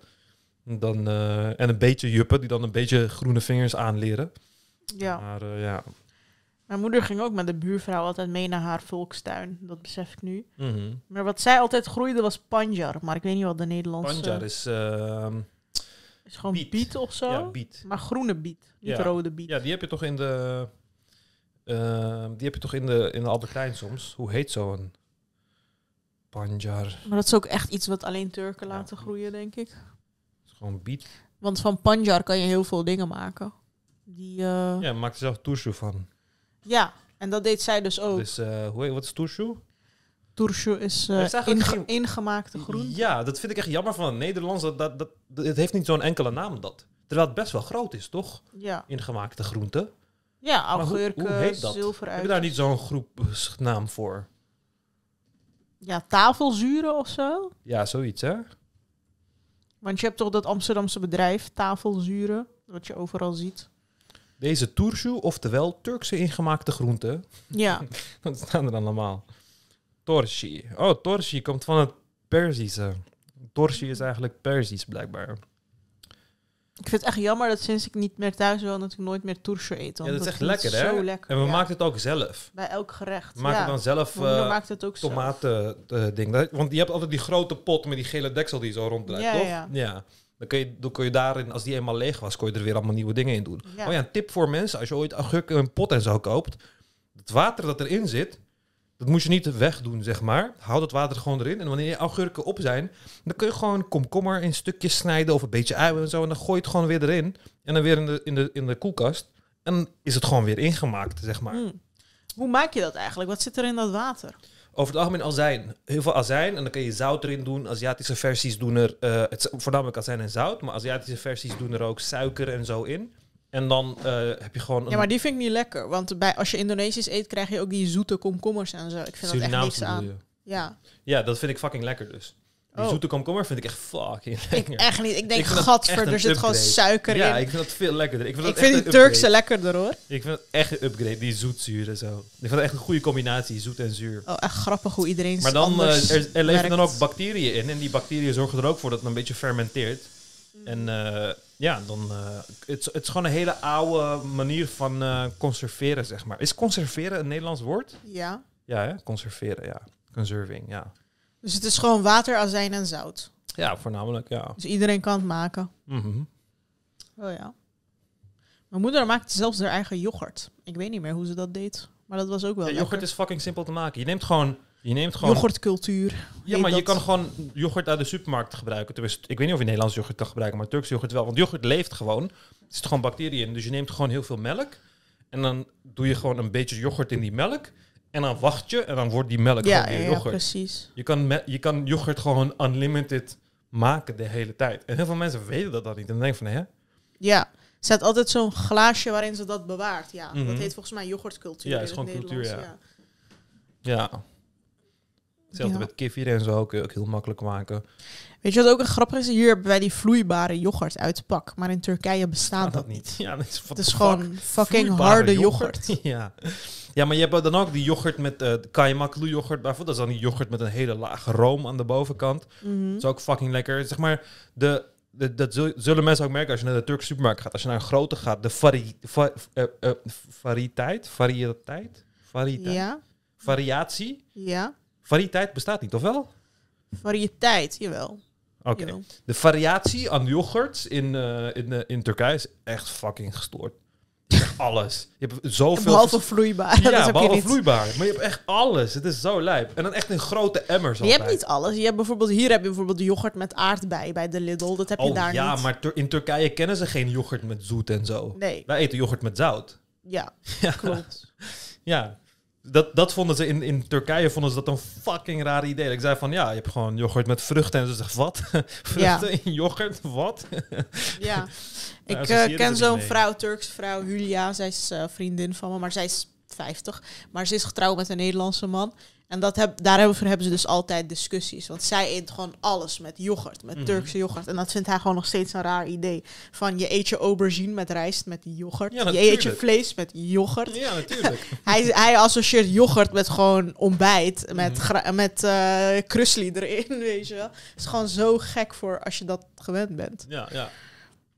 Dan, eh, en een beetje juppen die dan een beetje groene vingers aanleren. Ja. Maar eh, ja. Mijn moeder ging ook met de buurvrouw altijd mee naar haar volkstuin. Dat besef ik nu. Mhm. Maar wat zij altijd groeide was panjar. Maar ik weet niet wat de Nederlandse... Panjar is... ehm, is gewoon biet. biet. of zo. ja, biet. Maar groene biet, niet Ja. rode biet. Ja, die heb je toch in de... ehm, die heb je toch in de, in de Albert Heijn soms? Hoe heet zo'n panjar? Maar dat is ook echt iets wat alleen Turken Ja. laten groeien, denk ik. Het is gewoon biet. Want van panjar kan je heel veel dingen maken. Die, eh, ja. Ja, maak er zelf turşu van. en dat deed zij dus ook. Dus eh, hoe heet, wat is turşu? Turşu is eh, is eigenlijk inge- geen- ingemaakte groente. Ja, dat vind ik echt jammer van het Nederlands. Dat, dat, dat, het heeft niet zo'n enkele naam dat. Terwijl het best wel groot is, toch? Ja, Ingemaakte groenten. ja augurken, zilveruitjes. Heb je daar niet zo'n groep eh, s- naam voor? Ja, tafelzuren of zo. Ja, zoiets, hè? Want je hebt toch dat Amsterdamse bedrijf, tafelzuren, wat je overal ziet. Deze turşu, oftewel Turkse ingemaakte groenten. Ja, Wat staan er dan allemaal? Torshi. Oh, torshi komt van het Perzische. Torshi is eigenlijk Perzisch, blijkbaar. Ik vind het echt jammer dat sinds ik niet meer thuis woon, dat ik nooit meer turşu eet. want Ja, dat is echt lekker, hè? Zo lekker. En we ja. maken het ook zelf. Bij elk gerecht. We maken ja. dan zelf moeder eh, maakt het ook zo. tomaten eh, ding. Dat- Want je hebt altijd die grote pot met die gele deksel die zo ronddraait, Ja, toch? ja. Dan kun, je, dan kun je daarin, als die eenmaal leeg was, kon je er weer allemaal nieuwe dingen in doen. Oh ja, een tip voor mensen. Als je ooit een pot en zo koopt. Het water dat erin zit, dat moet je niet wegdoen, zeg maar. Houd het water gewoon erin. En wanneer je augurken op zijn, dan kun je gewoon komkommer in stukjes snijden of een beetje ui en zo. En dan gooi je het gewoon weer erin. En dan weer in de, in de, in de koelkast. En dan is het gewoon weer ingemaakt, zeg maar. Mm. Hoe maak je dat eigenlijk? Wat zit er in dat water? over het algemeen azijn. Heel veel azijn en dan kun je zout erin doen. Aziatische versies doen er, eh, het voornamelijk azijn en zout, maar Aziatische versies doen er ook suiker en zo in. En dan eh, heb je gewoon Ja, maar die vind ik niet lekker. Want bij, als je Indonesisch eet, krijg je ook die zoete komkommers en zo. Ik vind dat echt niks aan. je? Ja, Ja, dat vind ik fucking lekker dus. Die Oh. zoete komkommer vind ik echt fucking ik lekker. echt niet. Ik denk, Ik gadver, er zit gewoon suiker ja, in. ik vind dat veel lekkerder. Ik vind, Ik dat vind echt die Turkse lekkerder hoor. Ik vind het echt een upgrade, die zoetzuur en zo. Ik vind het echt een goede combinatie, zoet en zuur. Oh, echt grappig hoe iedereen Maar dan, anders eh, er, er leven dan ook bacteriën in. En die bacteriën zorgen er ook voor dat het een beetje fermenteert. En eh, ja, dan... het, is- het is gewoon een hele oude manier van eh, conserveren, zeg maar. Is conserveren een Nederlands woord? Ja. Ja, hè? Conserveren, ja. Conserving, ja. Dus het is gewoon water, azijn en zout. Ja, voornamelijk, ja. Dus iedereen kan het maken. Mhm. Oh ja. Mijn moeder maakte zelfs haar eigen yoghurt. Ik weet niet meer hoe ze dat deed. Maar dat was ook wel Ja, yoghurt is fucking simpel te maken. Je neemt gewoon... Je neemt gewoon Yoghurtcultuur. Ja, maar je kan gewoon yoghurt uit de supermarkt gebruiken. Tenminste, ik weet niet of je Nederlands yoghurt kan gebruiken, maar Turks yoghurt wel. Want yoghurt leeft gewoon. Er zitten gewoon bacteriën in. Dus je neemt gewoon heel veel melk. En dan doe je gewoon een beetje yoghurt in die melk. En dan wacht je en dan wordt die melk Ja, gewoon ja, weer ja, yoghurt. precies. je, kan me- je kan yoghurt gewoon unlimited maken de hele tijd. En heel veel mensen weten dat dan niet. En dan denk je van, hè? Ja. Ze had altijd zo'n glaasje waarin ze dat bewaart. Ja, Mhm. dat heet volgens mij yoghurtcultuur. Ja, in is het gewoon cultuur, Nederlands, ja. Ja. Hetzelfde Ja. met kefir en zo kun je ook heel makkelijk maken. Weet je wat ook een grappig is? Hier hebben wij die vloeibare yoghurt uit de pak. Maar in Turkije bestaat Kan dat niet. Ja, dat is, Het is gewoon fuck? fucking Vloeibare harde yoghurt. ja. ja, maar je hebt dan ook die yoghurt met eh kaimaklu yoghurt bijvoorbeeld. Dat is dan die yoghurt met een hele lage room aan de bovenkant. Mhm. Dat is ook fucking lekker. Zeg maar, de, de, dat zul- zullen mensen ook merken als je naar de Turkse supermarkt gaat. Als je naar een grote gaat, de vari, va- variëteit, variëteit, variëteit, Ja, variatie. ja. Variëteit bestaat niet, of wel? Variëteit, jawel. Oké. De variatie aan yoghurts in, eh, in, eh, in Turkije is echt fucking gestoord. Je hebt echt alles. Je hebt zoveel... Behalve vloeibaar. dat ja, je behalve niet. vloeibaar. Maar je hebt echt alles. Het is zo lijp. En dan echt in grote emmers Je hebt niet alles. Je hebt bijvoorbeeld, hier heb je bijvoorbeeld de yoghurt met aardbei bij de Lidl. Dat heb je Oh daar ja, niet. maar Tur- in Turkije kennen ze geen yoghurt met zoet en zo. Nee, Wij eten yoghurt met zout. ja, Ja, klopt. ja. Dat, dat vonden ze in, in Turkije vonden ze dat een fucking raar idee. Ik zei van ja, je hebt gewoon yoghurt met vruchten. En ze zeggen wat? vruchten in yoghurt? Wat? Ja. Ik Nou, eh, ken zo'n mee. vrouw, Turkse vrouw, Julia. Zij is eh, vriendin van me, maar zij is 50. Maar ze is getrouwd met een Nederlandse man. En dat heb, daarover hebben ze dus altijd discussies. Want zij eet gewoon alles met yoghurt, met Mhm. Turkse yoghurt. En dat vindt hij gewoon nog steeds een raar idee. Van je eet je aubergine met rijst met yoghurt. Ja, je eet je vlees met yoghurt. Ja, natuurlijk. Hij, hij associeert yoghurt met gewoon ontbijt. Met, Mhm. met eh krusli erin, weet je wel. Het is gewoon zo gek voor als je dat gewend bent. ja, ja.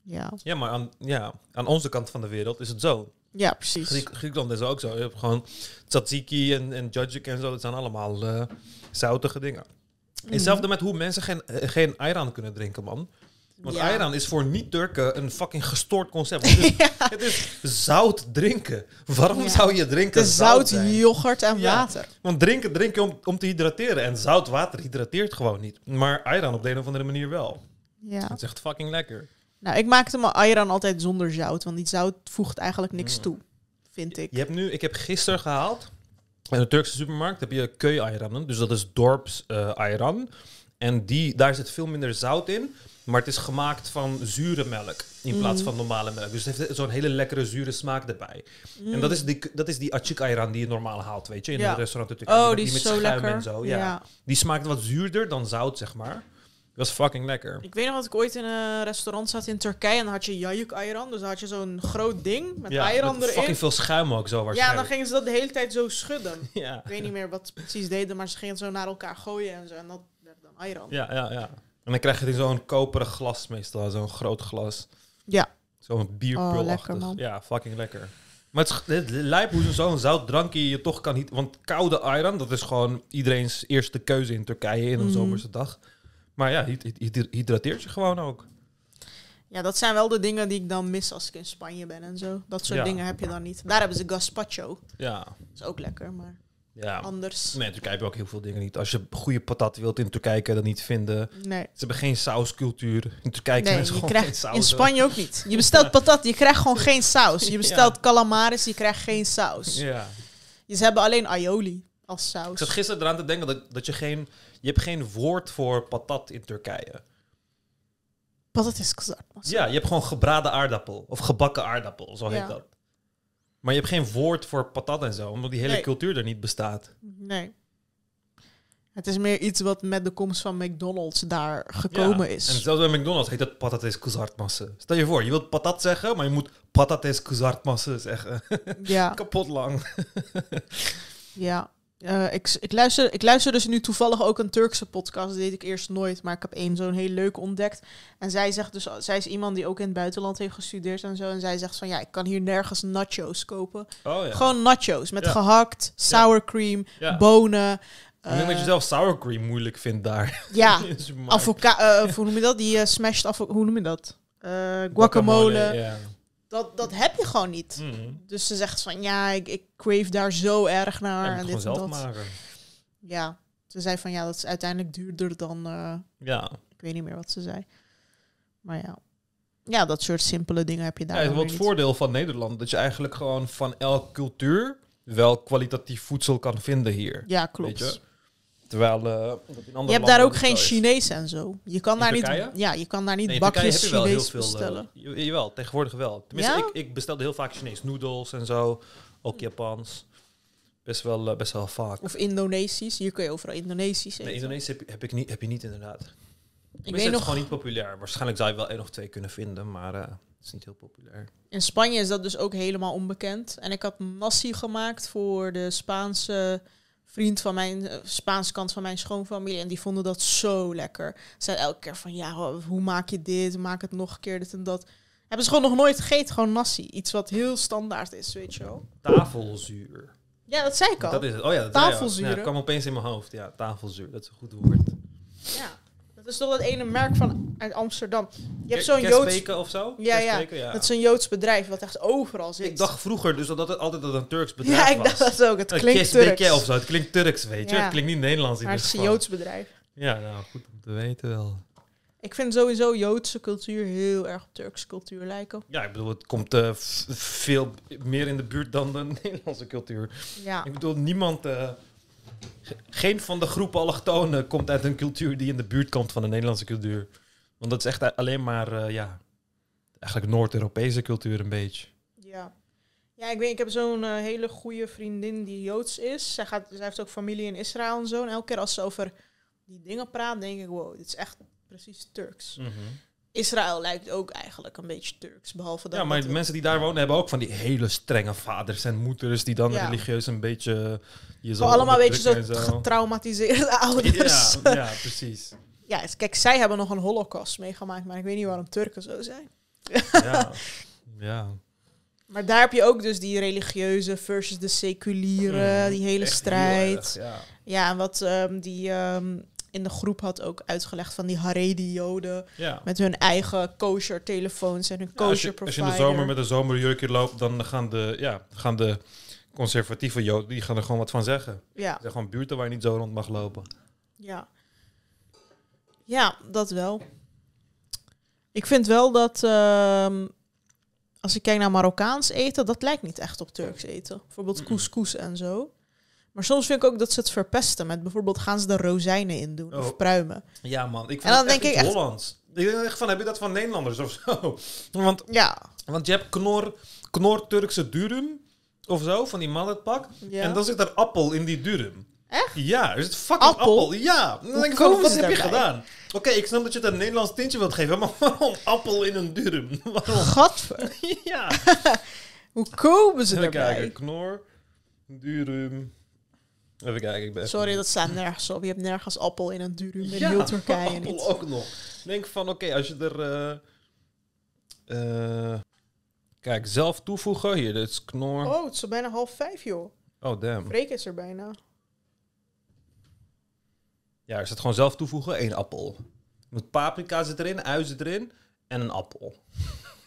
Ja, ja, maar aan, ja, aan onze kant van de wereld is het zo. Ja precies. Griek, Griekenland is ook zo. Je hebt gewoon tzatziki en, en jajik en zo. Dat zijn allemaal eh, zoutige dingen. Mhm. Hetzelfde met hoe mensen geen, eh, geen ayran kunnen drinken, man. Want Ja. ayran is voor niet-Turken een fucking gestoord concept. Het is, het is zout drinken. Waarom Ja. zou je drinken De zout, zijn? yoghurt en water. Want drinken, drinken om, om te hydrateren. En zout water hydrateert gewoon niet. Maar ayran op de een of andere manier wel. Ja. Het is echt fucking lekker. Nou, ik maakte mijn ayran altijd zonder zout. Want die zout voegt eigenlijk niks Mm. toe. Vind ik. Je hebt nu, ik heb gisteren gehaald. In de Turkse supermarkt heb je köy ayranen. Dus dat is dorps eh ayran. En die, daar zit veel minder zout in. Maar het is gemaakt van zure melk. In plaats Mm. van normale melk. Dus het heeft zo'n hele lekkere zure smaak erbij. En Mm. dat is die, dat is die achik ayran die je normaal haalt, weet je. In Ja. een restaurant. in Turkije. Oh, met- die is met zo schuim lekker. En zo, ja. ja. Die smaakt wat zuurder dan zout, zeg maar. Dat is fucking lekker. Ik weet nog dat ik ooit in een restaurant zat in Turkije. En dan had je yayuk ayran. Dus dan had je zo'n groot ding met ayran met erin. fucking veel schuim ook zo Ja, en dan waarschijnlijk. gingen ze dat de hele tijd zo schudden. Ja, Ik weet niet meer wat ze precies deden, maar ze gingen het zo naar elkaar gooien en zo. En dat werd dan ayran. ja, ja, ja. En dan krijg je het in zo'n koperen glas meestal. Zo'n groot glas. Ja. Zo'n bierpulachtig. Oh, lekker, man. Ja, fucking lekker. Maar het lijp hoe ze zo'n zout drankje je toch kan niet... Want koude ayran, dat is gewoon iedereen's eerste keuze in Turkije in een Mhm. zomerse dag. Maar ja, hyd- hyd- hydrateert je gewoon ook. Ja, dat zijn wel de dingen die ik dan mis als ik in Spanje ben en zo. Dat soort Ja. dingen heb je dan niet. Daar hebben ze gazpacho. Ja, Dat is ook lekker, maar ja. anders. Nee, in Turkije heb je ook heel veel dingen niet. Als je goede patat wilt in Turkije, kan je dat niet vinden. Nee. Ze hebben geen sauscultuur. In Turkije Nee, je gewoon geen krijgt, saus. in Spanje ook niet. Je bestelt patat, je krijgt gewoon geen saus. Je bestelt calamaris, je krijgt geen saus. Ja. Je- Ze hebben alleen aioli. als Ik saus. zat gisteren eraan te denken dat, dat je geen... Je hebt geen woord voor patat in Turkije. Patates kızartması. Ja, je hebt gewoon gebraden aardappel. Of gebakken aardappel, zo heet Ja. dat. Maar je hebt geen woord voor patat en zo, omdat die hele Nee. cultuur er niet bestaat. Nee. Het is meer iets wat met de komst van McDonald's daar gekomen Ja, is. En zelfs bij McDonald's heet het patates kızartması. Stel je voor, je wilt patat zeggen, maar je moet patates kızartması zeggen. ja, Kapot lang. ja. Eh, ik, ik, luister, ik luister dus nu toevallig ook een Turkse podcast. Dat deed ik eerst nooit, maar ik heb één zo'n heel leuk ontdekt. En zij zegt dus, zij is iemand die ook in het buitenland heeft gestudeerd en zo. En zij zegt van ja, ik kan hier nergens nachos kopen. Oh ja. Gewoon nachos met Ja. gehakt, sour cream, ja. bonen. Ik denk dat je eh, zelf sour cream moeilijk vindt daar. ja, avocado, hoe noem je dat? Die smashed hoe noem je dat? Eh, guacamole. Dat, dat heb je gewoon niet. Mhm. Dus ze zegt van ja, ik, ik crave daar zo erg naar. En moet dit en dat. maken. Ja, ze zei van ja, dat is uiteindelijk duurder dan. eh, Ja. ik weet niet meer wat ze zei. Maar ja. Ja, dat soort simpele dingen heb je daar. Ja, wat het niet. voordeel van Nederland, dat je eigenlijk gewoon van elke cultuur wel kwalitatief voedsel kan vinden hier. Ja, klopt. Weet je? Terwijl eh, in Je hebt daar ook geen. Chinees en zo. Je kan In daar niet. Ja, je kan daar niet Nee, bakjes heb je wel heel Chinees veel. eh, bestellen. je- jawel, tegenwoordig wel. Tenminste, Ja? ik, ik bestelde heel vaak Chinees noedels en zo. Ook Japans. Best wel, eh, best wel vaak. Of Indonesisch. Hier kun je overal Indonesisch eten. Nee, Indonesisch heb, heb, ik niet, heb je niet inderdaad. ik weet het nog, is gewoon niet populair. Waarschijnlijk zou je wel één of twee kunnen vinden, maar eh, het is niet heel populair. in Spanje is dat dus ook helemaal onbekend. En ik had nasi gemaakt voor de Spaanse vriend van mijn eh, Spaanse kant van mijn schoonfamilie. En die vonden dat zo lekker. Ze zeiden elke keer van ja, ho- hoe maak je dit? Maak het nog een keer, dit en dat. Hebben ze gewoon nog nooit gegeten, gewoon nasi. Iets wat heel standaard is, weet je wel. Tafelzuur. Ja, dat zei ik al. Dat is het. Oh ja, dat. Tafelzuur, Ja, kwam opeens in mijn hoofd. Ja, tafelzuur. Dat is een goed woord. Ja. Dat is toch dat ene merk van uit Amsterdam. Je hebt zo'n Joods... Of zo? Ja, ja. Dat is een Joods bedrijf wat echt overal zit. Ik dacht vroeger dus dat het altijd dat een Turks bedrijf ja, ik was. dacht dat ook. Het klinkt Turks. of zo. Het klinkt Turks, weet je. Ja. Het klinkt niet Nederlands in Maar het is een. Joods bedrijf. Ja, nou, goed om te weten wel. Ik vind sowieso Joodse cultuur heel erg op Turkse cultuur lijken. Ja, ik bedoel, het komt f- veel meer in de buurt dan de Nederlandse cultuur. Ja, Ik bedoel, niemand... ge- geen van de groepen allochtonen komt uit een cultuur die in de buurt komt van de Nederlandse cultuur. Want dat is echt alleen maar, eh, ja... Eigenlijk Noord-Europese cultuur een beetje. ja. Ja, ik weet, ik heb zo'n eh, hele goede vriendin die Joods is. Zij, gaat, zij heeft ook familie in Israël en zo. En elke keer als ze over die dingen praat, denk ik, wow, dit is echt precies Turks. Israël lijkt ook eigenlijk een beetje Turks, behalve dat... Ja, maar de mensen die daar wonen hebben ook van die hele strenge vaders en moeders die dan Ja. religieus een beetje je zo allemaal een beetje zo en getraumatiseerde ouders. Ja, ja, precies. Ja, dus kijk, zij hebben nog een holocaust meegemaakt, maar ik weet niet waarom Turken zo zijn. Ja, ja. Maar daar heb je ook dus die religieuze versus de seculiere, Mm, die hele strijd. erg, ja. Ja, en wat ehm, die ehm, in de groep had ook uitgelegd van die Haredi-joden ja. met hun eigen kosher telefoons en hun Ja, als, kosher je, als je in de zomer met een zomerjurkje loopt, dan gaan de, ja, gaan de conservatieve joden die gaan er gewoon wat van zeggen. Ja, Er zijn gewoon buurten waar je niet zo rond mag lopen. ja. Ja, dat wel. Ik vind wel dat ehm, als ik kijk naar Marokkaans eten, dat lijkt niet echt op Turks eten. Bijvoorbeeld couscous en zo. Maar soms vind ik ook dat ze het verpesten met bijvoorbeeld gaan ze er rozijnen in doen of Oh. pruimen. Ja man, ik En vind dan het echt denk ik echt- Hollands. Ik denk echt van, heb je dat van Nederlanders of zo? Want, Ja, want je hebt knor, knor Turkse durum of zo, van die malletpak. ja. En dan zit er appel in die durum. Echt? Ja, er zit fucking Appel? appel. Ja. Dan denk ik van, wat ze heb je daarbij? gedaan? Oké, ik snap dat je het een Nederlands tintje wilt geven, maar waarom appel in een durum? Waarom? Gadver. ja. Hoe komen ze Even erbij? kijken, knor, durum. Even kijken, ik ben even- Sorry, dat staat nergens op. Je hebt nergens appel in een durum in Ja, heel Turkije appel niet. ook nog. Denk van, oké, als je er... eh, eh, kijk, zelf toevoegen. Hier, dit is knor. Oh, het is al bijna half vijf, joh. Oh, damn. Freek is er bijna. Ja, er zit gewoon zelf toevoegen. één appel. Met paprika zit erin, ui zit erin en een appel.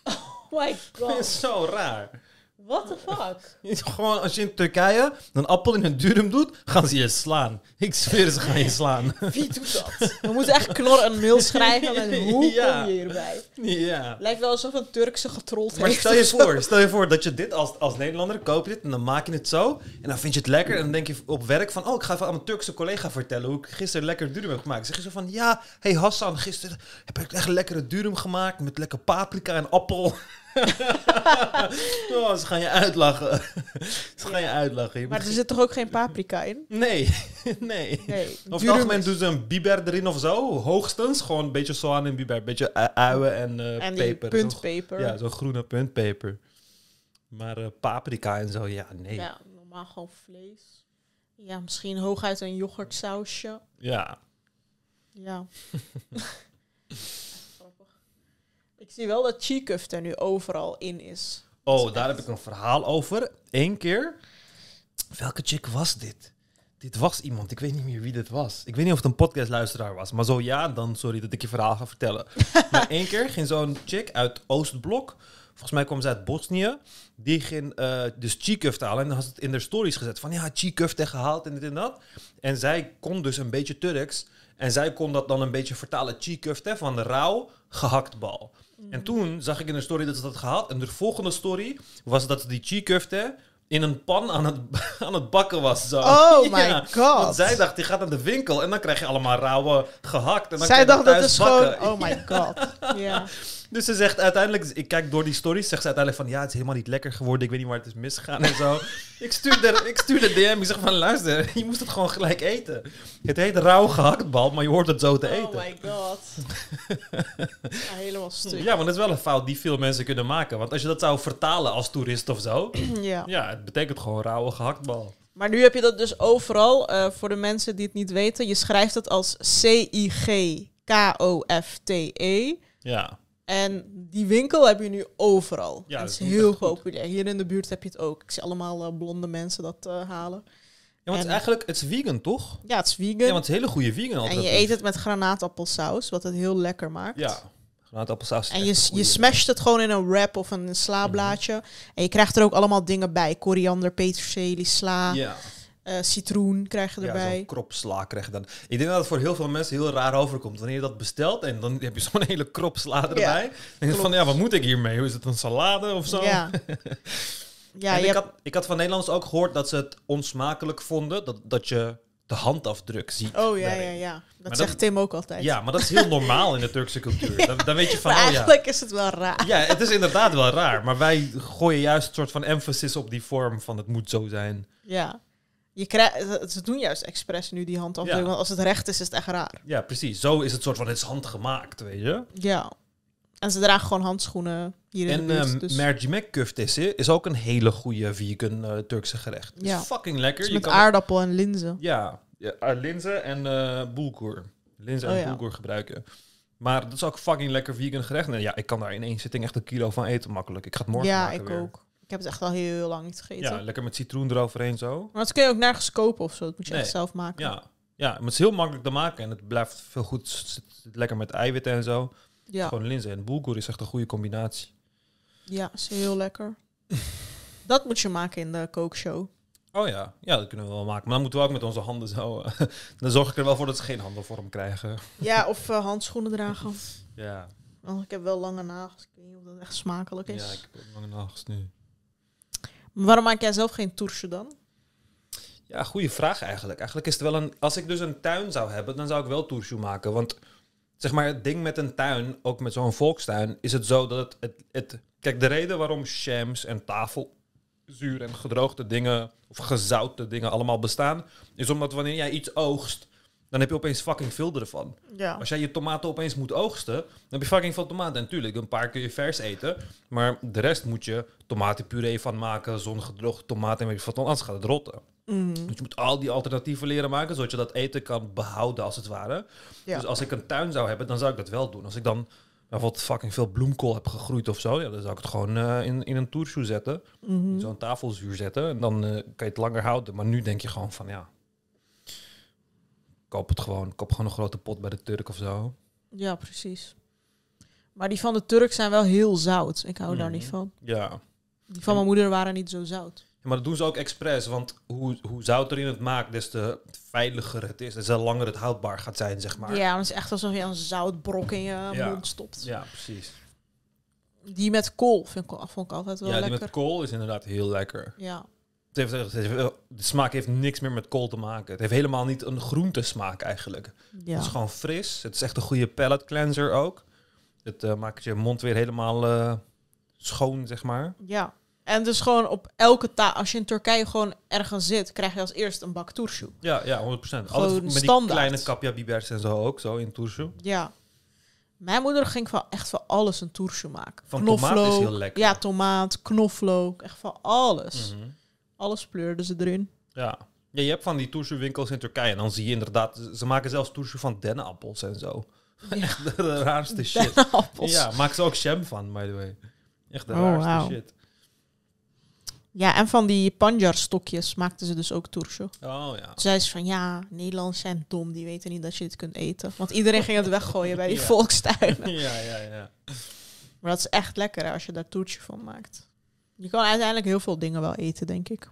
Oh my Dat is zo raar. What the fuck? Gewoon als je in Turkije een appel in een durum doet, gaan ze je slaan. Ik zweer, ze gaan je slaan. Wie doet dat? We moeten echt knor een mail schrijven met hoe Ja. kom je hierbij? Ja. Lijkt wel alsof een Turkse getrold Maar heeft stel je voor, stel je voor dat je dit als, als Nederlander koopt dit en dan maak je het zo en dan vind je het lekker en dan denk je op werk van, oh, ik ga even aan mijn Turkse collega vertellen hoe ik gisteren lekker durum heb gemaakt. Zeg je zo van, ja, hey Hassan, gisteren heb ik echt lekkere durum gemaakt met lekker paprika en appel. oh, ze gaan je uitlachen. ze gaan je uitlachen. Je Maar er zit toch ook geen paprika in? Nee, nee. Nee. Over het algemeen is- doen ze een biber erin of zo, hoogstens. Gewoon een beetje zoan en biber, een beetje ui- uien en, eh En die peper. Puntpeper. Ja, zo'n groene puntpeper. Maar eh, paprika en zo, ja, nee. Ja. Ja, normaal gewoon vlees. Ja, misschien hooguit een yoghurtsausje. Ja. Grappig. Ik zie wel dat cheekuf er nu overal in is. Oh, is daar echt- heb ik een verhaal over. Eén keer. Welke chick was dit? Dit was iemand, ik weet niet meer wie dit was. Ik weet niet of het een podcastluisteraar was. Maar zo ja, dan sorry dat ik je verhaal ga vertellen. maar één keer ging zo'n chick uit Oostblok. Volgens mij kwam ze uit Bosnië. Die ging eh, dus cheekuf halen. En dan had ze het in de stories gezet. Van ja, cheekuf gehaald en dit en dat. En zij kon dus een beetje Turks. En zij kon dat dan een beetje vertalen. Cheekuf van rauw gehaktbal. En toen zag ik in een story dat ze dat gehad. En de volgende story was dat ze die cheekufte in een pan aan het, aan het bakken was. Zo. Oh my god. Want zij dacht, die gaat naar de winkel en dan krijg je allemaal rauwe gehakt. En dan Zij dacht dat thuis is gewoon... bakken. Oh my god. Ja. Dus ze zegt uiteindelijk, ik kijk door die stories, zegt ze uiteindelijk van ja, het is helemaal niet lekker geworden. Ik weet niet waar het is misgegaan en zo. ik, stuur de, ik stuur de DM, ik zeg van luister, je moest het gewoon gelijk eten. Het heet rauw gehaktbal, maar je hoort het zo te eten. Oh my god. Ja, helemaal stuk. Ja, maar dat is wel een fout die veel mensen kunnen maken. Want als je dat zou vertalen als toerist of zo, Ja. ja, het betekent gewoon rauwe gehaktbal. Maar nu heb je dat dus overal. eh, voor de mensen die het niet weten. Je schrijft het als C-I-G-K-O-F-T-E. Ja, En die winkel heb je nu overal. Ja, dat is heel goed. populair. Hier in de buurt heb je het ook. Ik zie allemaal eh, blonde mensen dat eh, halen. ja want En- is eigenlijk, het is vegan toch? Ja, het is vegan. Ja, want het is hele goede vegan en alternatief. je eet het met granaatappelsaus, wat het heel lekker maakt. Ja, granaatappelsaus En je, je smasht het gewoon in een wrap of een slaablaadje. En je krijgt er ook allemaal dingen bij. Koriander, peterselie, sla, Ja, eh, citroen krijg je ja erbij. zo'n krop sla krijg je dan. Ik denk dat het voor heel veel mensen heel raar overkomt. Wanneer je dat bestelt en dan heb je zo'n hele krop sla erbij. en je van, ja, wat moet ik hiermee? Is het een salade of zo? Ja. ja, ik, hebt- had, ik had van Nederlanders ook gehoord dat ze het onsmakelijk vonden. Dat, dat je de handafdruk ziet. Oh ja, ja, ja. Dat Maar zegt dat- Tim ook altijd. Ja, maar dat is heel normaal in de Turkse cultuur. Dan, dan weet je van, maar oh ja. is het wel raar. Ja, het is inderdaad wel raar. Maar wij gooien juist een soort van emphasis op die vorm van het moet zo zijn. Ja. Je krijgt, ze doen juist expres nu die handafdruk, Ja. want als het recht is, is het echt raar. Ja, precies. Zo is het soort van, het is handgemaakt, weet je. Ja. En ze dragen gewoon handschoenen hier in En de buurt. ehm dus köftesi is ook een hele goede vegan eh, Turkse gerecht. Ja. is fucking lekker. dus Je met kan- aardappel en linzen. Ja, ja uh, linzen en eh boelkoer. Linzen Oh, en ja. boelkoer gebruiken. Maar dat is ook fucking lekker vegan gerecht. En ja, ik kan daar in één zitting echt een kilo van eten makkelijk. Ik ga het morgen Ja, maken ik weer. ook. Ik heb het echt al heel, heel lang niet gegeten. Ja, lekker met citroen eroverheen zo. Maar dat kun je ook nergens kopen of zo. Dat moet je Nee. echt zelf maken. Ja. ja, maar het is heel makkelijk te maken. En het blijft veel goed. Het zit lekker met eiwitten en zo. Ja, Gewoon linzen en boelkoer is echt een goede combinatie. ja is heel lekker. dat moet je maken in de kookshow. Oh ja, ja, dat kunnen we wel maken. Maar dan moeten we ook met onze handen zo... eh, dan zorg ik er wel voor dat ze geen handenvorm krijgen. Ja, of eh, handschoenen dragen. Ja, Want ik heb wel lange nagels. Ik weet niet of dat echt smakelijk is. ja ik heb ook lange nagels nu. Waarom maak jij zelf geen toersje dan? Ja, goede vraag eigenlijk. Eigenlijk is het wel een... Als ik dus een tuin zou hebben, dan zou ik wel toershoe maken. Want zeg maar, het ding met een tuin, ook met zo'n volkstuin, is het zo dat het, het, het... Kijk, de reden waarom shams en tafelzuur en gedroogde dingen, of gezouten dingen allemaal bestaan, is omdat wanneer jij iets oogst, dan heb je opeens fucking veel ervan. Ja. Als jij je tomaten opeens moet oogsten, dan heb je fucking veel tomaten. En natuurlijk, een paar kun je vers eten. Maar de rest moet je tomatenpuree van maken, zongedroogde tomaten en weet je wat, anders gaat het rotten. Dus je moet al die alternatieven leren maken, zodat je dat eten kan behouden als het ware. Ja. Dus als ik een tuin zou hebben, dan zou ik dat wel doen. Als ik dan bijvoorbeeld fucking veel bloemkool heb gegroeid of zo, ja, dan zou ik het gewoon eh, in, in een toershoe zetten. Mhm. Zo'n tafelzuur zetten. En dan eh, kan je het langer houden. Maar nu denk je gewoon van ja. Koop het gewoon. Koop gewoon een grote pot bij de Turk of zo. Ja, precies. Maar die van de Turk zijn wel heel zout. Ik hou daar Mhm. niet van. Ja. Die van mijn moeder waren niet zo zout. Ja, maar dat doen ze ook expres, want hoe, hoe zouter je het maakt, des te veiliger het is. Des te langer het houdbaar gaat zijn, zeg maar. Ja, maar het is echt alsof je een zoutbrok in je Ja. mond stopt. Ja, precies. Die met kool vind ik, vond ik altijd wel Ja, die lekker. met kool is inderdaad heel lekker. Ja. Het heeft, het heeft- de smaak heeft niks meer met kool te maken. Het heeft helemaal niet een groentesmaak eigenlijk. ja. Het is gewoon fris. Het is echt een goede palate cleanser ook. Het eh, maakt je mond weer helemaal eh, schoon, zeg maar. Ja. En dus gewoon op elke tafel, als je in Turkije gewoon ergens zit, krijg je als eerst een bak turşu. Ja, ja 100%. Gewoon Altijd met die standaard. kleine kapja bibers en zo ook, zo in turşu. Ja. Mijn moeder ging van echt van alles een turşu maken. Van tomaat is heel lekker. Ja, tomaat, knoflook, echt van alles. Mhm. Alles pleurde ze erin. Ja. ja, je hebt van die winkels in Turkije en dan zie je inderdaad, ze maken zelfs turşu van dennenappels en zo. Echt de, raarste shit. Dennenappels. Ja, maken ze ook jam van, by the way. Echt de Oh, raarste wauw. shit. Ja, en van die panjar-stokjes maakten ze dus ook turşu. Oh ja. Zei ze van, ja, Nederlanders zijn dom. Die weten niet dat je dit kunt eten. Want iedereen ging het weggooien bij die Ja. volkstuinen. ja, ja, ja. Maar dat is echt lekker hè, als je daar toetje van maakt. Je kan uiteindelijk heel veel dingen wel eten, denk ik.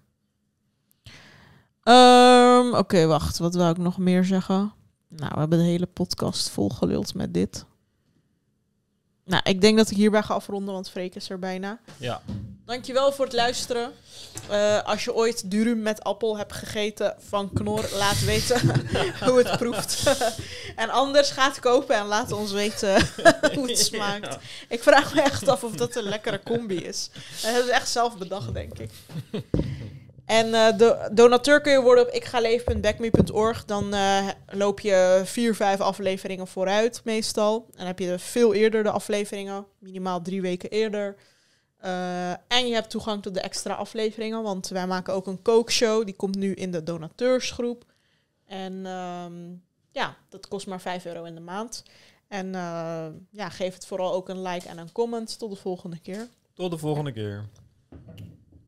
Ehm, Oké, wacht. Wat wil ik nog meer zeggen? Nou, we hebben de hele podcast volgeluld met dit. Nou, ik denk dat ik hierbij ga afronden, want Freek is er bijna. Ja. Dankjewel voor het luisteren. Eh, als je ooit durum met appel hebt gegeten van Knor, laat weten hoe het proeft. en anders ga het kopen en laat ons weten hoe het smaakt. Ja. Ik vraag me echt af of dat een lekkere combi is. Dat hebben ze echt zelf bedacht, denk ik. En eh, de donateur kun je worden op ikgaleven.backme.org. Dan eh, loop je vier, vijf afleveringen vooruit meestal. En heb je veel eerder de afleveringen. Minimaal drie weken eerder. Eh, en je hebt toegang tot de extra afleveringen. Want wij maken ook een kookshow. Die komt nu in de donateursgroep. En ehm, ja, dat kost maar 5 euro in de maand. En ja, geef het vooral ook een like en een comment. Tot de volgende keer. Tot de volgende keer.